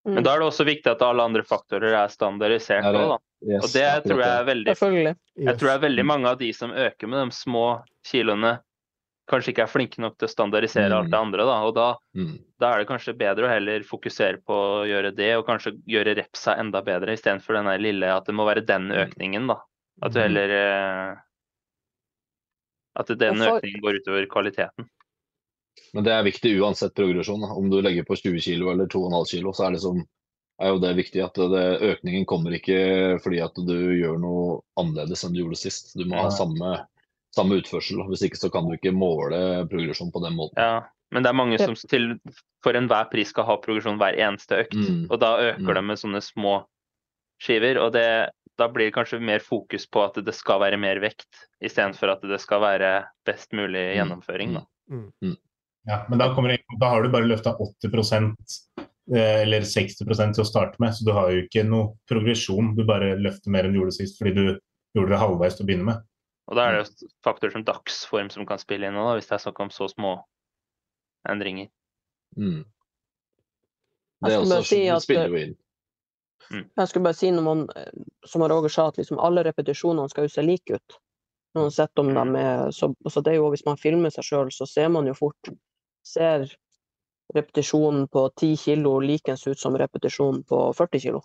men da er det også viktig at alle andre faktorer er standardisert òg, da. Yes, Og det tror jeg er veldig Selvfølgelig. Jeg tror det er veldig mange av de som øker med de små kiloene, kanskje ikke er flinke nok til å standardisere alt Mm. det andre. Da. Og da, Mm. da er det kanskje bedre å heller fokusere på å gjøre det, og kanskje gjøre repsa enda bedre, istedenfor den lille at det må være den Mm. økningen. da. At du Mm. heller eh, At den for- økningen går utover kvaliteten. Men det er viktig uansett progresjon. Om du legger på 20 kg eller 2,5 kg, så er, liksom, er jo det viktig at det, økningen kommer ikke fordi at du gjør noe annerledes enn du gjorde sist. Du må ha samme, samme utførsel. Hvis ikke så kan du ikke måle progresjon på den måten. Ja, men det er mange som til, for enhver pris skal ha progresjon hver eneste økt. Mm. Og da øker Mm. de med sånne små skiver. Og det, da blir det kanskje mer fokus på at det skal være mer vekt, istedenfor at det skal være best mulig Mm. gjennomføring. Da. Ja, men da, kommer, det- da har du bare løfta 80 eh, eller 60% til å starte med, så du har jo ikke noe progresjon. Du bare løfter mer enn du gjorde sist fordi du gjorde det halvveis til å begynne med. Og da er det jo faktorer som dagsform som kan spille inn da, hvis det er snakk om så små endringer. Mm. Det er også, det spiller jo inn. Jeg skulle bare si når man, eh, som Roger sa, at liksom alle repetisjonene skal jo se like ut. Uansett om de er så, så det er jo, Hvis man filmer seg sjøl, så ser man jo fort Ser repetisjonen på 10 kilo likens ut som repetisjonen på 40 kilo.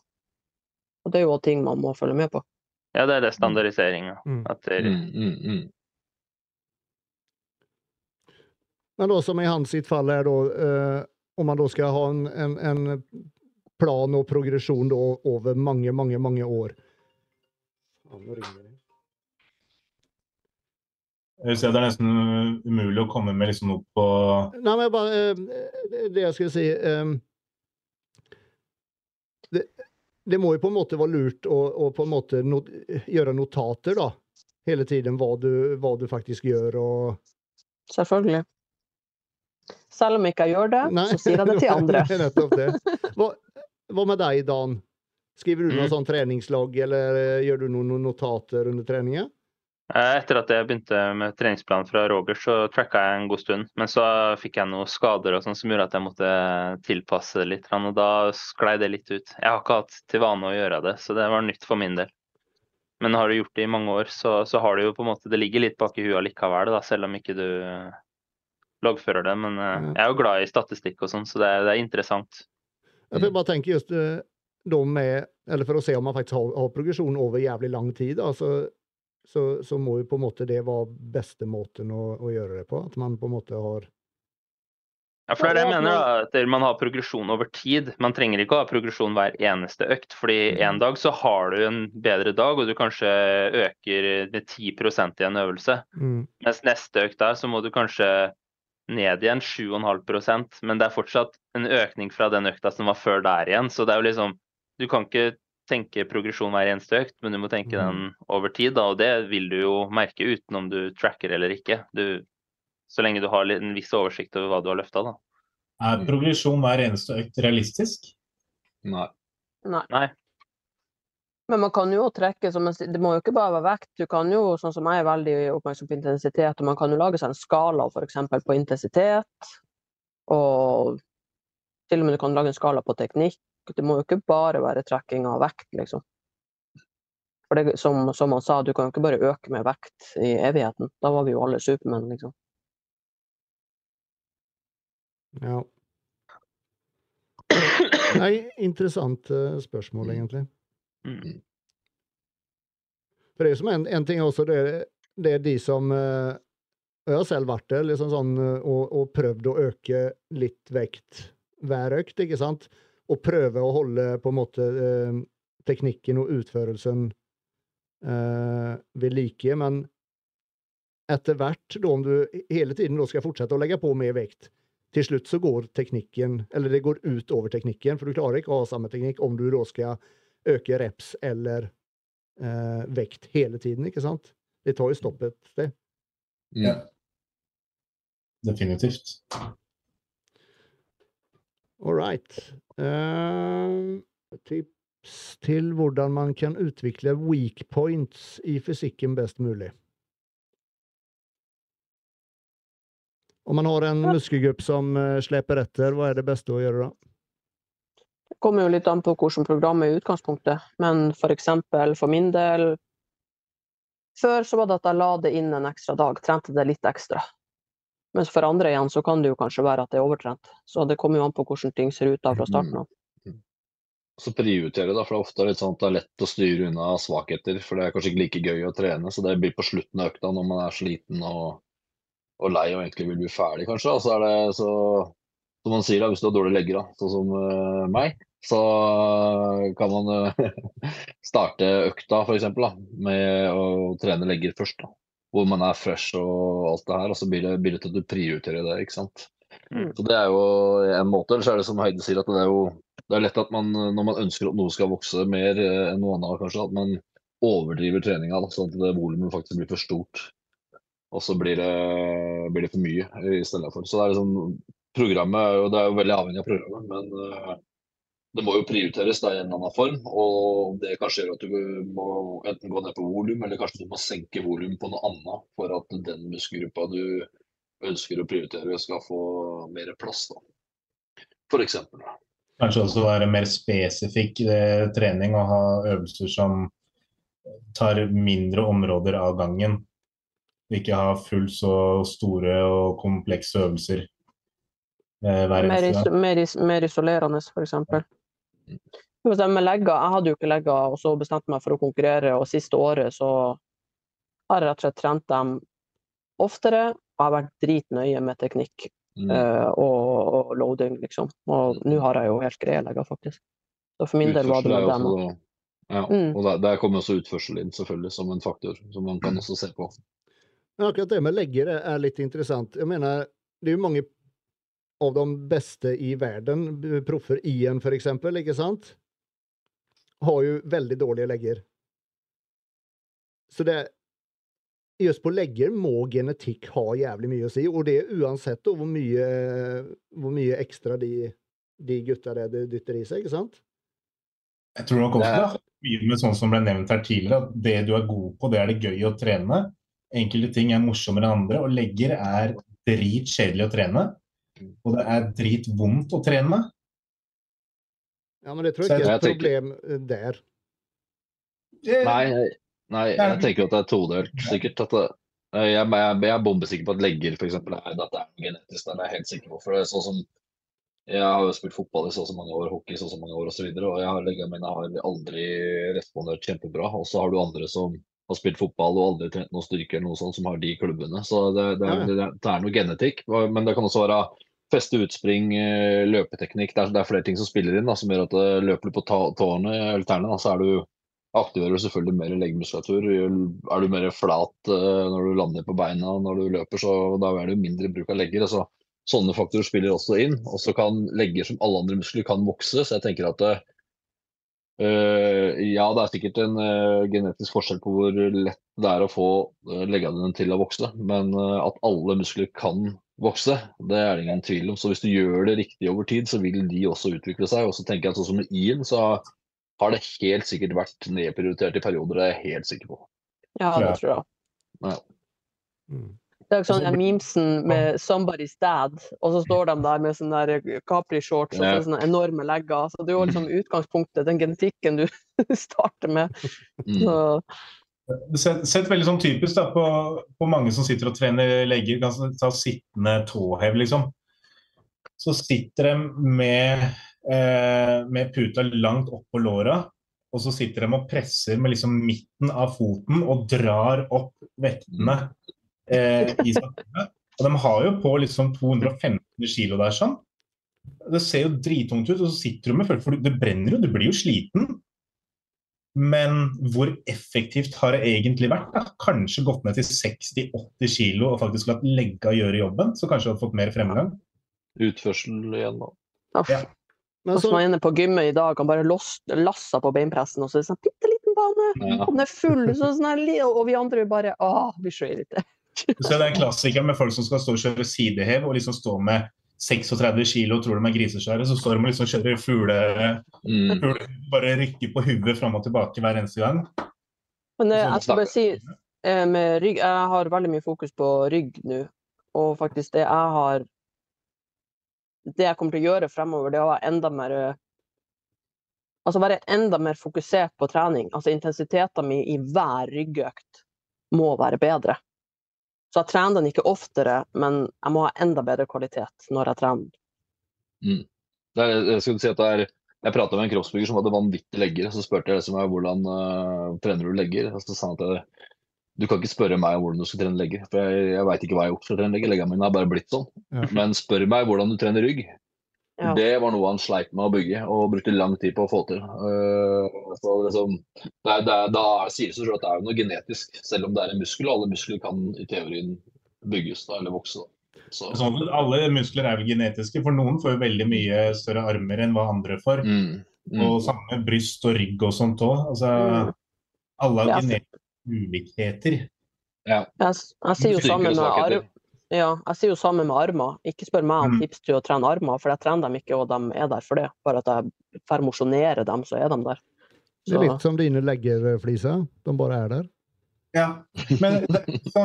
Og det er jo ting man må følge med på. Ja, det er det standardiseringa. Mm. At det, Mm, mm, mm. Men da som i hans sitt fall er da, eh, om man da skal ha en, en, en plan og progresjon da over mange, mange, mange år. Jeg ser Det er nesten umulig å komme med liksom noe på Nei, men bare eh, Det jeg skulle si eh, det, det må jo på en måte være lurt å, å på en måte not, gjøre notater, da. Hele tiden hva du, hva du faktisk gjør og Selvfølgelig. Selv om jeg ikke gjør det, Nei, så sier jeg det til andre. Nei, nettopp det. Hva, hva med deg, Dan? Skriver du noe Mm. sånn treningslogg, eller eh, gjør du noen notater under treningen? Eh, Etter at jeg begynte med treningsplanen fra Roger, så tracka jeg en god stund. Men så fikk jeg noen skader og sånn som gjorde at jeg måtte tilpasse det litt. Og da sklei det litt ut. Jeg har ikke hatt til vane å gjøre det, så det var nytt for min del. Men har du gjort det i mange år, så, så har du jo på en måte Det ligger litt bak i huet likevel, da, selv om ikke du loggfører det. Men eh, jeg er jo glad i statistikk og sånn, så det er, det er interessant. Jeg får bare tenke just eh, de med Eller for å se om man faktisk har, har progresjon over jævlig lang tid, da, så, så, må jo på en måte det være beste måten å, å gjøre det på. At man på en måte har Ja, for det er det jeg mener, at man har progresjon over tid. Man trenger ikke å ha progresjon hver eneste økt, fordi en dag så har du en bedre dag, og du kanskje øker med 10% i en øvelse. mm, Mens neste økt der, så må du kanskje ned igjen 7,5% men det er fortsatt en økning fra den økta som var før der igjen. Så det er jo liksom Du kan ikke tenke progresjon hver eneste økt, men du må tenke den over tid, da, og det vil du jo merke uten om du tracker eller ikke. Du, så lenge du har en viss oversikt over hva du har løfta, da. Er progresjon hver eneste økt realistisk? Nei. Nei. Men man kan jo trekke Det må jo ikke bare være vekt. Du kan jo, sånn som jeg er veldig oppmerksom på intensitet, og man kan jo lage seg en skala f.eks. på intensitet. Og til og med du kan lage en skala på teknikk. Det må jo ikke bare være trekking av vekt, liksom. For det, som, som han sa, du kan jo ikke bare øke med vekt i evigheten. Da var vi jo alle supermenn, liksom. Ja. Nei, interessant eh, spørsmål, egentlig. Mm. For det er jo som en, en ting også, det, det er de som eh, Jeg har selv vært der liksom sånn, eh, og, og prøvd å øke litt vekt hver økt, ikke sant? Og prøve å holde på en måte eh, teknikken og utførelsen eh, ved like, men etter hvert, da, om du hele tiden da skal fortsette å legge på mer vekt, til slutt så går teknikken, eller det går ut over teknikken, for du klarer ikke å ha samme teknikk om du da skal øke reps eller eh, vekt hele tiden, ikke sant? Det tar jo stopp et sted. Ja. Definitivt. All right. Uh, tips til hvordan man kan utvikle weak points i fysikken best mulig. Om man har en muskelgruppe muskelgrupp som uh, sleper etter, hva er det beste å gjøre da? Kommer jo litt an på hvordan programmet er i utgangspunktet, men for eksempel for min del Før så var det at jeg la det inn en ekstra dag, trente det litt ekstra. Mens for andre igjen så kan det jo kanskje være at det er overtrent. Så det kommer jo an på hvordan ting ser ut da fra starten av. Så prioritere, da, for det er ofte litt sånn at det er lett å styre unna svakheter. For det er kanskje ikke like gøy å trene, så det blir på slutten av økta når man er sliten og, og lei og egentlig vil bli ferdig, kanskje. Så er det så Som man sier, da, hvis du har dårlige legger, sånn som uh, meg, så kan man eh, starte økta eksempel, med å trene legger først. da, Hvor man er fresh og alt det her. Og så blir det, blir det til at du prioriterer det. ikke sant. Mm. Så Det er jo en måte. Eller så er det som Heide sier, at det er jo det er lett at man når man ønsker at noe skal vokse mer eh, enn noe annet, kanskje, at man overdriver treninga. Sånn at det volumet faktisk blir for stort. Og så blir det, blir det for mye i stedet for. Så det er liksom Programmet jo, det er jo veldig avhengig av programmet, men eh, det må jo prioriteres da i en eller annen form. Og det kanskje gjør at du må enten gå ned på volum, eller kanskje du må senke volum på noe annet for at den muskelgruppa du ønsker å prioritere, skal få mer plass. da. For eksempel. da. Kanskje også være mer spesifikk eh, trening og ha øvelser som tar mindre områder av gangen. Ikke ha fullt så store og komplekse øvelser eh, hver Mer, eneste is gang. mer, is mer isolerende, f.eks. Med legger, jeg hadde jo ikke legger, og så bestemte meg for å konkurrere, og siste året så har jeg rett og slett trent dem oftere, og har vært dritnøye med teknikk Mm. uh, og, og loading, liksom. Og nå har jeg jo helt greie legger, faktisk. Så for min del var det dem. også- Ja, Mm. og der, der kommer også utførsel inn, selvfølgelig, som en faktor som man kan også se på. Men akkurat det med legger er- er litt interessant. Jeg mener, det er jo mange av de beste i verden, proffer Ian for eksempel, ikke sant? Har jo veldig dårlige legger. Så det Just på legger må genetikk ha jævlig mye å si, og det er uansett da hvor mye, hvor mye ekstra de, de gutta det de dytter i seg, ikke sant? Jeg tror nok også det har mye med sånn som ble nevnt her tidligere, at det du er god på, det er det gøy å trene. Enkelte ting er morsommere enn andre, og legger er dritkjedelig å trene. Og det er dritvondt å trene. Ja, men det tror jeg ikke er et problem eh, der. Eh, Nei, nei jeg tenker jo at det er todelt, sikkert. At det, jeg, jeg, jeg er bombesikker på at legger for eksempel, er at det er genetisk. Det er jeg helt sikker på. For det er sånn som Jeg har jo spilt fotball i så og så mange år, hockey i så og så mange år osv. Og, så videre, og jeg har leggene mine har aldri respondert kjempebra. Og så har du andre som har spilt fotball og aldri trent noe styrke eller noe sånt, som har de klubbene. Så det, det, er, det, det er noe genetikk. Men det kan også være feste utspring, eh, løpeteknikk. Det er, det er flere ting som spiller inn, da, som gjør at eh, løper du på tårene eller tærne, så er du aktiverer du selvfølgelig mer leggmuskulatur. Er du mer flat eh, når du lander på beina når du løper, så da er det mindre bruk av legger. Altså, sånne faktorer spiller også inn. Og så kan legger som alle andre muskler kan vokse. Så jeg tenker at eh, ja, det er sikkert en uh, genetisk forskjell på hvor lett det er å få uh, leggene dine til å vokse. Men at alle muskler kan vokse, det er det ingen tvil om. Så hvis du gjør det riktig over tid, så vil de også utvikle seg. Og så tenker jeg at sånn som med Ian, så har det helt sikkert vært nedprioritert i perioder, det er jeg helt sikker på. Ja, det tror jeg. Ja. Mm. Det er jo sånn den memesen med 'somebody's dad', og så står de der med sånne der Capri-shorts og sånne enorme legger. Så det er jo liksom utgangspunktet, den genetikken du starter med. Mm. Så, Sett veldig sånn typisk da, på, på mange som sitter og trener legger, kan ta sittende tåhev, liksom. Så sitter de med, eh, med puta langt opp på låra, og så sitter de og presser med liksom midten av foten og drar opp vektene eh, i samfunnet. Og de har jo på liksom 215 kilo der sånn. Det ser jo drittungt ut, og så sitter du med følelsen for det brenner jo, du blir jo sliten. Men hvor effektivt har det egentlig vært? da? Kanskje gått ned til 60-80 kilo og faktisk latt legga gjøre jobben, så kanskje hadde fått mer fremgang. Utførsel igjen, da. uff. Ja. Men Og så var jeg inne på gymmet i dag, han bare lasser lassa på beinpressen, og så er det sånn bitte liten bane, Ja. og den er full, så sånn her, og vi andre bare Å, blir så irritert. Så det er en klassiker med folk som skal stå og kjøre sidehev og liksom stå med 36 kilo og tror de er grisesvære, så står de og liksom kjører fugle, Mm. fugle bare rykker på huet fram og tilbake hver eneste gang. Men jeg, jeg skal bare si, eh, med rygg, jeg har veldig mye fokus på rygg nå, og faktisk det jeg har Det jeg kommer til å gjøre fremover, det er å være enda mer eh, Altså være enda mer fokusert på trening. Altså intensiteten min i hver ryggøkt må være bedre. Så jeg trener den ikke oftere, men jeg må ha enda bedre kvalitet når jeg trener. Mm. er, jeg skulle si at det er jeg prata med en kroppsbygger som hadde vanvittige legger. Så spurte jeg liksom, hvordan uh, trener du legger. Og så sa han at jeg, du kan ikke spørre meg om hvordan du skal trene legger. For jeg, jeg veit ikke hva jeg har gjort for å trene legger. Leggene mine har bare blitt sånn. Ja. Men spør meg hvordan du trener rygg. Ja. Det var noe han sleit med å bygge og brukte lang tid på å få til. Uh, så liksom, det er, det er, da sier det selv at det er noe genetisk, selv om det er en muskel. Og alle muskler kan i teorien bygges da, eller vokse. Da. Så, Sånn, alle muskler er vel genetiske, for noen får jo veldig mye større armer enn hva andre får. mm, mm. Og samme bryst og rygg og sånt òg. Altså, Mm. alle har Ja. genetiske ulikheter. Jeg, jeg sier jo sammen med svakheter. Ja, jeg sier jo sammen med armer. Ikke spør meg om Mm. tips til å trene armer, for jeg trener dem ikke, og de er der for det. Bare at jeg får mosjonere dem, så er de der. Det er litt som dine leggerfliser. De bare er der. Ja, men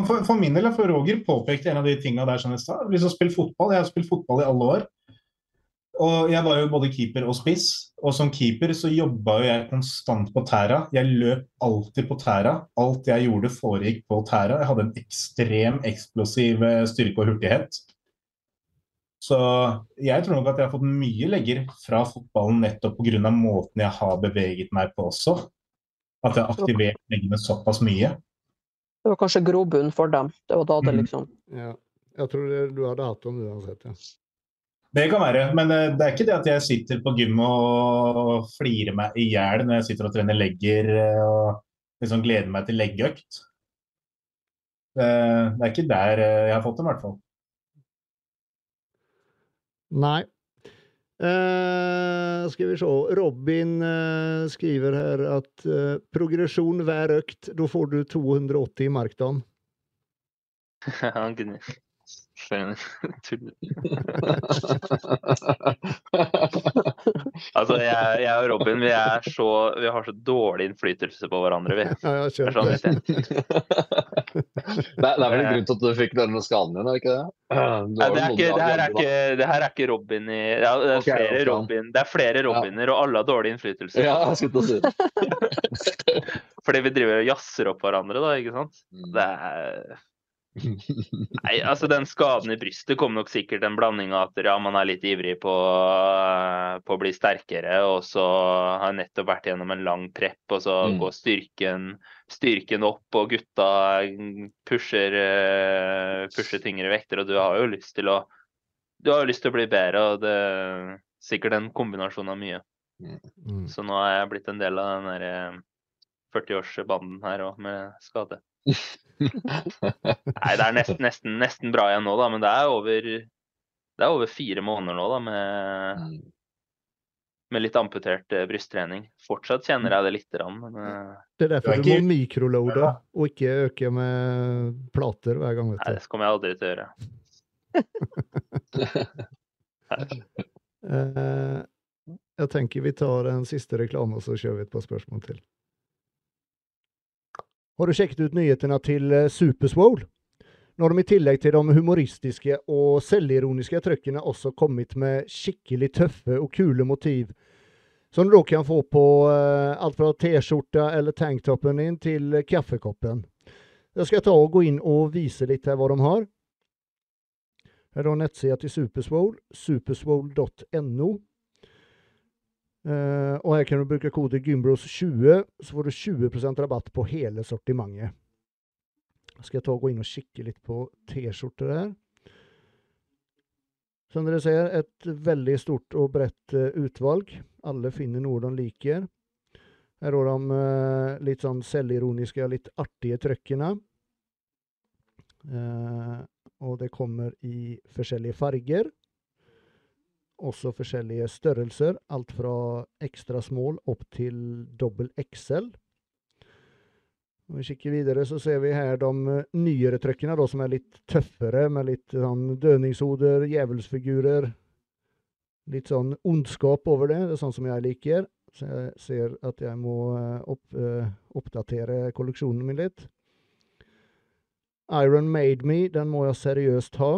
for, for min del, for Roger påpekte en av de tingene der som jeg sa. Hvis å spille fotball, Jeg har spilt fotball i alle år. Og jeg var jo både keeper og spiss. Og som keeper så jobba jo jeg konstant på tæra. Jeg løp alltid på tæra. Alt jeg gjorde foregikk på tæra. Jeg hadde en ekstrem eksplosiv eh, styrke og hurtighet. Så jeg tror nok at jeg har fått mye legger fra fotballen nettopp pga. måten jeg har beveget meg på også. At jeg har aktivert leggene såpass mye. det var kanskje grobunn for dem. Det var da det Mm. liksom Ja. Jeg tror det, du hadde hatt dem uansett. Ja. Det kan være, men eh, det er ikke det at jeg sitter på gym og flirer meg i hjel når jeg sitter og trener legger eh, og liksom gleder meg til leggeøkt. Det, det er ikke der eh, jeg har fått dem, i hvert fall. Nei. Uh, skal vi se. Robin uh, skriver her at uh, progresjon hver økt, da får du 280 i markdagen. Skjønner. Altså, jeg, jeg og Robin vi, er så, vi har så dårlig innflytelse på hverandre, vi. Ja, jeg har Det er sånn det. det, er, er vel en grunn til at du fikk denne skaden din, er det ikke det? Nei, det, er ikke, det, her er ikke, det her er ikke Robin i ja, Det er okay, flere. Robin Det er flere Robiner, og alle har dårlig innflytelse. Ja, jeg skulle til å si det. Fordi vi driver og jazzer opp hverandre, da, ikke sant? Mm. Det er Nei, altså den skaden i brystet kom nok sikkert en blanding av at ja, man er litt ivrig på, på å bli sterkere, og så har jeg nettopp vært gjennom en lang prepp, og så Mm. går styrken, styrken opp, og gutta pusher, eh, pusher tyngre vekter, og du har jo lyst til å du har jo lyst til å bli bedre, og det er sikkert en kombinasjon av mye. Mm. Så nå er jeg blitt en del av den der 40-årsbanden her òg, med skade. Nei, det er nesten, nesten, nesten bra igjen nå, da, men det er over det er over fire måneder nå da, med, Mm. med litt amputert eh, brysttrening. Fortsatt kjenner jeg det lite grann, men eh, Det er derfor Det er du må mikrolode og ikke øke med plater hver gang. nei, det kommer jeg aldri til å gjøre. Eh, jeg tenker vi tar en siste reklame, og så kjører vi et par spørsmål til. Har du sjekket ut nyhetene til eh, Superswole? Nå har de i tillegg til de humoristiske og selvironiske trøkkene også kommet med skikkelig tøffe og kule motiv. Som du da kan få på eh, alt fra T-skjorta eller tanktoppen din til kaffekoppen. Jeg skal ta og gå inn og vise litt her hva de har. Her er nettsida til Superswole, superswole.no. Eh, og her kan du bruke kode Gymbros20, så får du 20% rabatt på hele sortimentet. Skal jeg ta og gå inn og kikke litt på T-skjorter her. Som dere ser, et veldig stort og bredt eh, utvalg. Alle finner noe de liker. Her har de uh, litt sånn selvironiske, litt artige trøkkene. Uh, og det kommer i forskjellige farger. Også forskjellige størrelser. Alt fra ekstra small opp til dobbel XL. Om vi kikker videre, så ser vi her de eh, nyere trøkkene, som er litt tøffere, med litt sånn dødningshoder, djevelsfigurer. Litt sånn ondskap over det. Det er sånn som jeg liker. Så jeg ser at jeg må eh, opp, eh, oppdatere kolleksjonen min litt. Iron Made Me, den må jeg seriøst ha.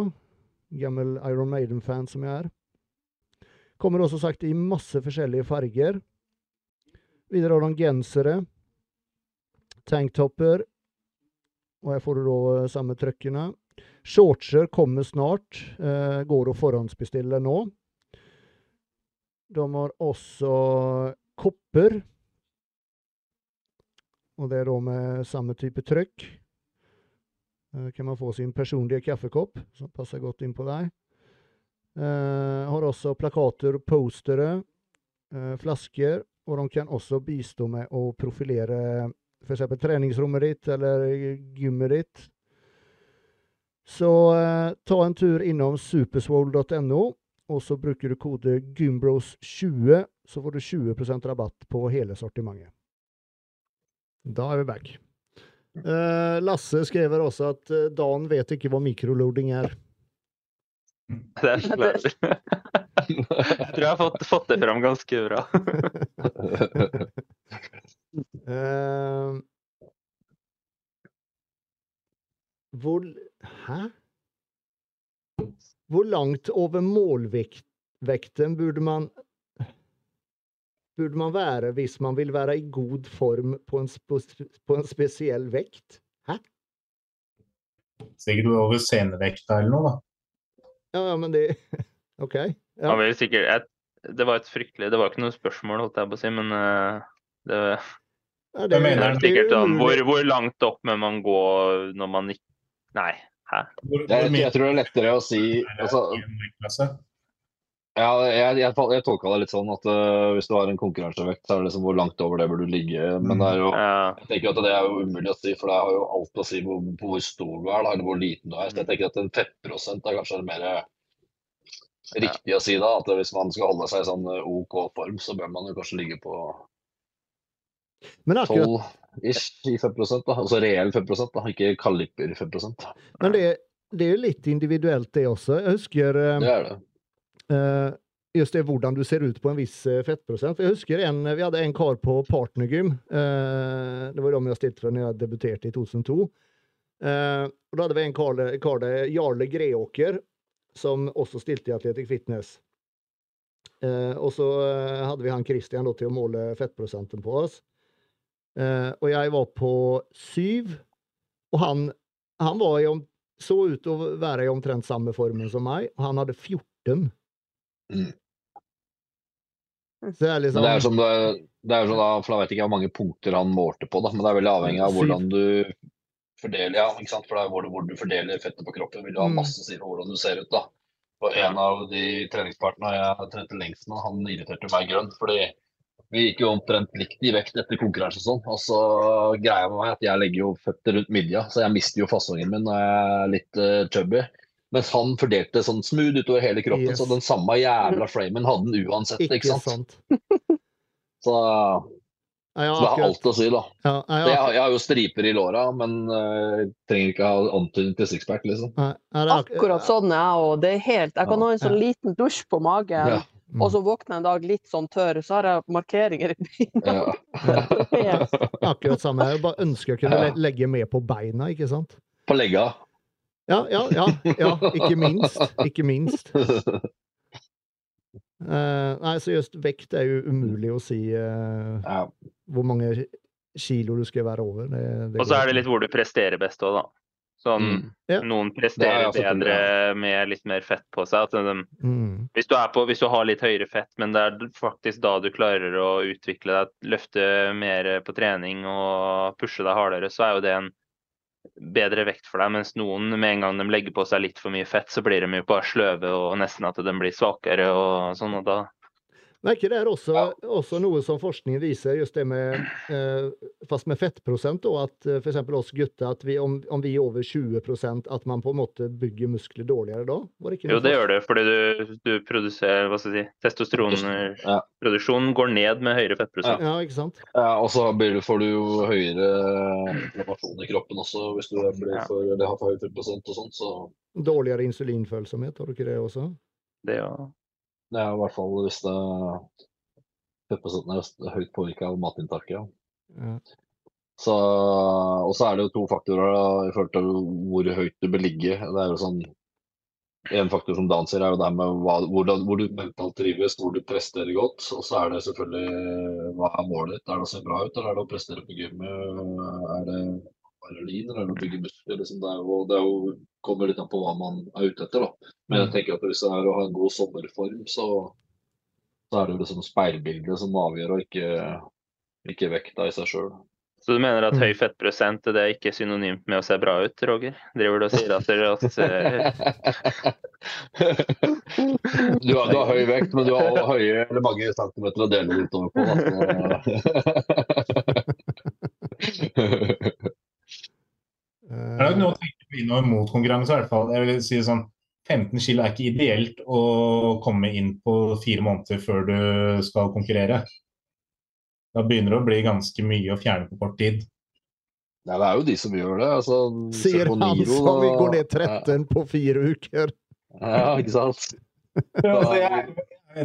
Gammel Iron Maiden-fan som jeg er. Kommer også sagt i masse forskjellige farger. Videre har de gensere. Tanktopper. Og her får du da eh, samme trøkkene. Shortser kommer snart. Eh, går å forhåndsbestille nå. De har også kopper. Og det er da med samme type trykk. Eh, kan man få sin personlige kaffekopp, som passer godt inn på deg. Eh, har også plakater, postere, eh, flasker, og de kan også bistå med å profilere f.eks. treningsrommet ditt eller gymmet ditt. Så eh, ta en tur innom superswole.no, og så bruker du kode gymbros20, så får du 20% rabatt på hele sortimentet. Da er vi back. Lasse skriver også at Dan vet ikke hva mikroloading er. Det er så klart. Jeg tror jeg har fått, fått det fram ganske bra. uh, hvor Hæ? Hvor langt over målvekten burde man Burde man være hvis man vil være i god form på en, på en spesiell vekt? Hæ? Sikkert over senevekta eller noe, da. Ja, ja, men det OK. Ja. Sikkert, jeg, det var et fryktelig Det var ikke noe spørsmål, holdt jeg på å si, men uh, det, Ja, det, mener det er sikkert sånn hvor, hvor langt opp må man gå når man ikke Nei. Hæ? Hvor, Jeg, jeg tror det er lettere å si altså? Ja, jeg, jeg, jeg tolka det litt sånn at uh, hvis du har en konkurransevekt, så er det liksom hvor langt over det bør du ligge. Men det er jo, Ja, jeg tenker at det er jo umulig å si, for det har jo alt å si hvor, på hvor stor du er, da, eller hvor liten du er. Så jeg tenker at en fettprosent er kanskje mer riktig å si da. At hvis man skal holde seg i sånn øh, OK form, så bør man jo kanskje ligge på Men 12-ish i 5% da. Altså reell 5% da, ikke kaliper 5% Men det, det er jo litt individuelt, det også. Jeg husker um... Det er det. Eh, just det hvordan du ser ut på en viss eh, fettprosent. For jeg husker en, Vi hadde en kar på Partnergym. Eh, det var dem jeg stilte for når jeg debuterte i 2002. Eh, og Da hadde vi en kar, kar der, Jarle Greåker, som også stilte i Athletic Fitness. Eh, og så eh, hadde vi han Christian til å måle fettprosenten på oss. Eh, og jeg var på syv, og han, han var i så ut til å være i omtrent samme formen som meg, og han hadde 14. Mm. Det er liksom Men det er som det, det er sånn da, for da vet jeg ikke hvor mange punkter han målte på, da. Men det er veldig avhengig av hvordan du fordeler ja, ikke sant? For det er hvor, du- hvor du fordeler fettet på kroppen, vil du ha Mm. masse sider på hvordan du ser ut. da. Og en av de treningspartnerne jeg trente lengst med, han irriterte meg grønn. fordi vi gikk jo omtrent likt i vekt etter konkurranse og sånn. Og så greia med meg at jeg legger jo føtter rundt midja, så jeg mister jo fasongen min når jeg er litt uh, chubby. Mens han fordelte sånn smooth utover hele kroppen, Yes. så den samme jævla framen hadde han uansett. ikke, ikke sant? sant. Så, Ja, ja, så det er alt å si, da. Ja, jeg, har- jeg har jo striper i låra, men uh, trenger ikke ha antydning til sixpack, liksom. ja, ja, det ak- Akkurat sånn er jeg òg. Det helt Jeg kan Ja, ha en sånn ja. liten dusj på magen, Ja. Mm. og så våkner jeg en dag litt sånn tørr, så har jeg markeringer i beina. Akkurat samme. Jeg bare ønsker jeg kunne le- legge mer på beina, ikke sant? På legga. Ja, ja, ja. ja ikke minst. Ikke minst. Uh, nei, så just vekt er jo umulig å si uh, Ja. hvor mange kilo du skal være over. Det, det Og så er det litt hvor du presterer best òg, da. Sånn, Mm. Ja. Noen er presterer bedre med litt mer fett på seg. At de, Mm. hvis, du er på, hvis du har litt høyere fett, men det er faktisk da du klarer å utvikle deg, løfte mer på trening og pushe deg hardere, så er jo det en bedre vekt for deg. Mens noen, med en gang de legger på seg litt for mye fett, så blir de jo bare sløve og nesten at de blir svakere og sånn. Og da Men er ikke det også, også noe som forskningen viser, just det med eh, Fast med fettprosent, og at f.eks. for eksempel oss gutter, at vi, om, om vi er over 20% at man på en måte bygger muskler dårligere da? Var det ikke Jo, det gjør det, fordi du, du produserer Hva skal jeg si Ja. Testosteronproduksjonen går ned med høyere fettprosent. Ja, ikke sant? Ja, og så får du jo høyere inflammasjon i kroppen også hvis du blir for, eller har for høy fettprosent og sånt. Så Dårligere insulinfølsomhet, har du ikke det også? Det ja. Det er i hvert fall hvis det fettprosenten er høyt påvirka av matinntaket. Ja. Så, og så er det jo to faktorer i forhold til hvor høyt du bør ligge. Det er jo sånn En faktor som Dan sier, er jo det med hva, hvor, hvor du mentalt trives, hvor du presterer godt. Og så er det selvfølgelig hva er målet ditt. Er det å se bra ut, eller er det å prestere på gymmet? Er det adrenalin eller å bygge muskler. Liksom. Det, er jo, det er jo, kommer litt an på hva man er ute etter. Da. Men jeg tenker at hvis det er å ha en god sommerform, så, så er det jo liksom speilbildet som avgjør, og ikke, ikke vekta i seg sjøl. Så du mener at Mm. høy fettprosent det er ikke synonymt med å se bra ut, Roger? Driver du og sier at, dere- at eh, du, har, du har høy vekt, men du har også høye eller mange centimeter å dele utover på. Da. Det er vi noe å tenke på innover mot konkurranse. i hvert fall. Jeg vil si sånn, 15 kilo er ikke ideelt å komme inn på fire måneder før du skal konkurrere. Da begynner det å bli ganske mye å fjerne på kort tid. Nei, det er jo de som gjør det. Altså, Sier han Niro, som vi går ned 13 på fire uker. Ja, ikke sant. Altså, jeg,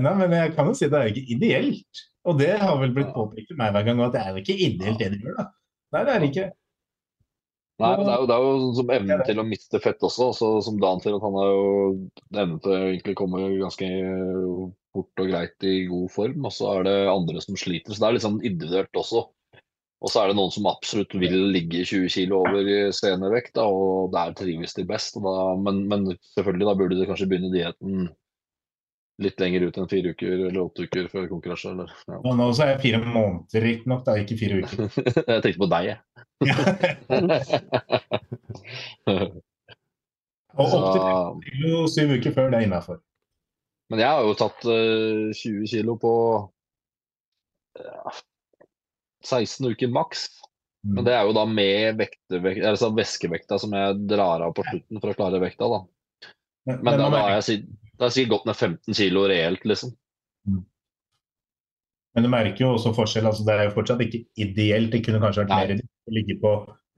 nei, men jeg kan jo si det er ikke ideelt. Og det har vel blitt Ja. påpekt til meg hver gang, at det er jo ikke ideelt det de gjør. da. Nei, det er det ikke. Nei, men det er jo, det er jo som evnen til å miste fett også. Så, som Dan sier, at han har jo evnen til å egentlig komme ganske fort og greit i god form. Og så er det andre som sliter. Så det er litt sånn individuelt også. Og så er det noen som absolutt vil ligge 20 kg over scenevekt, da, og der trives de best. Da, men, men selvfølgelig, da burde de kanskje begynne dietten litt lenger ut enn fire uker eller åtte uker før konkurranse. Eller, ja. Og nå så er jeg fire måneder, riktignok, da, ikke fire uker. Jeg tenkte på deg, jeg. Og opp til Så- 15 kilo syv uker før det er innafor. Men jeg har jo tatt uh, 20 kilo på uh, 16 uker maks. Men det er jo da med vektevekt, altså væskevekta som jeg drar av på slutten for å klare vekta. da. Men, Men da, da har jeg da har sikkert gått ned 15 kilo reelt, liksom. Men du merker jo også forskjell. altså Det er jo fortsatt ikke ideelt. Det kunne kanskje vært Nei. mer ideelt å ligge på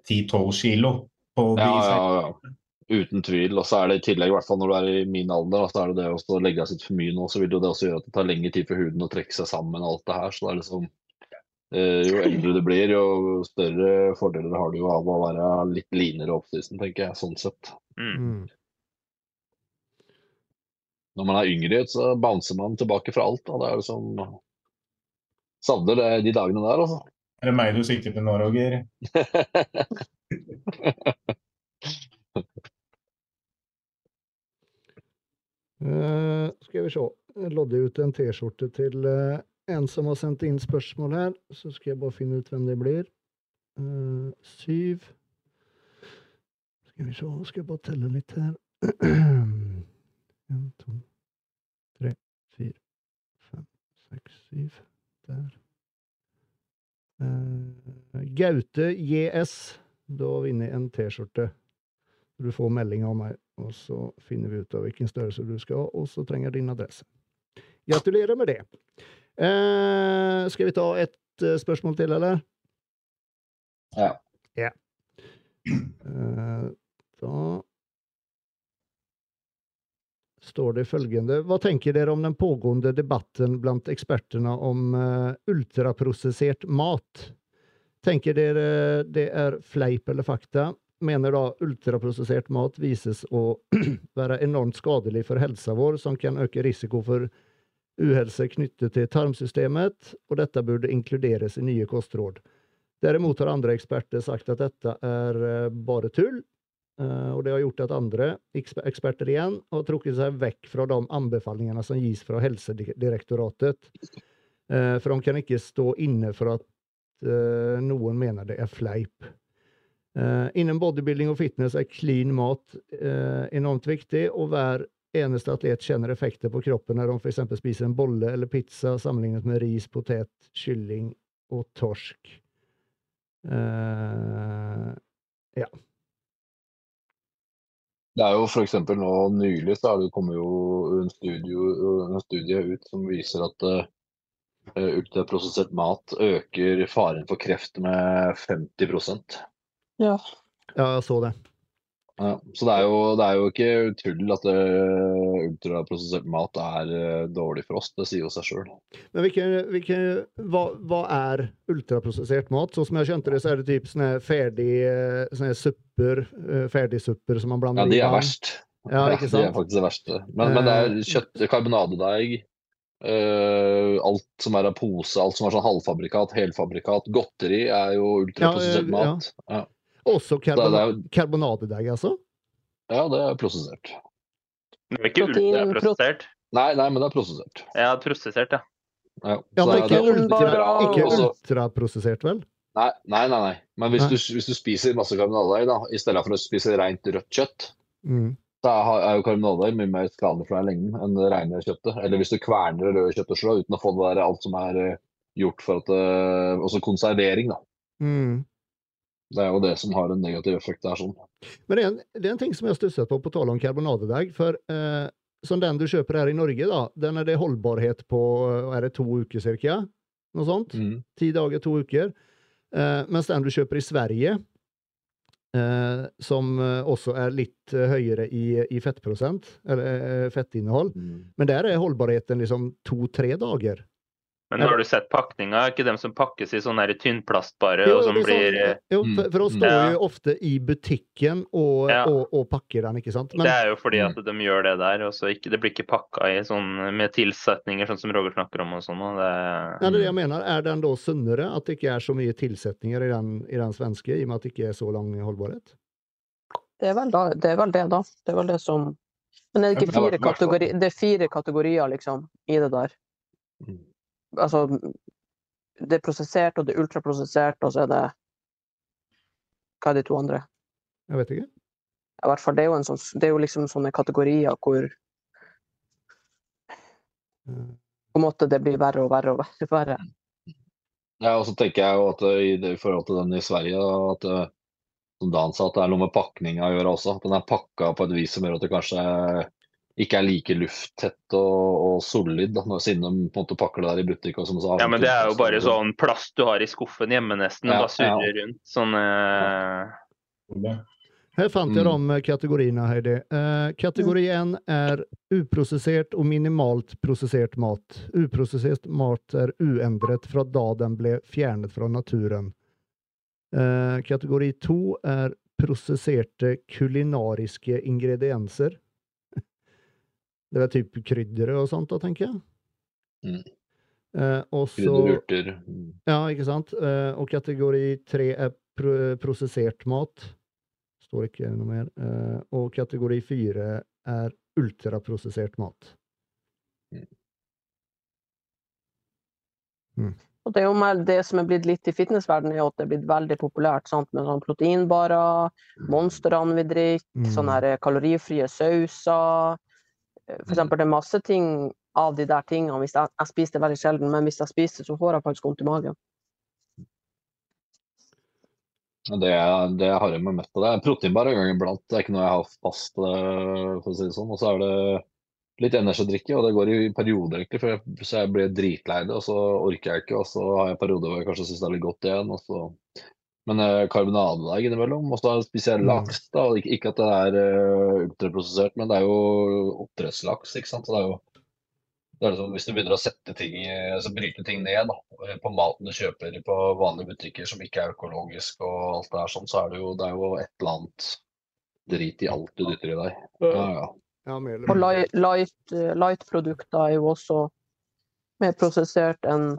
10-12 kilo. På Ja, ja, ja. Uten tvil. Og så er det i tillegg, i hvert fall når du er i min alder, så er det det å legge av seg for mye nå, så vil jo det også gjøre at det tar lengre tid for huden å trekke seg sammen og alt det her. Så det er liksom eh, Jo eldre du blir, jo større fordeler har du jo av å være litt linere oppsisten, tenker jeg, sånn sett. mm. Når man er yngre, så bouncer man tilbake fra alt. Da. Det er liksom Savner det, de dagene der, altså. Er det meg du sikter til nå, Roger? uh, skal vi se. Jeg lodde ut en T-skjorte til uh, en som har sendt inn spørsmål her. Så skal jeg bare finne ut hvem det blir. Uh, syv Skal vi se, nå skal jeg bare telle litt her. En, to, tre, fire, fem, seks, syv. Der. Uh, Gaute JS. Da vinner en T-skjorte. Du får melding av meg, og så finner vi ut av hvilken størrelse du skal ha, og så trenger jeg din adresse. Gratulerer med det. Uh, skal vi ta et uh, spørsmål til, eller? Ja. Ja. Da står det følgende Hva tenker dere om den pågående debatten blant ekspertene om eh, ultraprosessert mat? Tenker dere det er fleip eller fakta? Mener da ultraprosessert mat vises å være enormt skadelig for helsa vår, som kan øke risiko for uhelse knyttet til tarmsystemet, og dette burde inkluderes i nye kostråd. Derimot har andre eksperter sagt at dette er eh, bare tull, og det har gjort at andre eksper- eksperter igjen har trukket seg vekk fra de anbefalingene som gis fra Helsedirektoratet, eh, for de kan ikke stå inne for at eh, noen mener det er fleip. Eh, innen bodybuilding og fitness er clean mat eh, enormt viktig, og hver eneste atlet kjenner effekter på kroppen når de f.eks. spiser en bolle eller pizza sammenlignet med ris, potet, kylling og torsk. Eh, Det er jo f.eks. nå nylig så er det kommet jo en, studio, en studie ut som viser at uh, ultraprosessert mat øker faren for kreft med 50% Ja. ja, jeg så det. Ja, Så det er, jo, det er jo ikke tull at uh, ultraprosessert mat er uh, dårlig for oss. Det sier jo seg sjøl. Men hvilke, hvilke, hva, hva er ultraprosessert mat? Så som jeg skjønte det, så er det typ sånne ferdig, eh, sånne supper, eh, ferdigsupper som man blander i. Ja, de er verst. Ja, ikke sant? De er faktisk det verste. Men, men det er kjøtt, karbonadedeig, uh, alt som er av pose, alt som er sånn halvfabrikat, helfabrikat, godteri er jo ultraprosessert Ja, ja, ja. mat. Ja. Også Så det karbona er, jo- altså? ja, det er prosessert. Det er ikke Protein- ultraprosessert. Nei, nei, men det er prosessert. Ja, prosessert, ja. Ja, Ja, men det er- ikke, er ultra, ikke ultraprosessert, vel? Nei, nei, nei. nei. Men hvis Nei. du, hvis du spiser masse karbonadedeig, da, i stedet for å spise rent rødt kjøtt, Mm. da er er jo karbonadedeig mye mer skadelig for deg i lengden enn det rene kjøttet. Eller hvis du kverner det røde kjøttet slå, uten å få det der alt som er eh, gjort for at det, Også konservering, da. Mm. Det er jo det som har en negativ effekt der. sånn. Men det er, en, det er en ting som jeg har stusset på på tale om karbonadedag, For eh, som den du kjøper her i Norge, da, den er det holdbarhet på er det to uker cirka? Noe sånt? Mm. Ti dager, to uker. Eh, mens den du kjøper i Sverige, eh, som eh, også er litt eh, høyere i, i fettprosent, eller eh, fettinnhold, Mm. men der er holdbarheten liksom to-tre dager. Men har du sett pakninga? Er ikke dem som pakkes i sånn her tynnplastbare, Jo, og som blir eh, jo, Mm, for, for mm. står Ja. jo ofte i butikken og, Ja. og, og pakker den, ikke sant? Men, Det er jo fordi Mm. at de gjør det der. og så ikke, Det blir ikke pakka i sånn med tilsetninger, sånn som Roger snakker om. og sånn. og det, Ja, det er det jeg mener. Er den da sunnere? At det ikke er så mye tilsetninger i den, i den svenske, i og med at det ikke er så lang holdbarhet? Det er, vel da, det er vel det, da. Det er vel det som Men er det ikke fire, kategori, det er fire kategorier, liksom, i det der? Mm. Altså Det er prosessert, og det er ultraprosessert, og så er det Hva er de to andre? Jeg vet ikke. I hvert fall, det er jo, en sånn, det er jo liksom sånne kategorier hvor på en måte det blir verre og verre og verre. verre. Ja, og så tenker jeg jo at eh, i, det, i forhold til den i Sverige, da, at eh, som Dan sa, at det er noe med pakninga å gjøre også. At den er pakka på et vis som gjør at det kanskje ikke er like lufttett og, og solid, da, når- siden de på en måte pakker det der i butikk. Og sånn, så ja, men det er jo bare sånn plast du har i skuffen hjemme, nesten. Ja, og bare surrer rundt. Sånn eh, Her fant jeg Mm. de kategoriene, Heidi. Uh, kategori én er uprosessert og minimalt prosessert mat. Uprosessert mat er uendret fra da den ble fjernet fra naturen. Uh, kategori to er prosesserte kulinariske ingredienser. Det er typ kryddere og sånt, da, tenker jeg. Mm. Eh. Mm. ja, ikke sant? Eh, og kategori tre er pro prosessert mat. Står ikke noe mer. Eh, og kategori fire er ultraprosessert mat. Og det er jo mer det som er blitt litt i fitnessverdenen, er at det er blitt veldig populært sant? med sånn proteinbarer, monstrene vi drikker, Mm. sånne kalorifrie sauser. For eksempel, det er masse ting av de der tingene. Hvis jeg, jeg spiser det veldig sjelden, men hvis jeg spiser så får jeg faktisk vondt i magen. Det, det har jeg med mett på. Det proteinbar en gang iblant. Det er ikke noe jeg har fast, eh, for å si det sånn. Og så er det litt energidrikke, og det går i perioder, egentlig. For jeg, så jeg blir dritlei det, og så orker jeg ikke. Og så har jeg perioder hvor jeg kanskje syns det er litt godt igjen. Og så. Men eh, karbonadedeig innimellom. Og så spiser jeg Mm. laks. da, Ikke, ikke at det er uh, ultraprosessert, men det er jo oppdrettslaks. ikke sant? Så det er jo det er liksom, hvis du begynner å sette ting, altså bryte ting ned da, på maten du kjøper på vanlige butikker som ikke er økologisk og alt det der sånn, så er det jo, det er jo et eller annet drit i alt du dytter i deg. Ja, ja. Ja, Og mindre. light- light- eh, light-produkter er jo også mer prosessert enn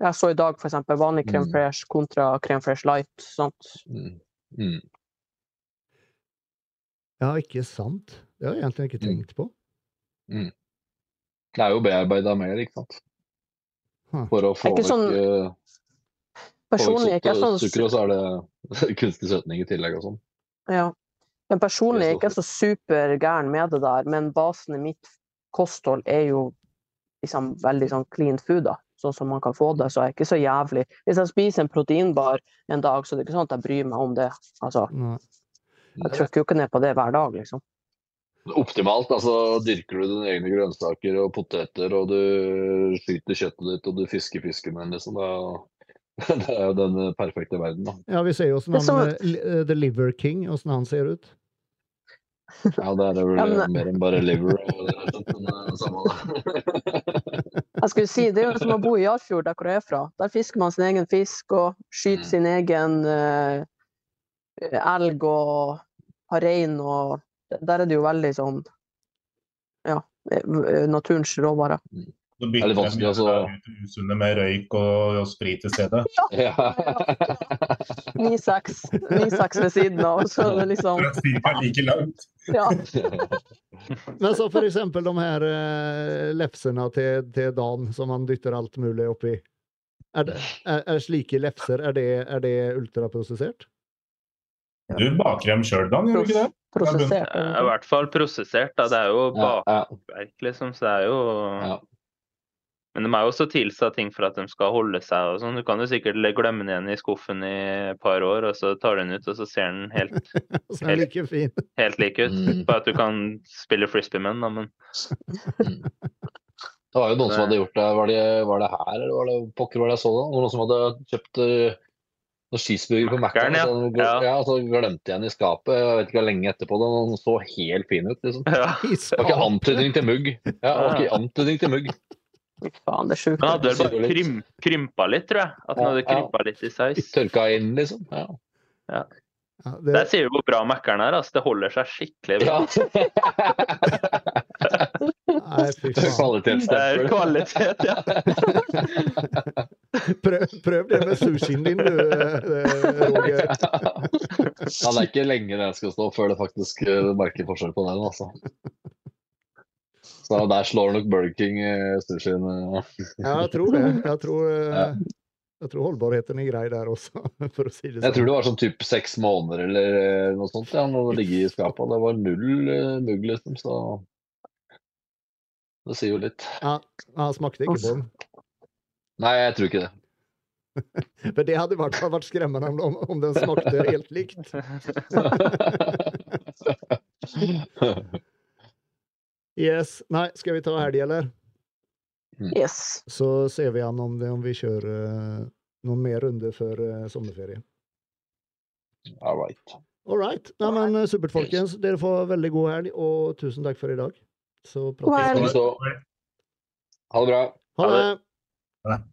Jeg så i dag f.eks. vanlig crème Mm. fresh kontra Creme fresh light. Sant? Mm. Mm. Ja, ikke sant? Det har jeg egentlig ikke Mm. tenkt på. Det er jo bearbeida mer, ikke sant. For å få ikke vekk sånn- eh, få vekk Personlig er ikke sånn sukker, og så er det kunstig søtning i tillegg og sånn. Ja. Men personlig er jeg ikke så så supergæren med det der, men basen i mitt kosthold er jo liksom veldig sånn clean food, da. Sånn som man kan få det, så er jeg ikke så jævlig. Hvis jeg spiser en proteinbar en dag, så er det ikke sånn at jeg bryr meg om det. Altså, jeg trykker jo ikke ned på det hver dag, liksom. Optimalt, altså dyrker du dine egne grønnsaker og poteter, og du skyter kjøttet ditt og du fisker fisken din, liksom. Da, det er jo den perfekte verden, da. Ja, vi ser jo åssen Det er som- han eh, eh, The Liver King, åssen han ser ut. Ja, det er vel Ja, men- eh, mer enn bare liver. og det er det, det eh, samme det. Jeg skulle si, Det er jo som å bo i Jarfjord, der hvor jeg er fra. Der fisker man sin egen fisk og skyter Mm. sin egen uh, elg og har rein og Der er det jo veldig sånn Ja, eh, naturens råvarer. Så Det er bytter de vanskelig, altså. ut usunne med røyk og, og sprit i stedet. Ja. 9-6 9-6 ved siden av, så er det liksom cirka like langt. Ja. Men så for eksempel de her lepsene lefsene til, til Dan som han dytter alt mulig oppi. Er, det, er, er slike lefser er det, er det ultraprosessert? Du baker dem sjøl, Dan, gjør du ikke det? Prosessert. Eh, I hvert fall prosessert. Da. Det er jo bakverk, liksom. Så det er jo ja. Men de er jo også tilsatt ting for at de skal holde seg og sånn. Du kan jo sikkert glemme den igjen i skuffen i et par år, og så tar du den ut, og så ser den helt, helt, like fin. helt like ut. Mm. Bare at du kan spille frisbee med den, da, men Det var jo noen som hadde gjort det. Var det, var det her, eller var det pokker var det jeg så det? Noen som hadde kjøpt uh, noen cheeseburger på Mac-en, ja. og så, Ja. ja, så glemte jeg den i skapet. Jeg vet ikke hvor lenge etterpå. Den så helt fin ut, liksom. ja. Det var ikke antydning til mugg. Ja, det var ikke antydning til mugg. Fy faen, det er sjukt. Den hadde vel bare krym, krympa litt, tror jeg. At den Ja, hadde ja. krympa litt i size. Tørka inn, liksom. Ja. Ja, Der det, sier du hvor bra Mækkern er. Altså. Det holder seg skikkelig bra. nei, fy faen. Det er Kvalitetsstempel. kvalitet, ja. Prøv, prøv det med sushien din, du, eh, Roger. Ja, det er ikke lenge jeg skal stå før det faktisk eh, merker forskjell på den. altså. Så der slår nok Burger King eh, sushien. eh. Ja, jeg tror det. Jeg tror, eh, jeg tror holdbarheten er grei der også, for å si det Jeg tror sånn. det var sånn typ seks måneder eller noe sånt ja, når det ligger i skapet. Det var null mugg, liksom. Så det sier jo litt. Ja, han smakte ikke på den. Nei, jeg tror ikke det. For det hadde i hvert fall vært skremmende om, om den smakte helt likt. Yes. Nei, skal vi ta helg, eller? Yes. Så ser vi an om, det, om vi kjører uh, noen mer runder før uh, sommerferie. All right. All right. Nei, men uh, supert, folkens. Dere får veldig god helg, og tusen takk for i dag. Så prates vi. Ha det bra. Ha det! Ha det.